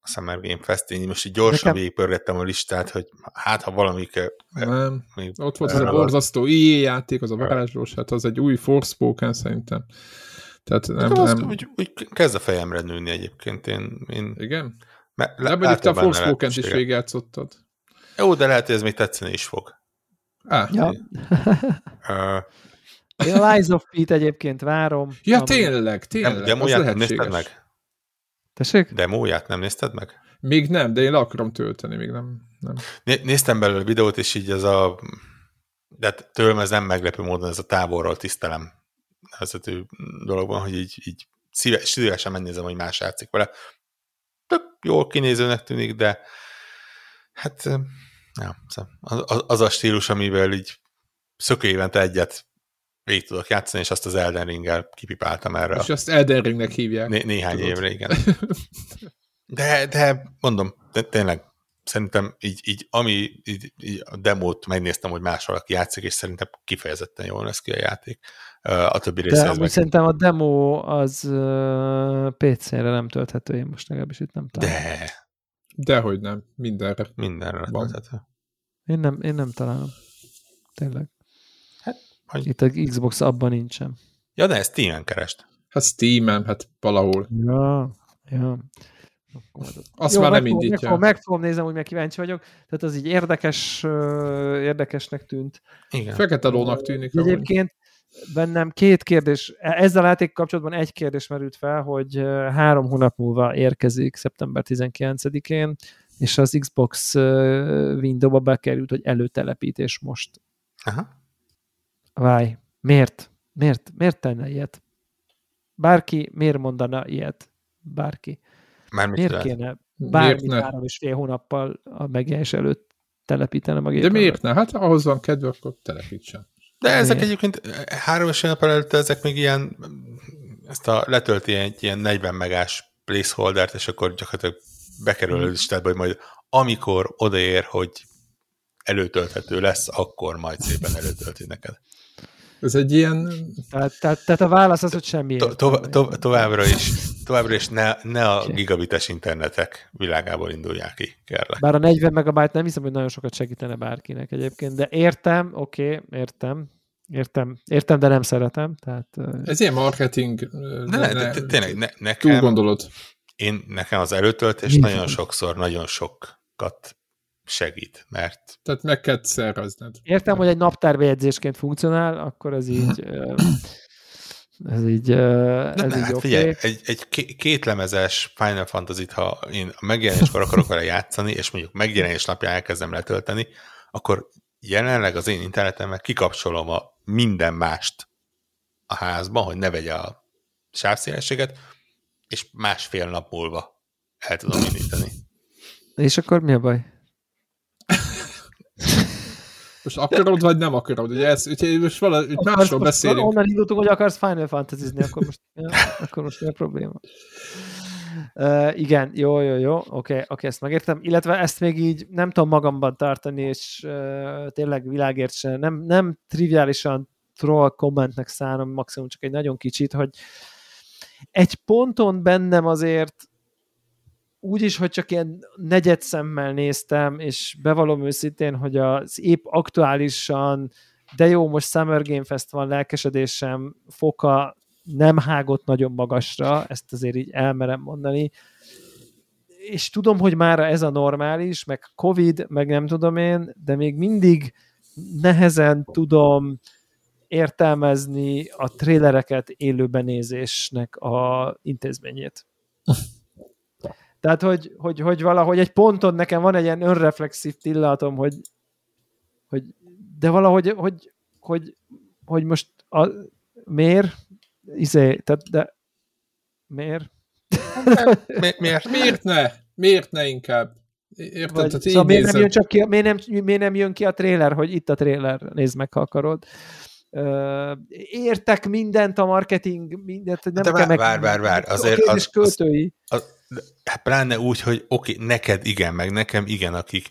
a Summer Game Fest. Én most így gyorsan Nekem- végigpörgettem a listát, hogy hát ha valamik Nem, még ott volt az a borzasztó IE játék, az a varázslós, hát az egy új Forspoken szerintem. Tehát nem, az nem, úgy, úgy kezd a fejemre nőni egyébként. Én, én igen? me, De mondjuk te a benne Forspoken-t is végigjátszottad. Jó, de lehet, hogy ez még tetszeni is fog. Á, Ja. Én a Lies of Pete egyébként várom. ja Ami- tényleg, tényleg, nem, nem nézted lehetséges. meg? Tessék? Demóját nem nézted meg? Még nem, de én le akarom tölteni, még nem. nem. Né- Néztem belőle a videót, és így az a... De hát tőlem ez nem meglepő módon, ez a távolról tisztelem nevezető dolog van, hogy így, így szíves, szívesen megnézem, hogy más játszik vele. Tök jól kinézőnek tűnik, de hát ja, szóval az, az- az a stílus, amivel így szökő évente egyet végig tudok játszani, és azt az Elden Ringgel kipipáltam erre. És azt Elden Ringnek hívják. Né- néhány Tudod. évre, igen. De, de mondom, de tényleg, szerintem így, így ami így, így a demót megnéztem, hogy más valaki játszik, és szerintem kifejezetten jól lesz ki a játék. A többi De része amúgy meg... szerintem a demo az uh, PC-re nem tölthető, én most legalábbis itt nem találom. De Dehogy nem, mindenre. mindenre Van. letölthető. Én nem, én nem találom. Tényleg. Hogy... Itt a Xbox abban nincsen. Ja, de ezt Steam-en kerest. Hát Steam-en, hát valahol. Ja, ja. Azt Jó, már nem meg fogom- indítja. Meg, fogom- meg fogom nézni, hogy meg kíváncsi vagyok. Tehát az így érdekes, érdekesnek tűnt. Igen. Fekete lónak tűnik. Egyébként bennem két kérdés, ezzel a játék kapcsolatban egy kérdés merült fel, hogy három hónap múlva érkezik szeptember 19-én, és az Xbox ö, Windows-ba bekerült, hogy előtelepítés most. Aha. Váj, miért? Miért? Miért tenne ilyet? Bárki miért mondana ilyet? Bárki. Mármint Miért lehet. kéne bármit három és fél hónappal a megjelenés előtt telepítenem a De gépemre? miért ne? Hát ahhoz van kedve, akkor telepítsen. De ezek Miért? egyébként eh, három és fél nap előtt ezek még ilyen, ezt a letölti egy ilyen 40 megás placeholdert, és akkor gyakorlatilag bekerül a listába, hogy majd amikor odaér, hogy előtölthető lesz, akkor majd szépen előtölti neked. Ez egy ilyen... Tehát, tehát, tehát a válasz az, hogy semmi To- to- to- továbbra is, továbbra is ne, ne a gigabites internetek világából indulják ki, kérlek. Bár a 40 megabyte nem hiszem, hogy nagyon sokat segítene bárkinek egyébként, de értem, oké, okay, értem, értem, értem, de nem szeretem, tehát Ez ilyen marketing... Ne, ne, ne, tényleg, ne, Túl nekem, gondolod. én, nekem az előtöltés nagyon sokszor, nagyon sokat segít, mert Tehát meg kell szervezned. értem, hogy egy naptárbejegyzésként funkcionál, akkor az így ö, Ez így, ez De így hát oké. figyelj, egy, egy ké- két lemezes Final Fantasy-t, ha én a megjelenéskor akarok vele játszani, és mondjuk megjelenés napján elkezdem letölteni, akkor jelenleg az én internetemmel kikapcsolom a minden mást a házban, hogy ne vegye a sávszélességet, és másfél nap múlva el tudom indítani. És akkor mi a baj? Most akarod, vagy nem akarod? Ugye ez, úgyhogy most valahogy Akarsz másról most- beszélünk. Onnan indultunk, hogy akarsz Final Fantasy-zni, akkor most, ja, akkor most mi a probléma? Uh, igen, jó, jó, jó, oké, okay, okay, ezt megértem, illetve ezt még így nem tudom magamban tartani, és uh, tényleg világért se, nem, nem triviálisan troll kommentnek szánom, maximum csak egy nagyon kicsit, hogy egy ponton bennem azért úgy is, hogy csak ilyen negyed szemmel néztem, és bevallom őszintén, hogy az épp aktuálisan, de jó, most Summer Game Fest van, lelkesedésem foka nem hágott nagyon magasra, ezt azért így elmerem mondani, és tudom, hogy már ez a normális, meg Covid, meg nem tudom én, de még mindig nehezen tudom értelmezni a trélereket élőben nézésnek a intézményét. Tehát, hogy, hogy, hogy valahogy egy ponton nekem van egy ilyen önreflexív pillanatom, hogy, hogy de valahogy, hogy, hogy, hogy most a, miért? Izé, tehát, de miért? Mi, miért? Miért ne? Miért ne inkább? Érted? Vagy, Tehát szóval miért nem, nézed. jön csak ki, miért, nem, miért nem jön ki a tréler, hogy itt a tréler, nézd meg, ha akarod. Értek mindent a marketing, mindent, nem De kell vár, meg... vár, vár, vár, azért az- költői. A, hát pláne úgy, hogy oké, okay, neked igen, meg nekem igen, akik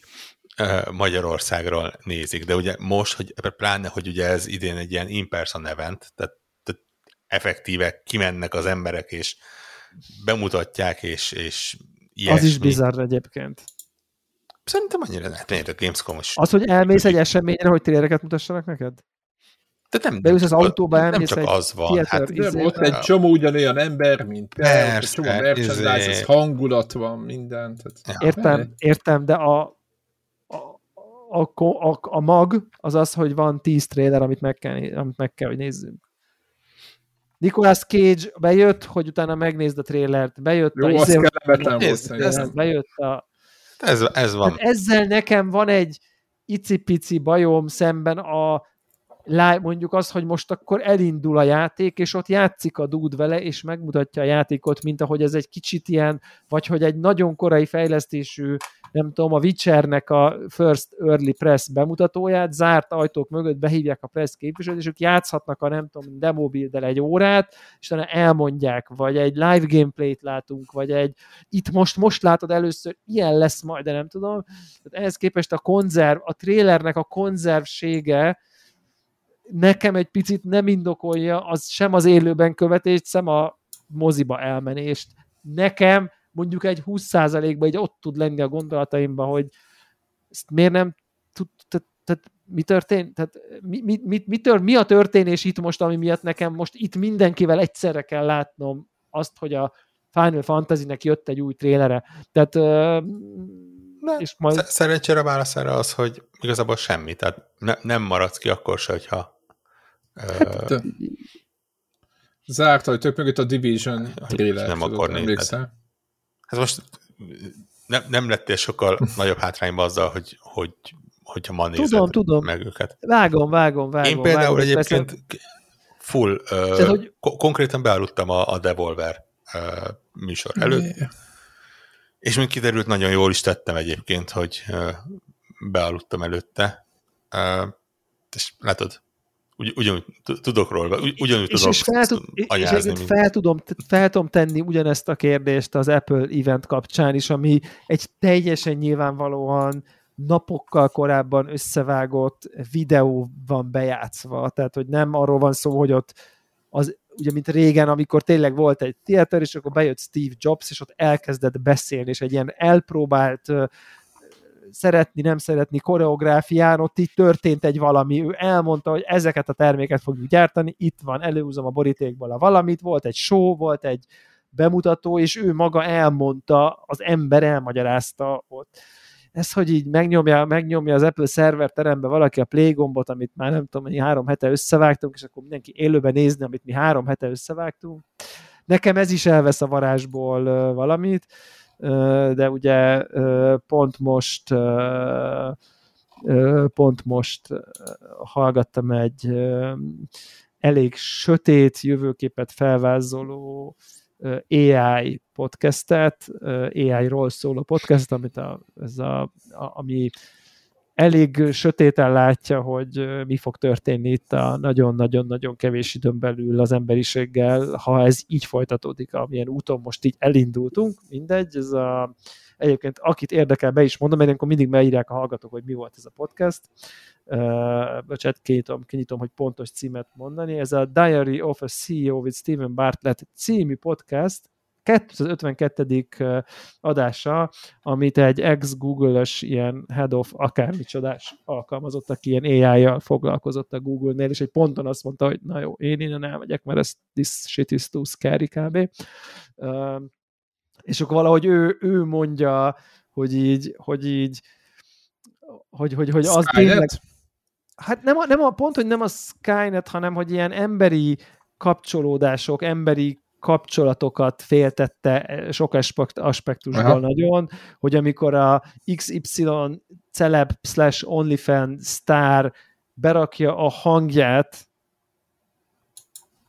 Magyarországról nézik, de ugye most, hogy pláne, hogy ugye ez idén egy ilyen in-person event, tehát, tehát effektíve kimennek az emberek, és bemutatják, és, és ilyesmi. Az is bizarr egyébként. Szerintem annyira lehet, a Gamescom is. Az, hogy elmész egy eseményre, hogy trélereket mutassanak neked? De nem, beülsz nem az autóba, nem csak egy az van. theater Hát, izé- ott egy csomó ugyanolyan ember, mint te, ott egy Persze, csomó merchandise, izé. ez hangulat van, minden. Tehát, Ja. Értem, értem, de a, a, a, a, a mag az az, hogy van 10 trailer, amit meg kell, amit meg kell, hogy nézzünk. Nicolas Cage bejött, hogy utána megnézd a trailert, bejött a, Jó, az izé- kellemetlen volt Ez- szerintem. ez- bejött a Ez, ez van. Hát ezzel nekem van egy icipici bajom szemben a mondjuk az, hogy most akkor elindul a játék, és ott játszik a dúd vele, és megmutatja a játékot, mint ahogy ez egy kicsit ilyen, vagy hogy egy nagyon korai fejlesztésű, nem tudom, a Witchernek a First Early Press bemutatóját, zárt ajtók mögött behívják a press képviselőt, és ők játszhatnak a nem tudom, demo build egy órát, és utána elmondják, vagy egy live gameplayt látunk, vagy egy itt most, most látod először, ilyen lesz majd, de nem tudom. Tehát ehhez képest a konzerv, a trélernek a konzervsége nekem egy picit nem indokolja az sem az élőben követést, sem a moziba elmenést. Nekem mondjuk egy 20%-ban egy ott tud lenni a gondolataimban, hogy ezt miért nem tud, tehát, tehát mi történt? Tehát mi, mi, mi, mi, tör, mi a történés itt most, ami miatt nekem most itt mindenkivel egyszerre kell látnom azt, hogy a Final Fantasy-nek jött egy új trélere. Tehát Ne, és majd Sz- Szerencsére válasz erre az, hogy igazából semmi, tehát ne, nem maradsz ki akkor se, hogyha Hát, ö, Zárt ajtók mögött a Division trailer. nem tudod, akar nézni. emlékszel? hát most nem, nem lettél sokkal nagyobb hátrányba azzal, hogy, hogy hogyha ma nézed Tudom, tudom. meg őket. vágom, vágom, vágom. Én például vágom, egyébként persze- full, Tehát, hogy- ko- konkrétan bealudtam a, a Devolver ö, műsor előtt, és mint kiderült, nagyon jól is tettem egyébként, hogy ö, bealudtam előtte. Ö, és látod, ugy, ugyanúgy tudok róla, ugy, ugyanúgy és, tudok és, fel, tud, és anyázni, fel, tudom, fel tudom tenni ugyanezt a kérdést az Apple event kapcsán is, ami egy teljesen nyilvánvalóan napokkal korábban összevágott videó van bejátszva, tehát hogy nem arról van szó, hogy ott az, ugye mint régen, amikor tényleg volt egy theater, és akkor bejött Steve Jobs, és ott elkezdett beszélni, és egy ilyen elpróbált szeretni, nem szeretni koreográfián, ott így történt egy valami, ő elmondta, hogy ezeket a terméket fogjuk gyártani, itt van, előhúzom a borítékból a valamit, volt egy show, volt egy bemutató, és ő maga elmondta, az ember elmagyarázta ott. ez, hogy így megnyomja, megnyomja az Apple szerver terembe valaki a play gombot, amit már nem tudom, hogy három hete összevágtunk, és akkor mindenki élőben nézni, amit mi három hete összevágtunk. Nekem ez is elvesz a varázsból valamit, de ugye pont most pont most hallgattam egy elég sötét jövőképet felvázoló AI podcastet, AI-ról szóló podcast, amit a, ez a, a, ami elég sötéten látja, hogy mi fog történni itt a nagyon-nagyon-nagyon kevés időn belül az emberiséggel, ha ez így folytatódik, amilyen úton most így elindultunk, mindegy, ez a, egyébként akit érdekel, be is mondom, mert akkor mindig beírják a hallgatók, hogy mi volt ez a podcast, uh, bocsánat, kinyitom, kinyitom, hogy pontos címet mondani, ez a Diary of a CEO with Stephen Bartlett című podcast, 252. adása, amit egy ex-Google-ös ilyen head of akármicsodás alkalmazott, aki ilyen AI-jal foglalkozott a Google-nél, és egy ponton azt mondta, hogy na jó, én innen elmegyek, mert ez this shit is too scary kb. és akkor valahogy ő, ő mondja, hogy így, hogy így, hogy, hogy, hogy az tényleg... Hát nem a, nem a pont, hogy nem a Skynet, hanem hogy ilyen emberi kapcsolódások, emberi kapcsolatokat féltette sok aspektusból Aha. nagyon, hogy amikor a XY celeb slash OnlyFans sztár berakja a hangját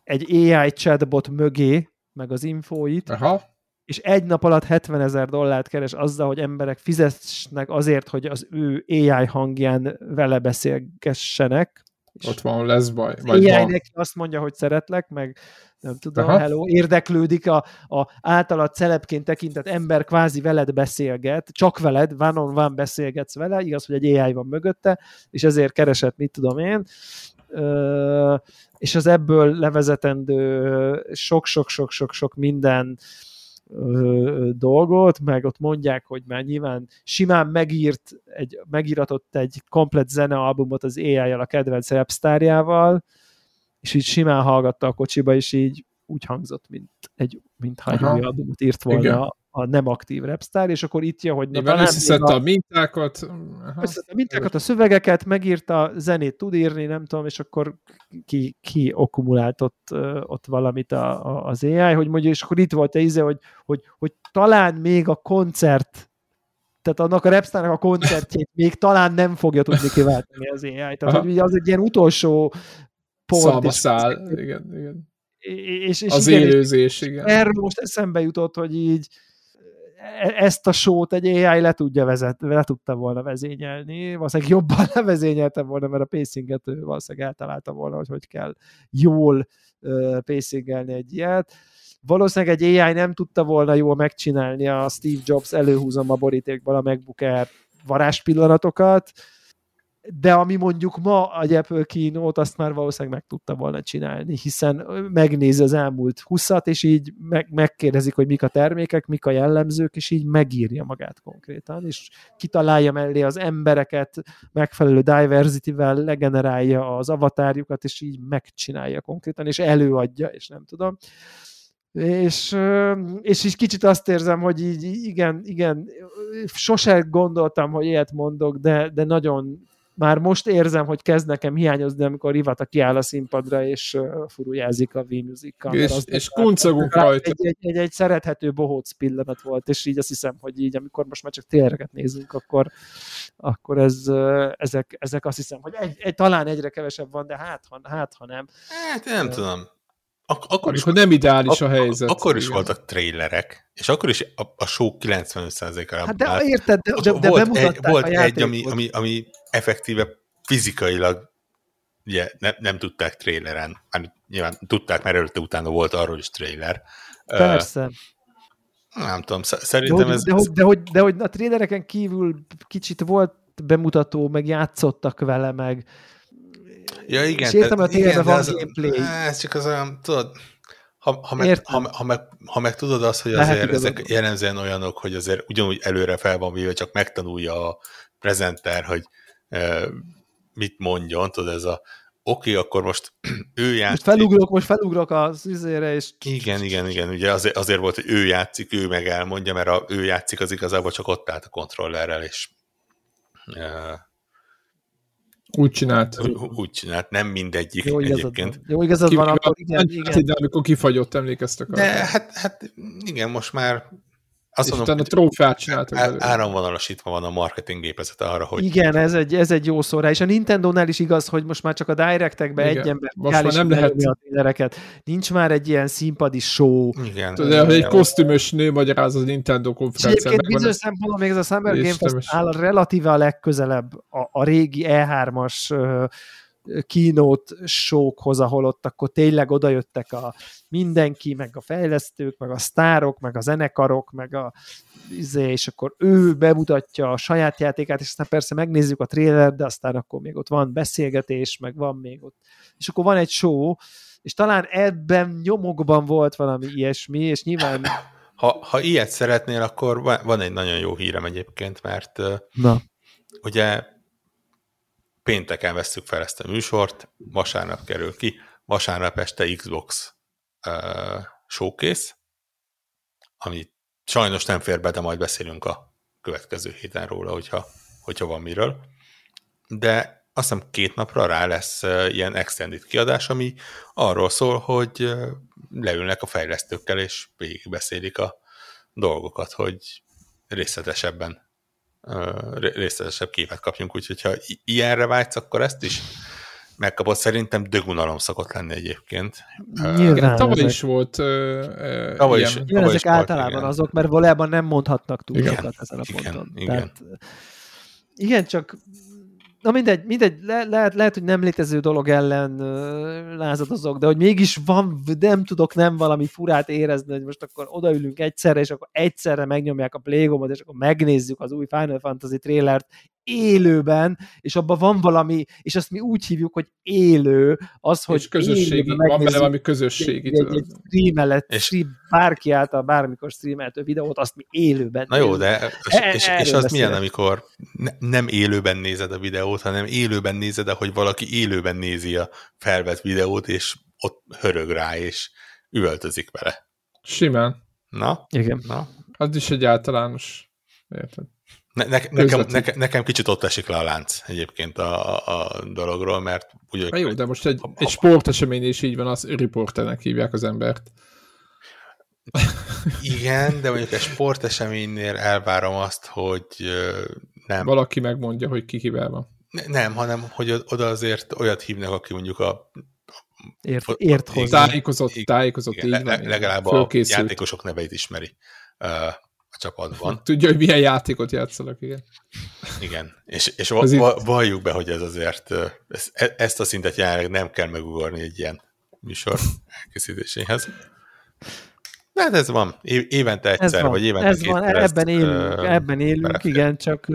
egy AI chatbot mögé, meg az infóit, Aha. és egy nap alatt 70 ezer dollárt keres azzal, hogy emberek fizessenek azért, hogy az ő AI hangján vele beszélgessenek. Ott van, lesz baj. Vagy AI van. azt mondja, hogy szeretlek, meg nem tudom, Aha. hello, érdeklődik a, a általad celebként tekintett ember kvázi veled beszélget, csak veled, van on van beszélgetsz vele, igaz, hogy egy AI van mögötte, és ezért keresett, mit tudom én, Ö, és az ebből levezetendő sok-sok-sok-sok-sok minden ö, dolgot, meg ott mondják, hogy már nyilván simán megírt egy, megíratott egy komplet zenealbumot az AI-jal a kedvenc repsztárjával, és így simán hallgatta a kocsiba, és így úgy hangzott, mint egy, mintha egy új albumot írt volna Igen. A nem aktív repstar, és akkor itt jön, hogy na, talán összeszedte a, a mintákat. Összeszedte a mintákat, a szövegeket, megírta, zenét tud írni, nem tudom, és akkor ki, ki akkumulált ott, ott valamit a, a, az AI, hogy mondja, és akkor itt volt a íze, hogy, hogy, hogy talán még a koncert tehát annak a repstarnak a koncertjét még talán nem fogja tudni kiváltani az AI. Tehát Aha. hogy az egy ilyen utolsó pont. Szalmaszál, igen, igen. És, és az igen, élőzés, igen. Erről most eszembe jutott, hogy így ezt a sót egy AI le tudja vezet, le tudta volna vezényelni, valószínűleg jobban levezényelte volna, mert a pacinget ő valószínűleg eltalálta volna, hogy hogy kell jól uh, pacingelni egy ilyet. Valószínűleg egy AI nem tudta volna jól megcsinálni a Steve Jobs előhúzom a borítékból a MacBook Air varázspillanatokat, de ami mondjuk ma a Apple keynote, azt már valószínűleg meg tudta volna csinálni, hiszen megnézi az elmúlt 20 és így meg, megkérdezik, hogy mik a termékek, mik a jellemzők, és így megírja magát konkrétan, és kitalálja mellé az embereket, megfelelő diversity-vel legenerálja az avatárjukat, és így megcsinálja konkrétan, és előadja, és nem tudom. És, és is kicsit azt érzem, hogy így igen, igen, sose gondoltam, hogy ilyet mondok, de, de nagyon már most érzem, hogy kezd nekem hiányozni, amikor Rivata kiáll a színpadra, és furujázik a V-musical. És, az és kuncogunk rajta. Egy, egy, egy, egy, szerethető bohóc pillanat volt, és így azt hiszem, hogy így, amikor most már csak téreket nézünk, akkor, akkor ez, ezek, ezek azt hiszem, hogy egy, egy, talán egyre kevesebb van, de hát ha, hát, ha nem. Hát nem tudom. Ak- akkor is, nem ideális a helyzet. Akkor is igen. voltak trailerek, és akkor is a, a show 95%-a. Hát de érted, de, de, de volt egy, volt egy ami, ami, ami effektíve fizikailag ugye ne, nem tudták traileren, hát nyilván tudták, mert előtte utána volt arról is trailer. Persze. Uh, nem tudom, szerintem de, ez... De, hogy, de, hogy, de hogy a trailereken kívül kicsit volt bemutató, meg játszottak vele, meg Ja, igen. És értem, hogy a van az, gameplay. Ez csak az olyan, tudod, ha, ha, meg, ha, ha, meg, ha meg tudod azt, hogy azért Lehet ezek jellemzően olyanok, hogy azért ugyanúgy előre fel van véve, csak megtanulja a prezenter, hogy e, mit mondjon, tudod, ez a oké, okay, akkor most ő játszik. Most felugrok, most felugrok az üzére, és... Igen, igen, igen, ugye azért, azért volt, hogy ő játszik, ő meg elmondja, mert a, ő játszik, az igazából csak ott állt a kontrollerrel, és Úgy csinált. Úgy csinált, nem mindegyik Jó, egyébként. Jó, igazad van, akkor igen, igen. De amikor kifagyott, emlékeztek arra. De hát, hát igen, most már azt és mondom, a trófeát csináltak. Á, áramvonalasítva van a marketing gépezete arra, hogy... Igen, ez egy, ez egy jó szóra. És a Nintendo-nál is igaz, hogy most már csak a directekbe egy ember most már nem lehet a trailereket. Nincs már egy ilyen színpadi show. Igen. Tudod, hogy egy kosztümös nő magyaráz a Nintendo konferencián. Egyébként bizonyos szempontból még ez a Summer Game Fest áll relatíve a legközelebb a, a régi E3-as keynote showkhoz, ahol ott akkor tényleg odajöttek a mindenki, meg a fejlesztők, meg a sztárok, meg a zenekarok, meg a izé, és akkor ő bemutatja a saját játékát, és aztán persze megnézzük a trailer, de aztán akkor még ott van beszélgetés, meg van még ott, és akkor van egy show, és talán ebben nyomokban volt valami ilyesmi, és nyilván ha, ha ilyet szeretnél, akkor van egy nagyon jó hírem egyébként, mert Na. ugye pénteken veszük fel ezt a műsort, vasárnap kerül ki, vasárnap este Xbox uh, showcase, ami sajnos nem fér be, de majd beszélünk a következő héten róla, hogyha, hogyha van miről. De azt hiszem két napra rá lesz ilyen extended kiadás, ami arról szól, hogy leülnek a fejlesztőkkel, és végigbeszélik a dolgokat, hogy részletesebben részletesebb képet kapjunk, úgyhogy ha ilyenre vágysz, akkor ezt is megkapott. Szerintem dögunalom szokott lenni egyébként. Nyilván. Tavaly is volt uh, tavaly ilyen. Is, tavaly ezek is általában igen. azok, mert valójában nem mondhatnak túl sokat ezen a ponton. Igen, Tehát, igen, csak na mindegy, mindegy le, lehet, lehet, hogy nem létező dolog ellen uh, lázadozok, de hogy mégis van, nem tudok nem valami furát érezni, hogy most akkor odaülünk egyszerre, és akkor egyszerre megnyomják a plégomot, és akkor megnézzük az új Final Fantasy trailert, élőben, és abban van valami, és ezt mi úgy hívjuk, hogy élő, az, hogy és közösségi, van benne valami közösségi. Egy, egy, egy streamelet, és stream, bárki által bármikor streameltő videót, azt mi élőben Na jó, de és, e, és, és az milyen, amikor ne, nem élőben nézed a videót, hanem élőben nézed, ahogy valaki élőben nézi a felvett videót, és ott hörög rá, és üvöltözik vele. Simán. Na? Igen. Na? Az is egy általános. Érted? Ne, ne, nekem, nekem, nekem kicsit ott esik le a lánc egyébként a, a dologról, mert ugye... Na jó, de most egy, egy sportesemény is így van, az riporternek hívják az embert. Igen, de mondjuk egy sporteseménynél elvárom azt, hogy nem... Valaki megmondja, hogy ki kivel van. Ne, nem, hanem, hogy oda azért olyat hívnak, aki mondjuk a Ért, ért hozzá. Tájékozott, tájékozott, igen, így van. Legalább a játékosok neveit ismeri a csapatban. Tudja, hogy milyen játékot játszanak, igen. Igen, és, és va, va, valljuk be, hogy ez azért, ezt, e, ezt a szintet jelenleg nem kell megugorni egy ilyen műsor elkészítéséhez. De hát ez van, évente egyszer, ez van, vagy évente ez van, ebben élünk, ebben élünk, igen, csak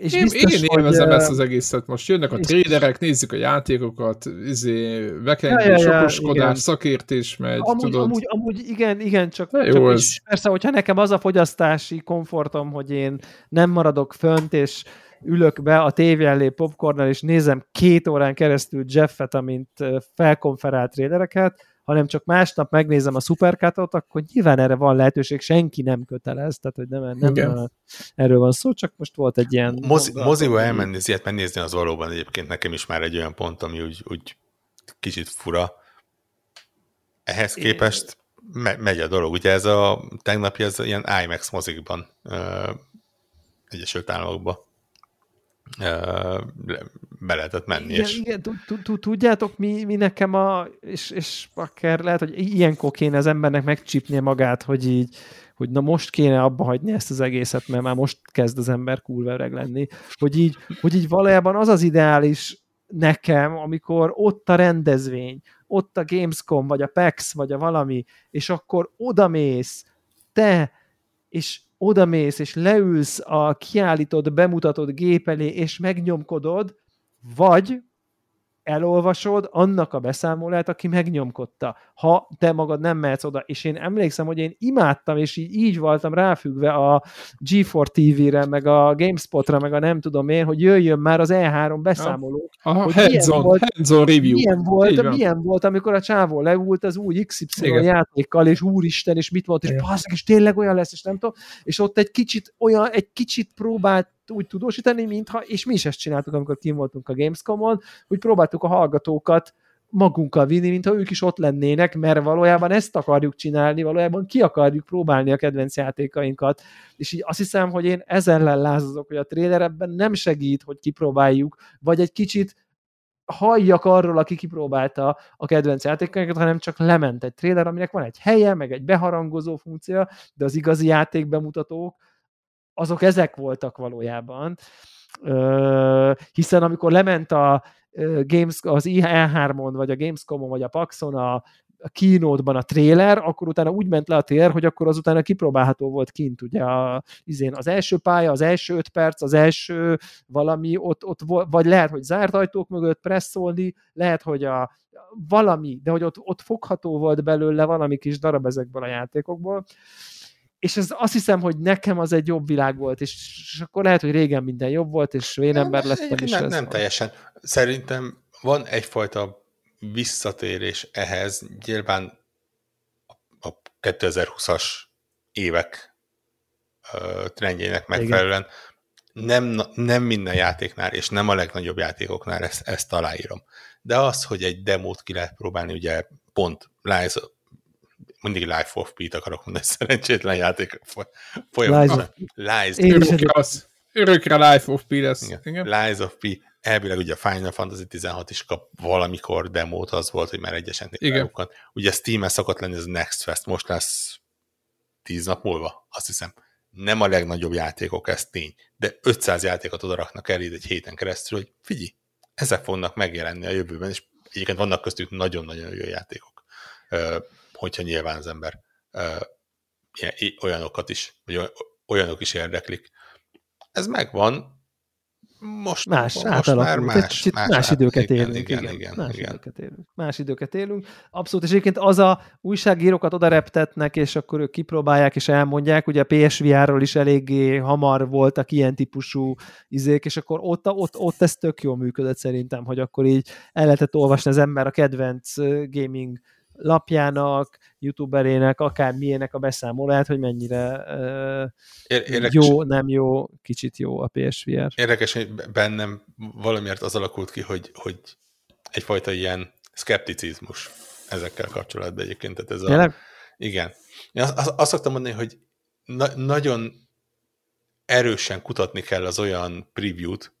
és én, biztos, én élvezem hogy, ezt az egészet. Most jönnek a tréderek, nézzük a játékokat, izé, vekengő, ja, ja, ja, sokoskodás, igen. szakértés megy, amúgy, tudod. Amúgy, amúgy igen, igen, csak, jó, csak ez... persze, hogyha nekem az a fogyasztási komfortom, hogy én nem maradok fönt, és ülök be a tévé elé popcornnal, és nézem két órán keresztül Jeffet, amint felkonferált trédereket, hanem csak másnap megnézem a szuperkátot, akkor nyilván erre van lehetőség, senki nem kötelez, tehát hogy nem, nem Igen. erről van szó, csak most volt egy ilyen... Mozi, moziba elmenni, ilyet megnézni az valóban egyébként nekem is már egy olyan pont, ami úgy, úgy kicsit fura. Ehhez képest me, megy a dolog. Ugye ez a tegnapi, ez ilyen IMAX mozikban Egyesült Államokban be lehetett menni. Igen, és... igen tudjátok, mi, mi nekem a, és, és akár lehet, hogy ilyenkor kéne az embernek megcsipnie magát, hogy így, hogy na most kéne abba hagyni ezt az egészet, mert már most kezd az ember kurvereg lenni, hogy így, hogy így valójában az az ideális nekem, amikor ott a rendezvény, ott a Gamescom, vagy a PAX, vagy a valami, és akkor odamész, te, és odamész, és leülsz a kiállított, bemutatott gép elé, és megnyomkodod, vagy elolvasod annak a beszámolát, aki megnyomkodta. Ha te magad nem mehetsz oda, és én emlékszem, hogy én imádtam, és így, így voltam ráfüggve a G4 TV-re, meg a GameSpot-ra, meg a nem tudom én, hogy jöjjön már az E3 beszámoló. Aha, hogy hands milyen, volt, hands on review. Milyen volt, milyen volt, amikor a csávó leült az új XY Igen. játékkal, és úristen, és mit volt, és basz, és tényleg olyan lesz, és nem tudom, és ott egy kicsit olyan, egy kicsit próbált úgy tudósítani, mintha, és mi is ezt csináltuk, amikor kim voltunk a Gamescom-on, hogy próbáltuk a hallgatókat magunkkal vinni, mintha ők is ott lennének, mert valójában ezt akarjuk csinálni, valójában ki akarjuk próbálni a kedvenc játékainkat. És így azt hiszem, hogy én ezzel ellen lázazok, hogy a trailer ebben nem segít, hogy kipróbáljuk, vagy egy kicsit halljak arról, aki kipróbálta a kedvenc játékainkat, hanem csak lement egy trailer, aminek van egy helye, meg egy beharangozó funkció, de az igazi játékbemutatók, azok ezek voltak valójában. hiszen amikor lement a Games, az E3-on, vagy a Gamescom-on, vagy a Paxon a, a keynote-ban a trailer, akkor utána úgy ment le a tér, hogy akkor azután kipróbálható volt kint, ugye a, izén, az első pálya, az első öt perc, az első valami, ott, ott vagy lehet, hogy zárt ajtók mögött presszolni, lehet, hogy a, valami, de hogy ott, ott fogható volt belőle valami kis darab ezekből a játékokból, és ez azt hiszem, hogy nekem az egy jobb világ volt, és, és akkor lehet, hogy régen minden jobb volt, és ember lettem. is nem, nem teljesen. Szerintem van egyfajta visszatérés ehhez, nyilván a 2020-as évek trendjének megfelelően nem, nem minden játéknál, és nem a legnagyobb játékoknál ezt, ezt aláírom. De az, hogy egy demót ki lehet próbálni, ugye pont Lies mindig Life of Pete akarok mondani, szerencsétlen játék folyamatosan. Lies. Lies. Örökre Life of P lesz. Igen. Igen. Lies of P. Elvileg ugye a Final Fantasy 16 is kap valamikor demót, az volt, hogy már egyesen Igen. Ugye Steam-e szokott lenni ez a Next Fest, most lesz tíz nap múlva, azt hiszem. Nem a legnagyobb játékok, ez tény, de 500 játékot oda raknak el egy héten keresztül, hogy figyelj, ezek fognak megjelenni a jövőben, és egyébként vannak köztük nagyon-nagyon jó játékok hogyha nyilván az ember olyanokat is, vagy olyanok is érdeklik. Ez megvan, most, más, most már más, más, más időket igen, élünk. Igen, igen, igen, más igen. időket élünk. Más időket élünk. Abszolút, és egyébként az a újságírókat oda reptetnek, és akkor ők kipróbálják, és elmondják, ugye a PSVR-ról is eléggé hamar voltak ilyen típusú izék, és akkor ott, ott, ott ez tök jól működött szerintem, hogy akkor így el lehetett olvasni az ember a kedvenc gaming lapjának, youtuberének, akár milyenek a beszámolóját, hogy mennyire Érdekes, jó, nem jó, kicsit jó a PSVR. Érdekes, hogy bennem valamiért az alakult ki, hogy, hogy egyfajta ilyen szkepticizmus ezekkel kapcsolatban egyébként. Tehát ez a, igen. Én azt, azt szoktam mondani, hogy na, nagyon erősen kutatni kell az olyan preview-t,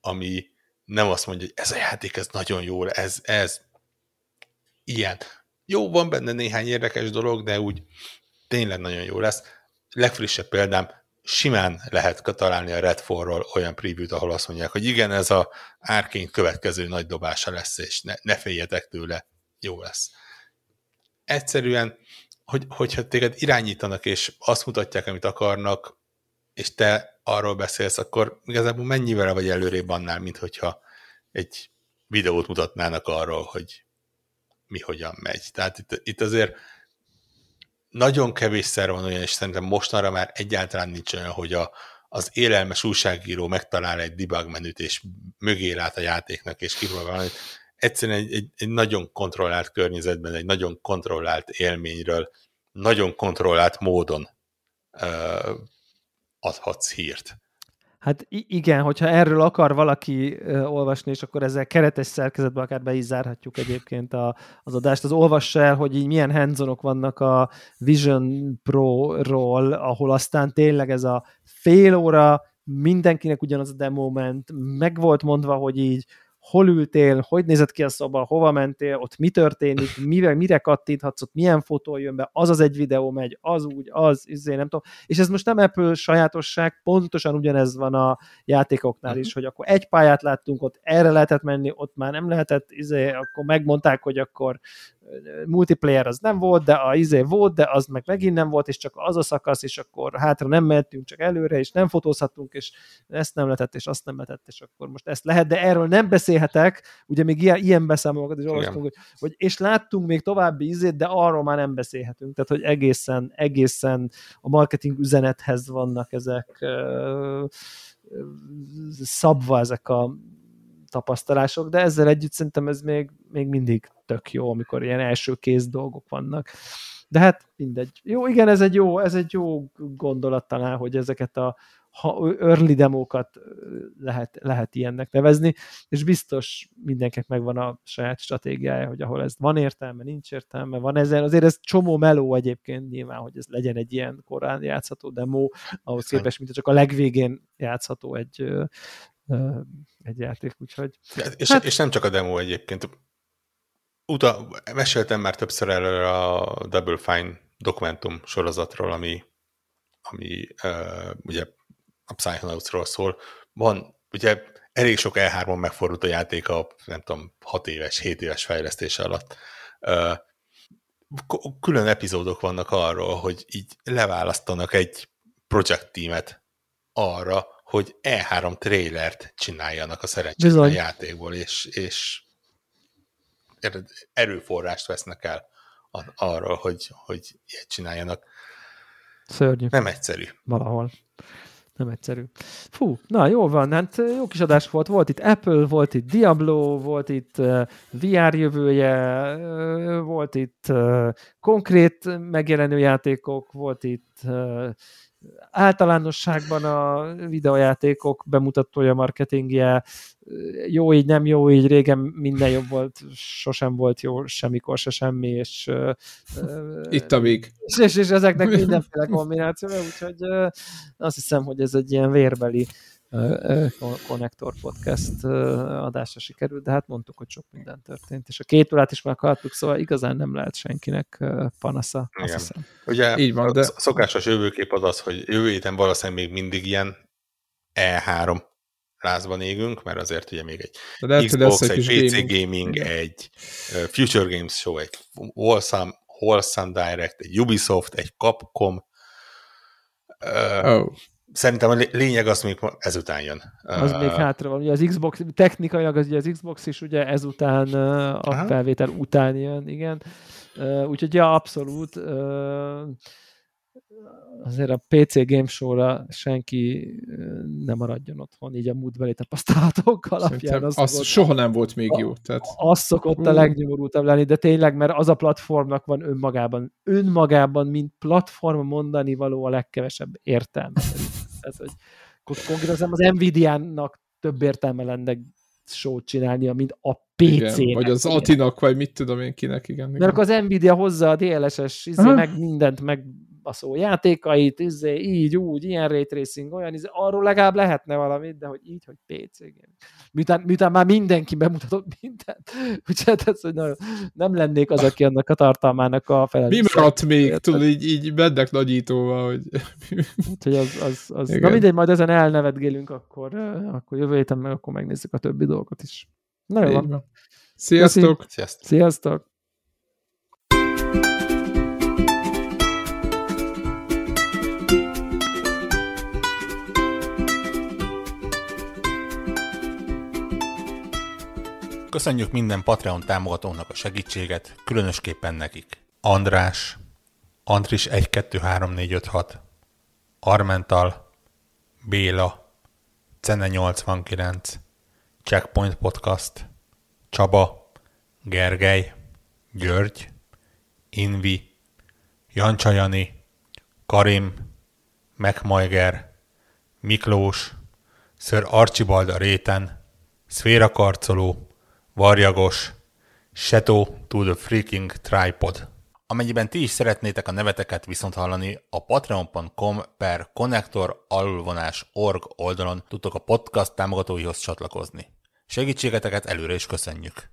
ami nem azt mondja, hogy ez a játék, ez nagyon jó, ez, ez ilyen. Jó, van benne néhány érdekes dolog, de úgy tényleg nagyon jó lesz. Legfrissebb példám, simán lehet találni a Redfallról olyan preview-t, ahol azt mondják, hogy igen, ez a árként következő nagy dobása lesz, és ne, ne féljetek tőle, jó lesz. Egyszerűen, hogy, hogyha téged irányítanak, és azt mutatják, amit akarnak, és te arról beszélsz, akkor igazából mennyivel vagy előrébb annál, mint hogyha egy videót mutatnának arról, hogy mi hogyan megy. Tehát itt, itt azért nagyon kevésszer van olyan, és szerintem mostanra már egyáltalán nincs olyan, hogy a, az élelmes újságíró megtalál egy debug menüt, és mögé lát a játéknak, és kipróbál Egyszerűen egy, egy, egy nagyon kontrollált környezetben, egy nagyon kontrollált élményről, nagyon kontrollált módon uh, adhatsz hírt. Hát igen, hogyha erről akar valaki olvasni, és akkor ezzel keretes szerkezetben akár be is zárhatjuk egyébként a, az adást, az olvassa el, hogy így milyen handzonok vannak a Vision Pro-ról, ahol aztán tényleg ez a fél óra mindenkinek ugyanaz a demo ment, meg volt mondva, hogy így hol ültél, hogy nézett ki a szoba, hova mentél, ott mi történik, mire, mire kattinthatsz, ott milyen fotó jön be, az az egy videó megy, az úgy, az, izé, nem tudom. És ez most nem Apple sajátosság, pontosan ugyanez van a játékoknál is, mhm. hogy akkor egy pályát láttunk, ott erre lehetett menni, ott már nem lehetett, izé, akkor megmondták, hogy akkor multiplayer az nem volt, de a izé volt, de az meg megint nem volt, és csak az a szakasz, és akkor hátra nem mentünk, csak előre, és nem fotózhattunk, és ezt nem lehetett, és azt nem lehetett, és akkor most ezt lehet, de erről nem beszélhetek, ugye még ilyen, ilyen beszámolókat is olvastunk, hogy, hogy, és láttunk még további izét, de arról már nem beszélhetünk, tehát hogy egészen, egészen a marketing üzenethez vannak ezek szabva ezek a tapasztalások, de ezzel együtt szerintem ez még, még mindig tök jó, amikor ilyen első kéz dolgok vannak. De hát mindegy. Jó, igen, ez egy jó, ez egy jó gondolat talán, hogy ezeket a ha early demókat lehet, lehet ilyennek nevezni, és biztos mindenkinek megvan a saját stratégiája, hogy ahol ez van értelme, nincs értelme, van ezen, azért ez csomó meló egyébként nyilván, hogy ez legyen egy ilyen korán játszható demo, ahhoz képest, mint csak a legvégén játszható egy, egy játék, úgyhogy... És, hát, és nem csak a demo egyébként. Uta, meséltem már többször előre a Double Fine dokumentum sorozatról, ami, ami uh, ugye a Psychonautsról szól. Van, ugye elég sok E3-on megfordult a játék a, nem tudom, 6 éves, 7 éves fejlesztése alatt. Külön epizódok vannak arról, hogy így leválasztanak egy project teamet arra, hogy E3 trailert csináljanak a szerencsétlen játékból, és, és erőforrást vesznek el arról, hogy, hogy ilyet csináljanak. Szörnyű. Nem egyszerű. Valahol. Nem egyszerű. Fú, na jó van, hát jó kis adás volt. Volt itt Apple, volt itt Diablo, volt itt uh, VR jövője, uh, volt itt uh, konkrét megjelenő játékok, volt itt általánosságban a videojátékok bemutatója, marketingje, jó így, nem jó így, régen minden jobb volt, sosem volt jó, semmikor se semmi, és itt a vég. És, és, és ezeknek mindenféle kombinációja, úgyhogy azt hiszem, hogy ez egy ilyen vérbeli Connector Podcast adásra sikerült, de hát mondtuk, hogy sok minden történt, és a két órát is meghallgattuk, szóval igazán nem lehet senkinek panasza, azt hiszem. Ugye Így van, de... a szokásos jövőkép az az, hogy jövő héten valószínűleg még mindig ilyen E3 lázban égünk, mert azért ugye még egy de Xbox, egy PC gaming, gaming egy Future Games Show, egy Wholesome, Wholesome Direct, egy Ubisoft, egy Capcom, oh. Szerintem a lényeg az még ezután jön. Az uh, még hátra van. Ugye az Xbox, technikailag az, ugye az Xbox is ugye ezután, uh, a aha. felvétel után jön, igen. Uh, úgyhogy ja, abszolút. Uh, azért a PC Game Show-ra senki nem maradjon otthon, így a múltbeli tapasztalatok alapján. Az, az soha nem volt még jó. Tehát... Az szokott a legnyomorultabb lenni, de tényleg, mert az a platformnak van önmagában, önmagában, mint platform mondani való a legkevesebb értelme. Ez, hogy konkrétan az Nvidia-nak több értelme lenne show csinálnia, mint a PC-nek. vagy az Atinak, vagy mit tudom én kinek, igen. igen. Mert akkor az Nvidia hozza a DLSS, izé, meg mindent, meg baszó játékait, izé, így, úgy, ilyen ray tracing, olyan, izé, arról legalább lehetne valamit, de hogy így, hogy PC game. Miután, miután már mindenki bemutatott mindent, úgyhogy ez, hogy nagyon, nem lennék az, aki annak a tartalmának a felelős. Mi maradt még, tudod, így, így mennek nagyítóval, hogy... úgyhogy az, az, az na mindegy, majd ezen elnevetgélünk, akkor, akkor jövő héten meg akkor megnézzük a többi dolgot is. Na jó van. Sziasztok! Sziasztok! Sziasztok! Köszönjük minden Patreon támogatónak a segítséget, különösképpen nekik. András, Andris 123456, Armental, Béla, Cene 89, Checkpoint Podcast, Csaba, Gergely, György, Invi, Jancsajani, Karim, Megmajger, Miklós, Ször Archibald a réten, Szféra Karcoló, Varjagos, Shadow to the Freaking Tripod. Amennyiben ti is szeretnétek a neveteket viszont hallani, a patreon.com per connector org oldalon tudtok a podcast támogatóihoz csatlakozni. Segítségeteket előre is köszönjük!